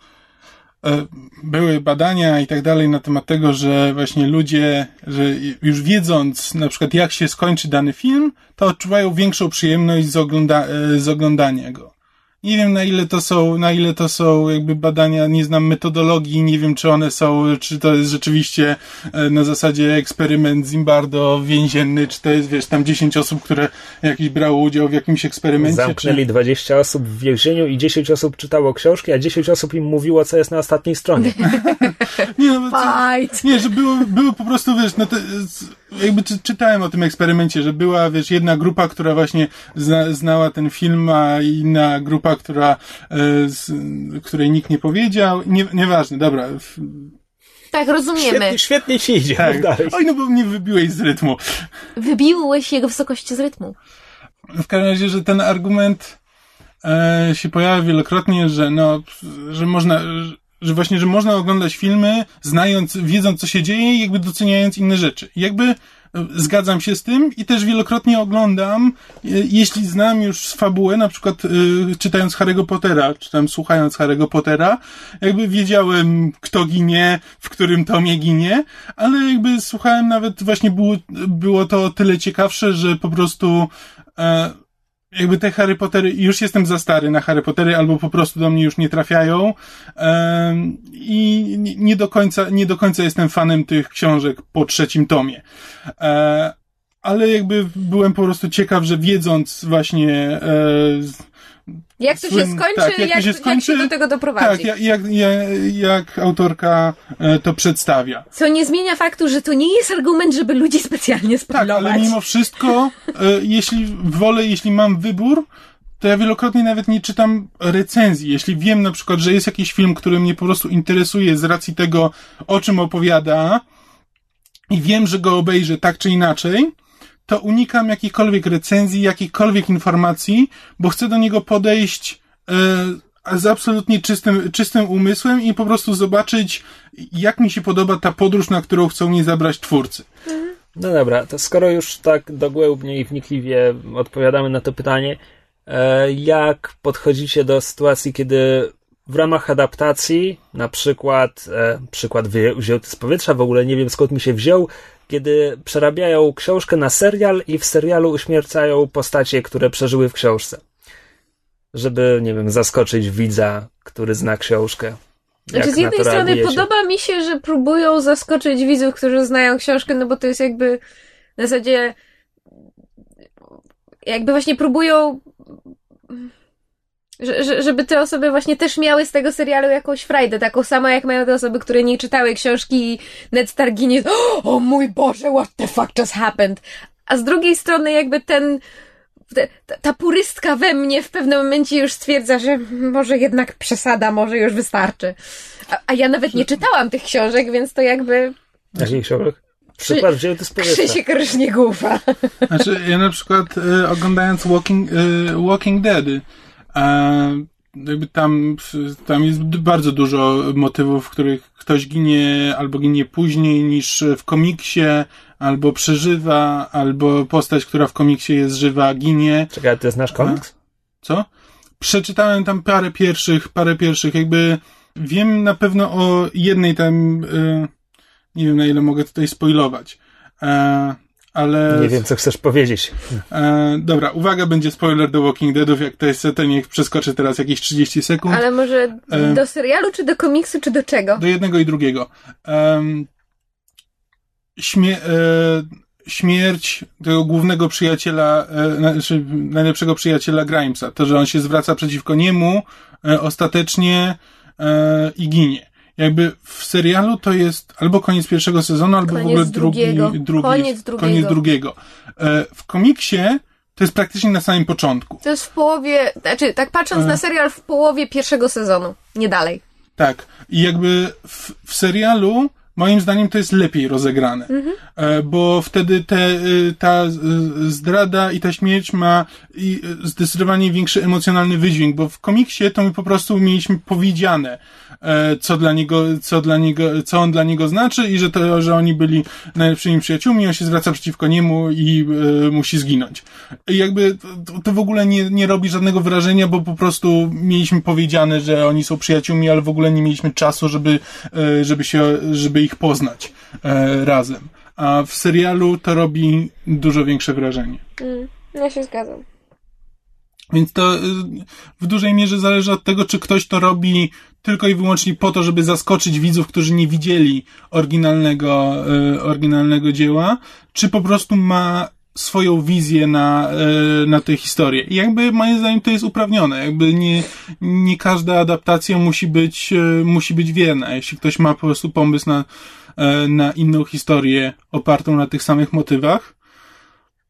[SPEAKER 1] były badania i tak dalej na temat tego, że właśnie ludzie, że już wiedząc na przykład jak się skończy dany film, to odczuwają większą przyjemność z, ogląda z oglądania go. Nie wiem na ile to są, na ile to są jakby badania, nie znam metodologii, nie wiem czy one są, czy to jest rzeczywiście e, na zasadzie eksperyment Zimbardo więzienny, czy to jest, wiesz, tam 10 osób, które jakiś brało udział w jakimś eksperymencie.
[SPEAKER 3] Zamknęli
[SPEAKER 1] czy...
[SPEAKER 3] 20 osób w więzieniu i 10 osób czytało książki, a 10 osób im mówiło, co jest na ostatniej stronie.
[SPEAKER 1] nie, no, Fight! Nie, że było, było po prostu, wiesz, no to, jakby czy, czytałem o tym eksperymencie, że była, wiesz, jedna grupa, która właśnie zna, znała ten film, a inna grupa, która, e, z, której nikt nie powiedział. Nie, nieważne, dobra.
[SPEAKER 2] Tak, rozumiemy.
[SPEAKER 3] Świetnie, świetnie ci idzie. Tak. Dalej.
[SPEAKER 1] Oj, no bo mnie wybiłeś z rytmu.
[SPEAKER 2] Wybiłeś jego wysokości z rytmu.
[SPEAKER 1] W każdym razie, że ten argument e, się pojawia wielokrotnie, że no, że można, że właśnie, że można oglądać filmy, znając, wiedząc co się dzieje, jakby doceniając inne rzeczy. Jakby e, zgadzam się z tym i też wielokrotnie oglądam, e, jeśli znam już fabułę, na przykład y, czytając Harry'ego Pottera, czy tam słuchając Harry'ego Pottera, jakby wiedziałem, kto ginie, w którym tomie ginie, ale jakby słuchałem nawet, właśnie było, było to tyle ciekawsze, że po prostu y, jakby te Harry Pottery, już jestem za stary na Harry Pottery, albo po prostu do mnie już nie trafiają i nie do końca, nie do końca jestem fanem tych książek po trzecim tomie. E, ale jakby byłem po prostu ciekaw, że wiedząc właśnie e,
[SPEAKER 2] jak to się skończy, tak, jak, jak, to się skończy, jak się do tego doprowadzi.
[SPEAKER 1] Tak, jak, jak, jak autorka e, to przedstawia.
[SPEAKER 2] Co nie zmienia faktu, że to nie jest argument, żeby ludzi specjalnie spoilować.
[SPEAKER 1] Tak, ale mimo wszystko, e, jeśli wolę, jeśli mam wybór, to ja wielokrotnie nawet nie czytam recenzji. Jeśli wiem na przykład, że jest jakiś film, który mnie po prostu interesuje z racji tego, o czym opowiada i wiem, że go obejrzę tak czy inaczej, to unikam jakichkolwiek recenzji, jakichkolwiek informacji, bo chcę do niego podejść e, z absolutnie czystym, czystym umysłem i po prostu zobaczyć, jak mi się podoba ta podróż, na którą chcą mnie zabrać twórcy.
[SPEAKER 3] No dobra, to skoro już tak dogłębnie i wnikliwie odpowiadamy na to pytanie, e, jak podchodzicie do sytuacji, kiedy w ramach adaptacji, na przykład, e, przykład wzięty z powietrza, w ogóle nie wiem skąd mi się wziął, kiedy przerabiają książkę na serial i w serialu uśmiercają postacie, które przeżyły w książce. Żeby, nie wiem, zaskoczyć widza, który zna książkę.
[SPEAKER 2] Znaczy, z jednej strony podoba mi się, że próbują zaskoczyć widzów, którzy znają książkę, no bo to jest jakby na zasadzie jakby właśnie próbują że, żeby te osoby właśnie też miały z tego serialu jakąś frajdę, taką samą jak mają te osoby, które nie czytały książki i Ned Stark ginie, o oh, mój Boże, what the fuck just happened? A z drugiej strony jakby ten, ta, ta purystka we mnie w pewnym momencie już stwierdza, że może jednak przesada, może już wystarczy. A, a ja nawet nie czytałam tych książek, więc to jakby...
[SPEAKER 3] Jakich książek? Przykład wziął to z powietrza.
[SPEAKER 2] Krzysiek Ryżniegówa.
[SPEAKER 1] Znaczy, ja na przykład y, oglądając Walking, y, Walking Dead, jakby tam, tam jest bardzo dużo motywów, w których ktoś ginie albo ginie później niż w komiksie, albo przeżywa, albo postać, która w komiksie jest żywa, ginie.
[SPEAKER 3] Czekaj, to jest nasz komiks?
[SPEAKER 1] Co? Przeczytałem tam parę pierwszych, parę pierwszych, jakby wiem na pewno o jednej tam, y, nie wiem na ile mogę tutaj spoilować. Ale...
[SPEAKER 3] Nie wiem, co chcesz powiedzieć.
[SPEAKER 1] E, dobra, uwaga, będzie spoiler do Walking Deadów, jak to jest, to niech przeskoczy teraz jakieś 30 sekund.
[SPEAKER 2] Ale może e, do serialu, czy do komiksu, czy do czego?
[SPEAKER 1] Do jednego i drugiego. E, śmie śmierć tego głównego przyjaciela, e, znaczy najlepszego przyjaciela Grimesa. To, że on się zwraca przeciwko niemu e, ostatecznie e, i ginie jakby w serialu to jest albo koniec pierwszego sezonu, albo koniec w ogóle drugi, drugi
[SPEAKER 2] koniec drugiego.
[SPEAKER 1] Koniec drugiego. E, w komiksie to jest praktycznie na samym początku.
[SPEAKER 2] To jest w połowie, znaczy tak patrząc e... na serial w połowie pierwszego sezonu, nie dalej.
[SPEAKER 1] Tak. I jakby w, w serialu moim zdaniem to jest lepiej rozegrane. E, Bo wtedy te, y, ta zdrada i ta śmierć ma y, zdecydowanie większy emocjonalny wydźwięk, bo w komiksie to my po prostu mieliśmy powiedziane, co dla niego, co dla niego, co on dla niego znaczy i że to, że oni byli najlepszymi przyjaciółmi, on się zwraca przeciwko niemu i e, musi zginąć. I jakby to, to w ogóle nie, nie robi żadnego wrażenia, bo po prostu mieliśmy powiedziane, że oni są przyjaciółmi, ale w ogóle nie mieliśmy czasu, żeby, e, żeby się, żeby ich poznać e, razem. A w serialu to robi dużo większe wrażenie.
[SPEAKER 2] Mm, ja się zgadzam.
[SPEAKER 1] Więc to y, w dużej mierze zależy od tego, czy ktoś to robi tylko i wyłącznie po to, żeby zaskoczyć widzów, którzy nie widzieli oryginalnego, y, oryginalnego dzieła, czy po prostu ma swoją wizję na, y, na tę historię. I jakby moim zdaniem to jest uprawnione. Jakby nie, nie każda adaptacja musi być, musi być wierna. Jeśli ktoś ma po prostu pomysł na, na inną historię opartą na tych samych motywach,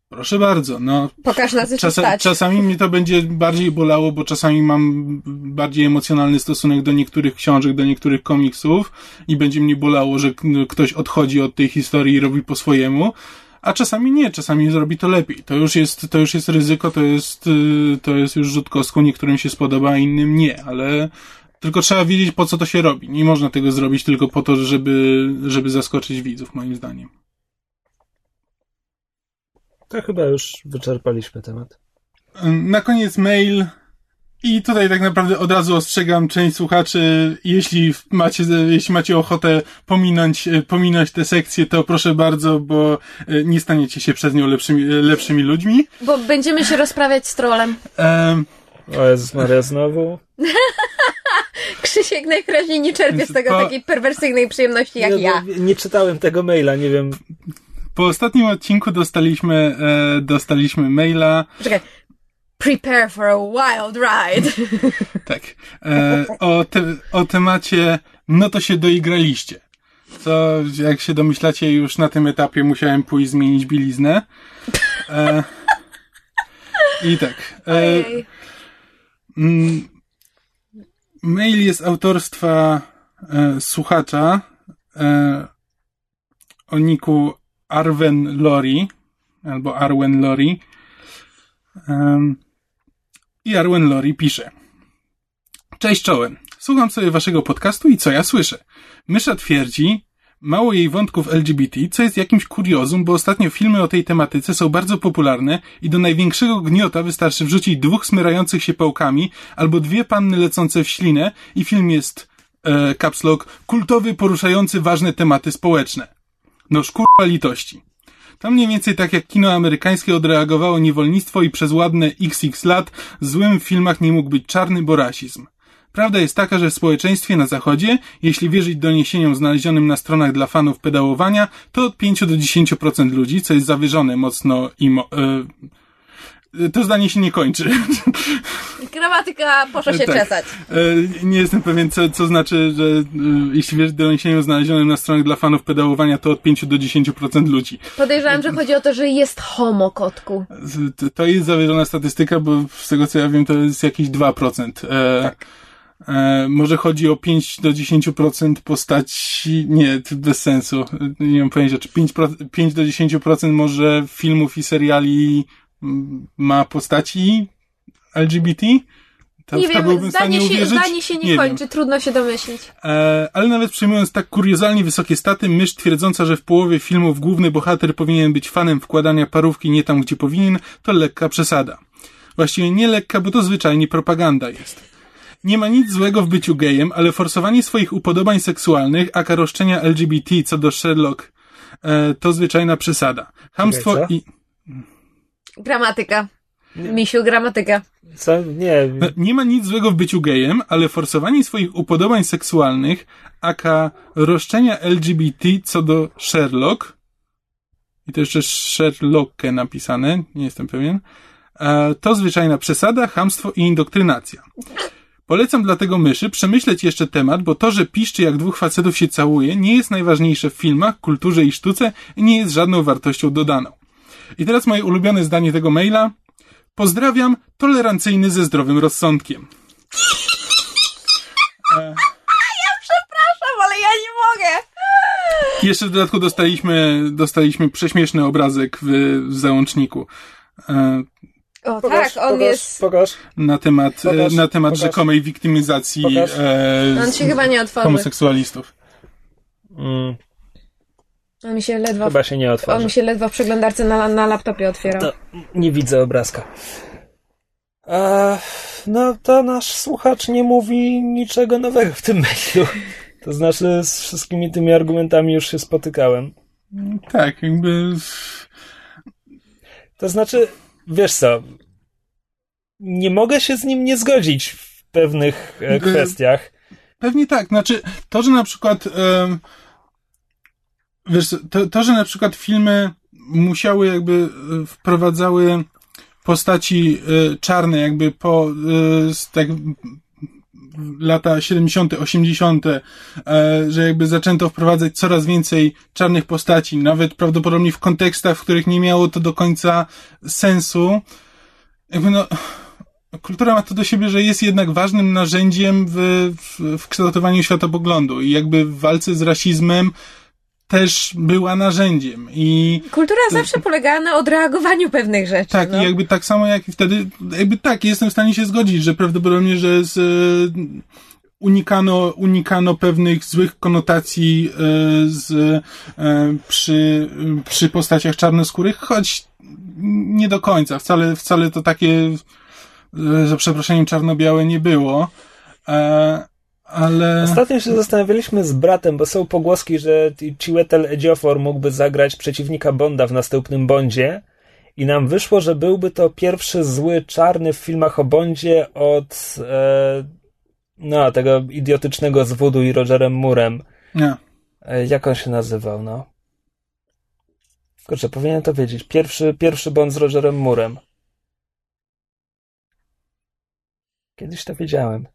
[SPEAKER 1] proszę bardzo, no
[SPEAKER 2] Pokaż na co
[SPEAKER 1] Czasa, czasami mnie to będzie bardziej bolało, bo czasami mam bardziej emocjonalny stosunek do niektórych książek, do niektórych komiksów i będzie mnie bolało, że ktoś odchodzi od tej historii i robi po swojemu. A czasami nie, czasami zrobi to lepiej. To już jest, to już jest ryzyko, to jest, y, to jest już rzut kostką, niektórym się spodoba, a innym nie, ale tylko trzeba wiedzieć, po co to się robi. Nie można tego zrobić tylko po to, żeby, żeby zaskoczyć widzów, moim zdaniem.
[SPEAKER 3] To chyba już wyczerpaliśmy temat.
[SPEAKER 1] Na koniec mail. I tutaj tak naprawdę od razu ostrzegam część słuchaczy, jeśli macie, jeśli macie ochotę pominąć, pominąć tę sekcję, to proszę bardzo, bo e, nie staniecie się przez nią lepszymi, lepszymi ludźmi.
[SPEAKER 2] Bo będziemy się rozprawiać z trolem.
[SPEAKER 1] Em,
[SPEAKER 3] O Jezus Maria, znowu?
[SPEAKER 2] Krzysiek najwyraźniej nie czerpie z tego
[SPEAKER 1] Po-
[SPEAKER 2] takiej perwersyjnej przyjemności jak
[SPEAKER 3] nie,
[SPEAKER 2] ja.
[SPEAKER 3] Nie czytałem tego maila, nie wiem.
[SPEAKER 1] Po ostatnim odcinku dostaliśmy, e, dostaliśmy maila,
[SPEAKER 2] Czekaj. Prepare for a wild ride.
[SPEAKER 1] tak, e, o, te, o temacie, no to się doigraliście. Co, jak się domyślacie, już na tym etapie musiałem pójść zmienić bieliznę. E, I tak. E. Mm, Mail jest autorstwa e, słuchacza e, o niku Arwen Lori albo Arwen Lori. Em, I Arwen Lori pisze. Cześć czołem. Słucham sobie waszego podcastu i co ja słyszę? Mysza twierdzi, mało jej wątków LGBT, co jest jakimś kuriozum, bo ostatnio filmy o tej tematyce są bardzo popularne i do największego gniota wystarczy wrzucić dwóch smyrających się pałkami albo dwie panny lecące w ślinę i film jest, e, caps lock, kultowy, poruszający ważne tematy społeczne. No szkurwa litości. To mniej więcej tak jak kino amerykańskie odreagowało niewolnictwo i przez ładne xx lat złym w filmach nie mógł być czarny, bo rasizm. Prawda jest taka, że w społeczeństwie na zachodzie, jeśli wierzyć doniesieniom znalezionym na stronach dla fanów pedałowania, to od 5 do 10% ludzi, co jest zawyżone mocno i mo- e, to zdanie się nie kończy.
[SPEAKER 2] Gramatyka poszła się
[SPEAKER 1] Tak.
[SPEAKER 2] czesać.
[SPEAKER 1] E, nie jestem pewien, co, co znaczy, że e, jeśli wierzyć doniesieniom znalezionym na stronach dla fanów pedałowania, to od 5 do 10% ludzi.
[SPEAKER 2] Podejrzewam, że chodzi o to, że jest homo, kotku.
[SPEAKER 1] To- jest zawyżona statystyka, bo z tego co ja wiem, to jest jakieś 2%. E, e, może chodzi o 5 do 10% postaci. Nie, bez sensu. Nie mam pojęcia, czy 5, 5 do 10% może filmów i seriali mm, ma postaci LGBT? To,
[SPEAKER 2] nie wiem,
[SPEAKER 1] byłbym
[SPEAKER 2] zdanie się, zdanie się nie,
[SPEAKER 1] wiem.
[SPEAKER 2] kończy, trudno się domyślić.
[SPEAKER 1] E, ale nawet przyjmując tak kuriozalnie wysokie staty, mysz twierdząca, że w połowie filmów główny bohater powinien być fanem wkładania parówki nie tam, gdzie powinien, to lekka przesada. Właściwie nie lekka, bo to zwyczajnie propaganda jest. Nie ma nic złego w byciu gejem, ale forsowanie swoich upodobań seksualnych, aka roszczenia LGBT co do Sherlock, e, to zwyczajna przesada. Hamstwo i...
[SPEAKER 2] Gramatyka. Misiu, gramatyka.
[SPEAKER 3] Co? Nie.
[SPEAKER 1] No, Nie ma nic złego w byciu gejem, ale forsowanie swoich upodobań seksualnych, aka roszczenia LGBT co do Sherlock, i to jeszcze Sherlocke napisane, nie jestem pewien, e, to zwyczajna przesada, chamstwo i indoktrynacja. Polecam dlatego myszy przemyśleć jeszcze temat, bo to, że piszczy jak dwóch facetów się całuje, nie jest najważniejsze w filmach, kulturze i sztuce i nie jest żadną wartością dodaną. I teraz moje ulubione zdanie tego maila. Pozdrawiam, tolerancyjny ze zdrowym rozsądkiem.
[SPEAKER 2] Przepraszam, ale ja nie mogę.
[SPEAKER 1] Jeszcze w dodatku dostaliśmy, dostaliśmy prześmieszny obrazek w, w załączniku. E,
[SPEAKER 2] O
[SPEAKER 3] Pokaż,
[SPEAKER 2] tak, on
[SPEAKER 3] pokaż,
[SPEAKER 2] jest...
[SPEAKER 3] Pokaż.
[SPEAKER 1] na temat,
[SPEAKER 3] Pokaż,
[SPEAKER 1] e, na temat
[SPEAKER 3] pokaż.
[SPEAKER 1] rzekomej wiktymizacji
[SPEAKER 3] Pokaż.
[SPEAKER 1] e,
[SPEAKER 2] On się chyba nie otworzy.
[SPEAKER 1] homoseksualistów.
[SPEAKER 3] Mm,
[SPEAKER 2] On mi się ledwo...
[SPEAKER 3] chyba się nie
[SPEAKER 2] On
[SPEAKER 3] otworzy.
[SPEAKER 2] mi się ledwo w przeglądarce na, na laptopie otwierał.
[SPEAKER 3] To nie widzę obrazka. E, no to nasz słuchacz nie mówi niczego nowego w tym mailu. To znaczy z wszystkimi tymi argumentami już się spotykałem.
[SPEAKER 1] Tak, jakby
[SPEAKER 3] To znaczy, wiesz co, nie mogę się z nim nie zgodzić w pewnych e, kwestiach.
[SPEAKER 1] Pewnie tak. Znaczy, to, że na przykład em, wiesz, to, to, że na przykład filmy musiały jakby e, wprowadzały postaci e, czarne jakby po e, tak lata 70., 80., e, że jakby zaczęto wprowadzać coraz więcej czarnych postaci, nawet prawdopodobnie w kontekstach, w których nie miało to do końca sensu. Jakby no, kultura ma to do siebie, że jest jednak ważnym narzędziem w, w, w kształtowaniu światopoglądu i jakby w walce z rasizmem też była narzędziem. I
[SPEAKER 2] Kultura zawsze polegała na odreagowaniu pewnych rzeczy.
[SPEAKER 1] tak,
[SPEAKER 2] no.
[SPEAKER 1] i jakby tak samo jak i wtedy, jakby tak, jestem w stanie się zgodzić, że prawdopodobnie, że z, e, unikano, unikano pewnych złych konotacji e, z, e, przy, przy postaciach czarnoskórych, choć nie do końca. Wcale, wcale to takie, za przeproszeniem, czarno-białe nie było. Ale...
[SPEAKER 3] Ostatnio się zastanawialiśmy z bratem, bo są pogłoski, że Chiwetel Ejiofor mógłby zagrać przeciwnika Bonda w następnym Bondzie i nam wyszło, że byłby to pierwszy zły czarny w filmach o Bondzie od e, no, tego idiotycznego z Voodoo i Rogerem Murem.
[SPEAKER 1] Nie.
[SPEAKER 3] E, jak on się nazywał, no? Kurczę, powinienem to wiedzieć. Pierwszy, pierwszy Bond z Rogerem Murem. Kiedyś to wiedziałem.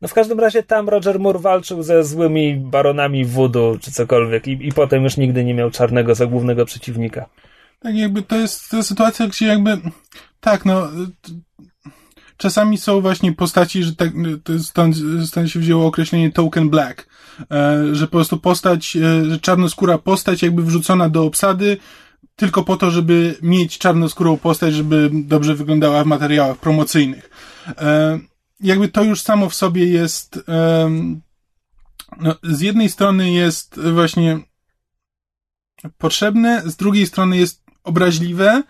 [SPEAKER 3] No w każdym razie tam Roger Moore walczył ze złymi baronami voodoo czy cokolwiek i, i potem już nigdy nie miał czarnego za głównego przeciwnika.
[SPEAKER 1] Tak, jakby to jest, jest sytuacja, gdzie jakby, tak, no, czasami są właśnie postaci, że tak, stąd, stąd się wzięło określenie token black, e, że po prostu postać, e, że czarnoskóra postać jakby wrzucona do obsady, tylko po to, żeby mieć czarnoskórą postać, żeby dobrze wyglądała w materiałach promocyjnych. Jakby to już samo w sobie jest, no, z jednej strony jest właśnie potrzebne, z drugiej strony jest obraźliwe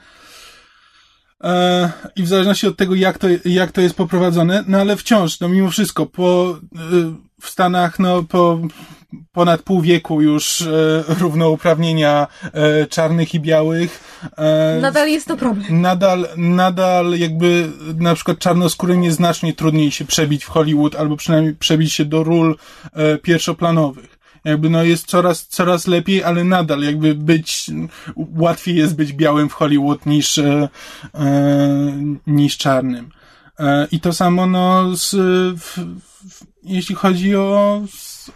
[SPEAKER 1] e, i w zależności od tego, jak to, jak to jest poprowadzone, no ale wciąż, no mimo wszystko, po, e, w Stanach, no po ponad pół wieku już e, równouprawnienia e, czarnych i białych. E,
[SPEAKER 2] Nadal jest to problem.
[SPEAKER 1] nadal, nadal jakby na przykład czarnoskórym jest znacznie trudniej się przebić w Hollywood, albo przynajmniej przebić się do ról e, pierwszoplanowych. Jakby no jest coraz, coraz lepiej, ale nadal jakby być, łatwiej jest być białym w Hollywood niż, e, e, niż czarnym. E, I to samo no z, w, w, jeśli chodzi o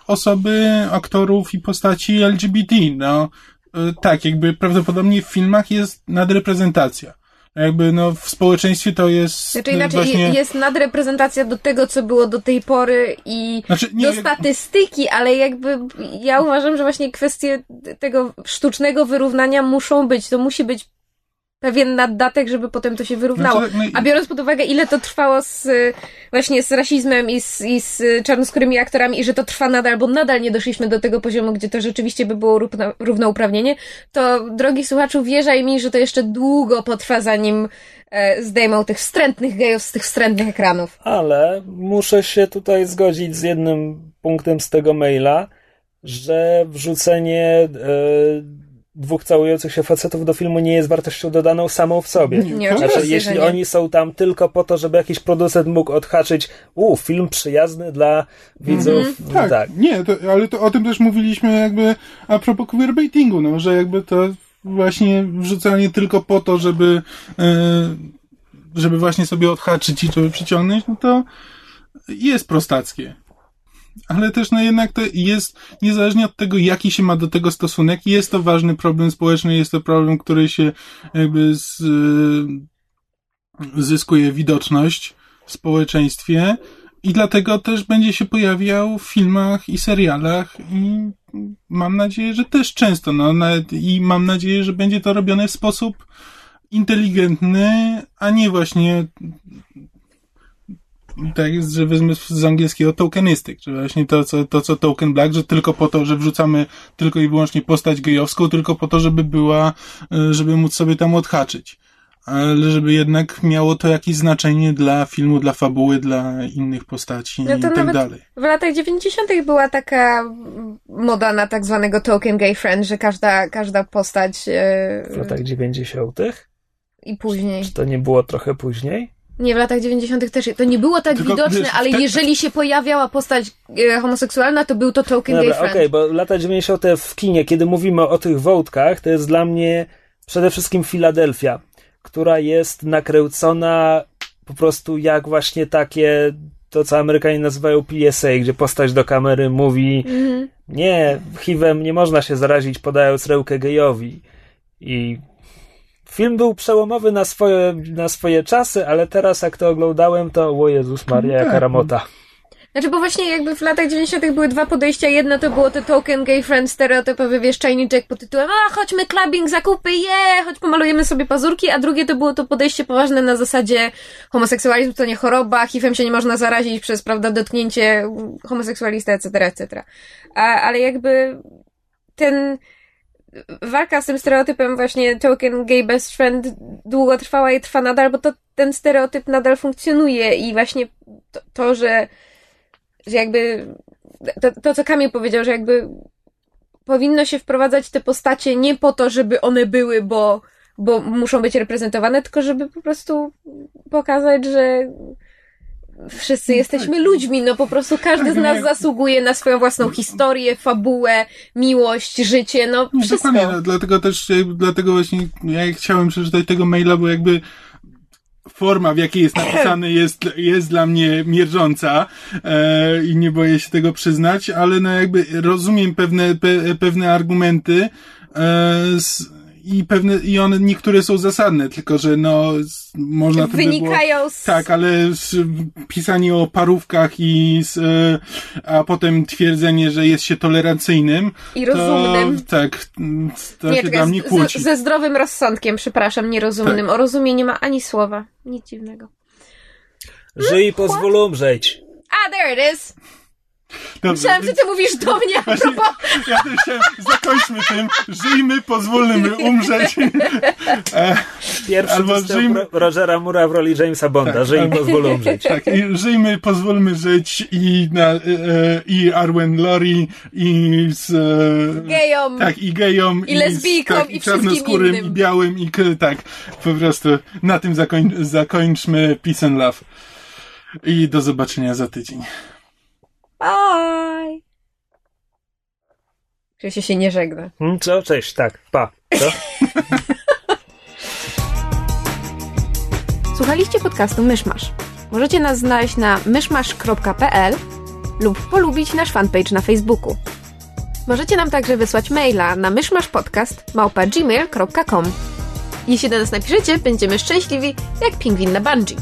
[SPEAKER 1] osoby, aktorów i postaci LGBT, no e, tak, jakby prawdopodobnie w filmach jest nadreprezentacja. Jakby no w społeczeństwie to jest
[SPEAKER 2] Znaczy inaczej,
[SPEAKER 1] właśnie...
[SPEAKER 2] je- jest nadreprezentacja do tego, co było do tej pory i
[SPEAKER 1] Znaczy, nie,
[SPEAKER 2] do
[SPEAKER 1] jak-
[SPEAKER 2] statystyki, ale jakby ja uważam, że właśnie kwestie tego sztucznego wyrównania muszą być. To musi być pewien naddatek, żeby potem to się wyrównało.
[SPEAKER 1] Znaczy, no i-
[SPEAKER 2] A biorąc pod uwagę, ile to trwało z, właśnie z rasizmem i z, i z czarnoskórymi aktorami i że to trwa nadal, bo nadal nie doszliśmy do tego poziomu, gdzie to rzeczywiście by było równo, równouprawnienie, to drogi słuchaczu, wierzaj mi, że to jeszcze długo potrwa, zanim e, zdejmą tych wstrętnych gejów z tych wstrętnych ekranów.
[SPEAKER 3] Ale muszę się tutaj zgodzić z jednym punktem z tego maila, że wrzucenie e, dwóch całujących się facetów do filmu nie jest wartością dodaną samą w sobie.
[SPEAKER 2] Nie,
[SPEAKER 1] tak?
[SPEAKER 3] Znaczy,
[SPEAKER 2] oczywiście,
[SPEAKER 3] jeśli
[SPEAKER 2] nie.
[SPEAKER 3] oni są tam tylko po to, żeby jakiś producent mógł odhaczyć, u, film przyjazny dla widzów.
[SPEAKER 1] Tak,
[SPEAKER 3] tak.
[SPEAKER 1] nie, to, ale to o tym też mówiliśmy jakby a propos queerbaitingu, no, że jakby to właśnie wrzucanie tylko po to, żeby e, żeby właśnie sobie odhaczyć i żeby przyciągnąć, no to jest prostackie. Ale też no jednak to jest, niezależnie od tego, jaki się ma do tego stosunek, jest to ważny problem społeczny, jest to problem, który się jakby z, e, zyskuje widoczność w społeczeństwie i dlatego też będzie się pojawiał w filmach i serialach i mam nadzieję, że też często, no, nawet, i mam nadzieję, że będzie to robione w sposób inteligentny, a nie właśnie tak jest, że wezmę z angielskiego tokenistic, że właśnie to co, to, co Token Black, że tylko po to, że wrzucamy tylko i wyłącznie postać gejowską, tylko po to, żeby była, e, żeby móc sobie tam odhaczyć. Ale żeby jednak miało to jakieś znaczenie dla filmu, dla fabuły, dla innych postaci
[SPEAKER 2] No
[SPEAKER 1] i tak
[SPEAKER 2] nawet
[SPEAKER 1] dalej.
[SPEAKER 2] W latach 90. była taka moda na tak zwanego token gay friend, że każda, każda postać e,
[SPEAKER 3] W latach 90.
[SPEAKER 2] i później.
[SPEAKER 3] Czy to nie było trochę później?
[SPEAKER 2] Nie, w latach 90. też. To nie było tak
[SPEAKER 1] Tylko,
[SPEAKER 2] widoczne, ale
[SPEAKER 1] tak-
[SPEAKER 2] jeżeli się pojawiała postać e, homoseksualna, to był to token
[SPEAKER 3] Dobra,
[SPEAKER 2] gay
[SPEAKER 3] okej,
[SPEAKER 2] friend.
[SPEAKER 3] bo lata 90. w kinie, kiedy mówimy o tych wątkach, to jest dla mnie przede wszystkim Filadelfia, która jest nakręcona po prostu jak właśnie takie, to co Amerykanie nazywają PSA, gdzie postać do kamery mówi
[SPEAKER 2] Mhm.
[SPEAKER 3] nie, HIV-em nie można się zarazić podając rękę gejowi. I film był przełomowy na swoje, na swoje czasy, ale teraz jak to oglądałem, to o Jezus Maria, jaka
[SPEAKER 1] Tak.
[SPEAKER 3] ramota.
[SPEAKER 2] Znaczy, bo właśnie jakby w latach 90. były dwa podejścia. Jedno to było to token gay friend stereotypowy, wiesz, czajniczek pod tytułem a, chodźmy clubbing, zakupy, je, chodź pomalujemy sobie pazurki, a drugie to było to podejście poważne na zasadzie homoseksualizm to nie choroba, HIV-em się nie można zarazić przez, prawda, dotknięcie homoseksualisty, etc., etc. A, ale jakby ten walka z tym stereotypem właśnie token gay best friend długo trwała i trwa nadal, bo to ten stereotyp nadal funkcjonuje i właśnie to, to że że jakby to, to, co Kamil powiedział, że jakby powinno się wprowadzać te postacie nie po to, żeby one były, bo, bo muszą być reprezentowane, tylko żeby po prostu pokazać, że wszyscy jesteśmy ludźmi, no po prostu każdy
[SPEAKER 1] Tak,
[SPEAKER 2] z nas
[SPEAKER 1] jak-
[SPEAKER 2] zasługuje na swoją własną historię, fabułę, miłość, życie, no wszystko.
[SPEAKER 1] dokładnie, no, dlatego też, jakby, dlatego właśnie ja chciałem przeczytać tego maila, bo jakby forma, w jakiej jest napisany, jest, jest dla mnie mierząca e, i nie boję się tego przyznać, ale no jakby rozumiem pewne, pe, pewne argumenty e, s, i pewne, i one niektóre są zasadne, tylko że no można to by było...
[SPEAKER 2] Wynikają z...
[SPEAKER 1] Tak, ale s- pisanie o parówkach i z, e, a potem twierdzenie, że jest się tolerancyjnym,
[SPEAKER 2] I rozumnym.
[SPEAKER 1] to, tak, to
[SPEAKER 2] nie,
[SPEAKER 1] się dla mnie
[SPEAKER 2] z-
[SPEAKER 1] kłóci.
[SPEAKER 2] z, ze zdrowym rozsądkiem, przepraszam, nierozumnym.
[SPEAKER 1] Tak.
[SPEAKER 2] O rozumie nie ma ani słowa. Nic dziwnego.
[SPEAKER 3] Żyj i pozwól umrzeć.
[SPEAKER 2] A, there it is!
[SPEAKER 1] Dobrze,
[SPEAKER 2] Myślałem, że
[SPEAKER 1] więc
[SPEAKER 2] ty mówisz do mnie a
[SPEAKER 1] Właśnie-
[SPEAKER 2] propos...
[SPEAKER 1] ja też chciałem, zakończmy tym, żyjmy, pozwólmy umrzeć. E,
[SPEAKER 3] Pierwszy
[SPEAKER 1] Albo żyjmy-
[SPEAKER 3] Ro- Rogera Mura w roli Jamesa Bonda.
[SPEAKER 1] Tak,
[SPEAKER 3] Żyj i
[SPEAKER 1] albo-
[SPEAKER 3] pozwól umrzeć.
[SPEAKER 1] tak, i żyjmy, pozwólmy żyć i, na, e, e, i Arwen Lori i z, e,
[SPEAKER 2] Gejom.
[SPEAKER 1] Tak, i gejom,
[SPEAKER 2] I lesbijkom,
[SPEAKER 1] tak,
[SPEAKER 2] i wszystkim
[SPEAKER 1] czarnoskórym,
[SPEAKER 2] innym.
[SPEAKER 1] i białym, i tak, po prostu na tym zakoń, zakończmy Peace and Love. I do zobaczenia za tydzień.
[SPEAKER 2] Bye! Krzysie się nie żegna.
[SPEAKER 3] Hmm, Co? Cześć, tak, pa. Co?
[SPEAKER 2] Słuchaliście podcastu Myszmasz. Możecie nas znaleźć na myszmasz.pl lub polubić nasz fanpage na Facebooku. Możecie nam także wysłać maila na myszmaszpodcast.gmail.com Jeśli do nas napiszecie, będziemy szczęśliwi jak pingwin na bungee.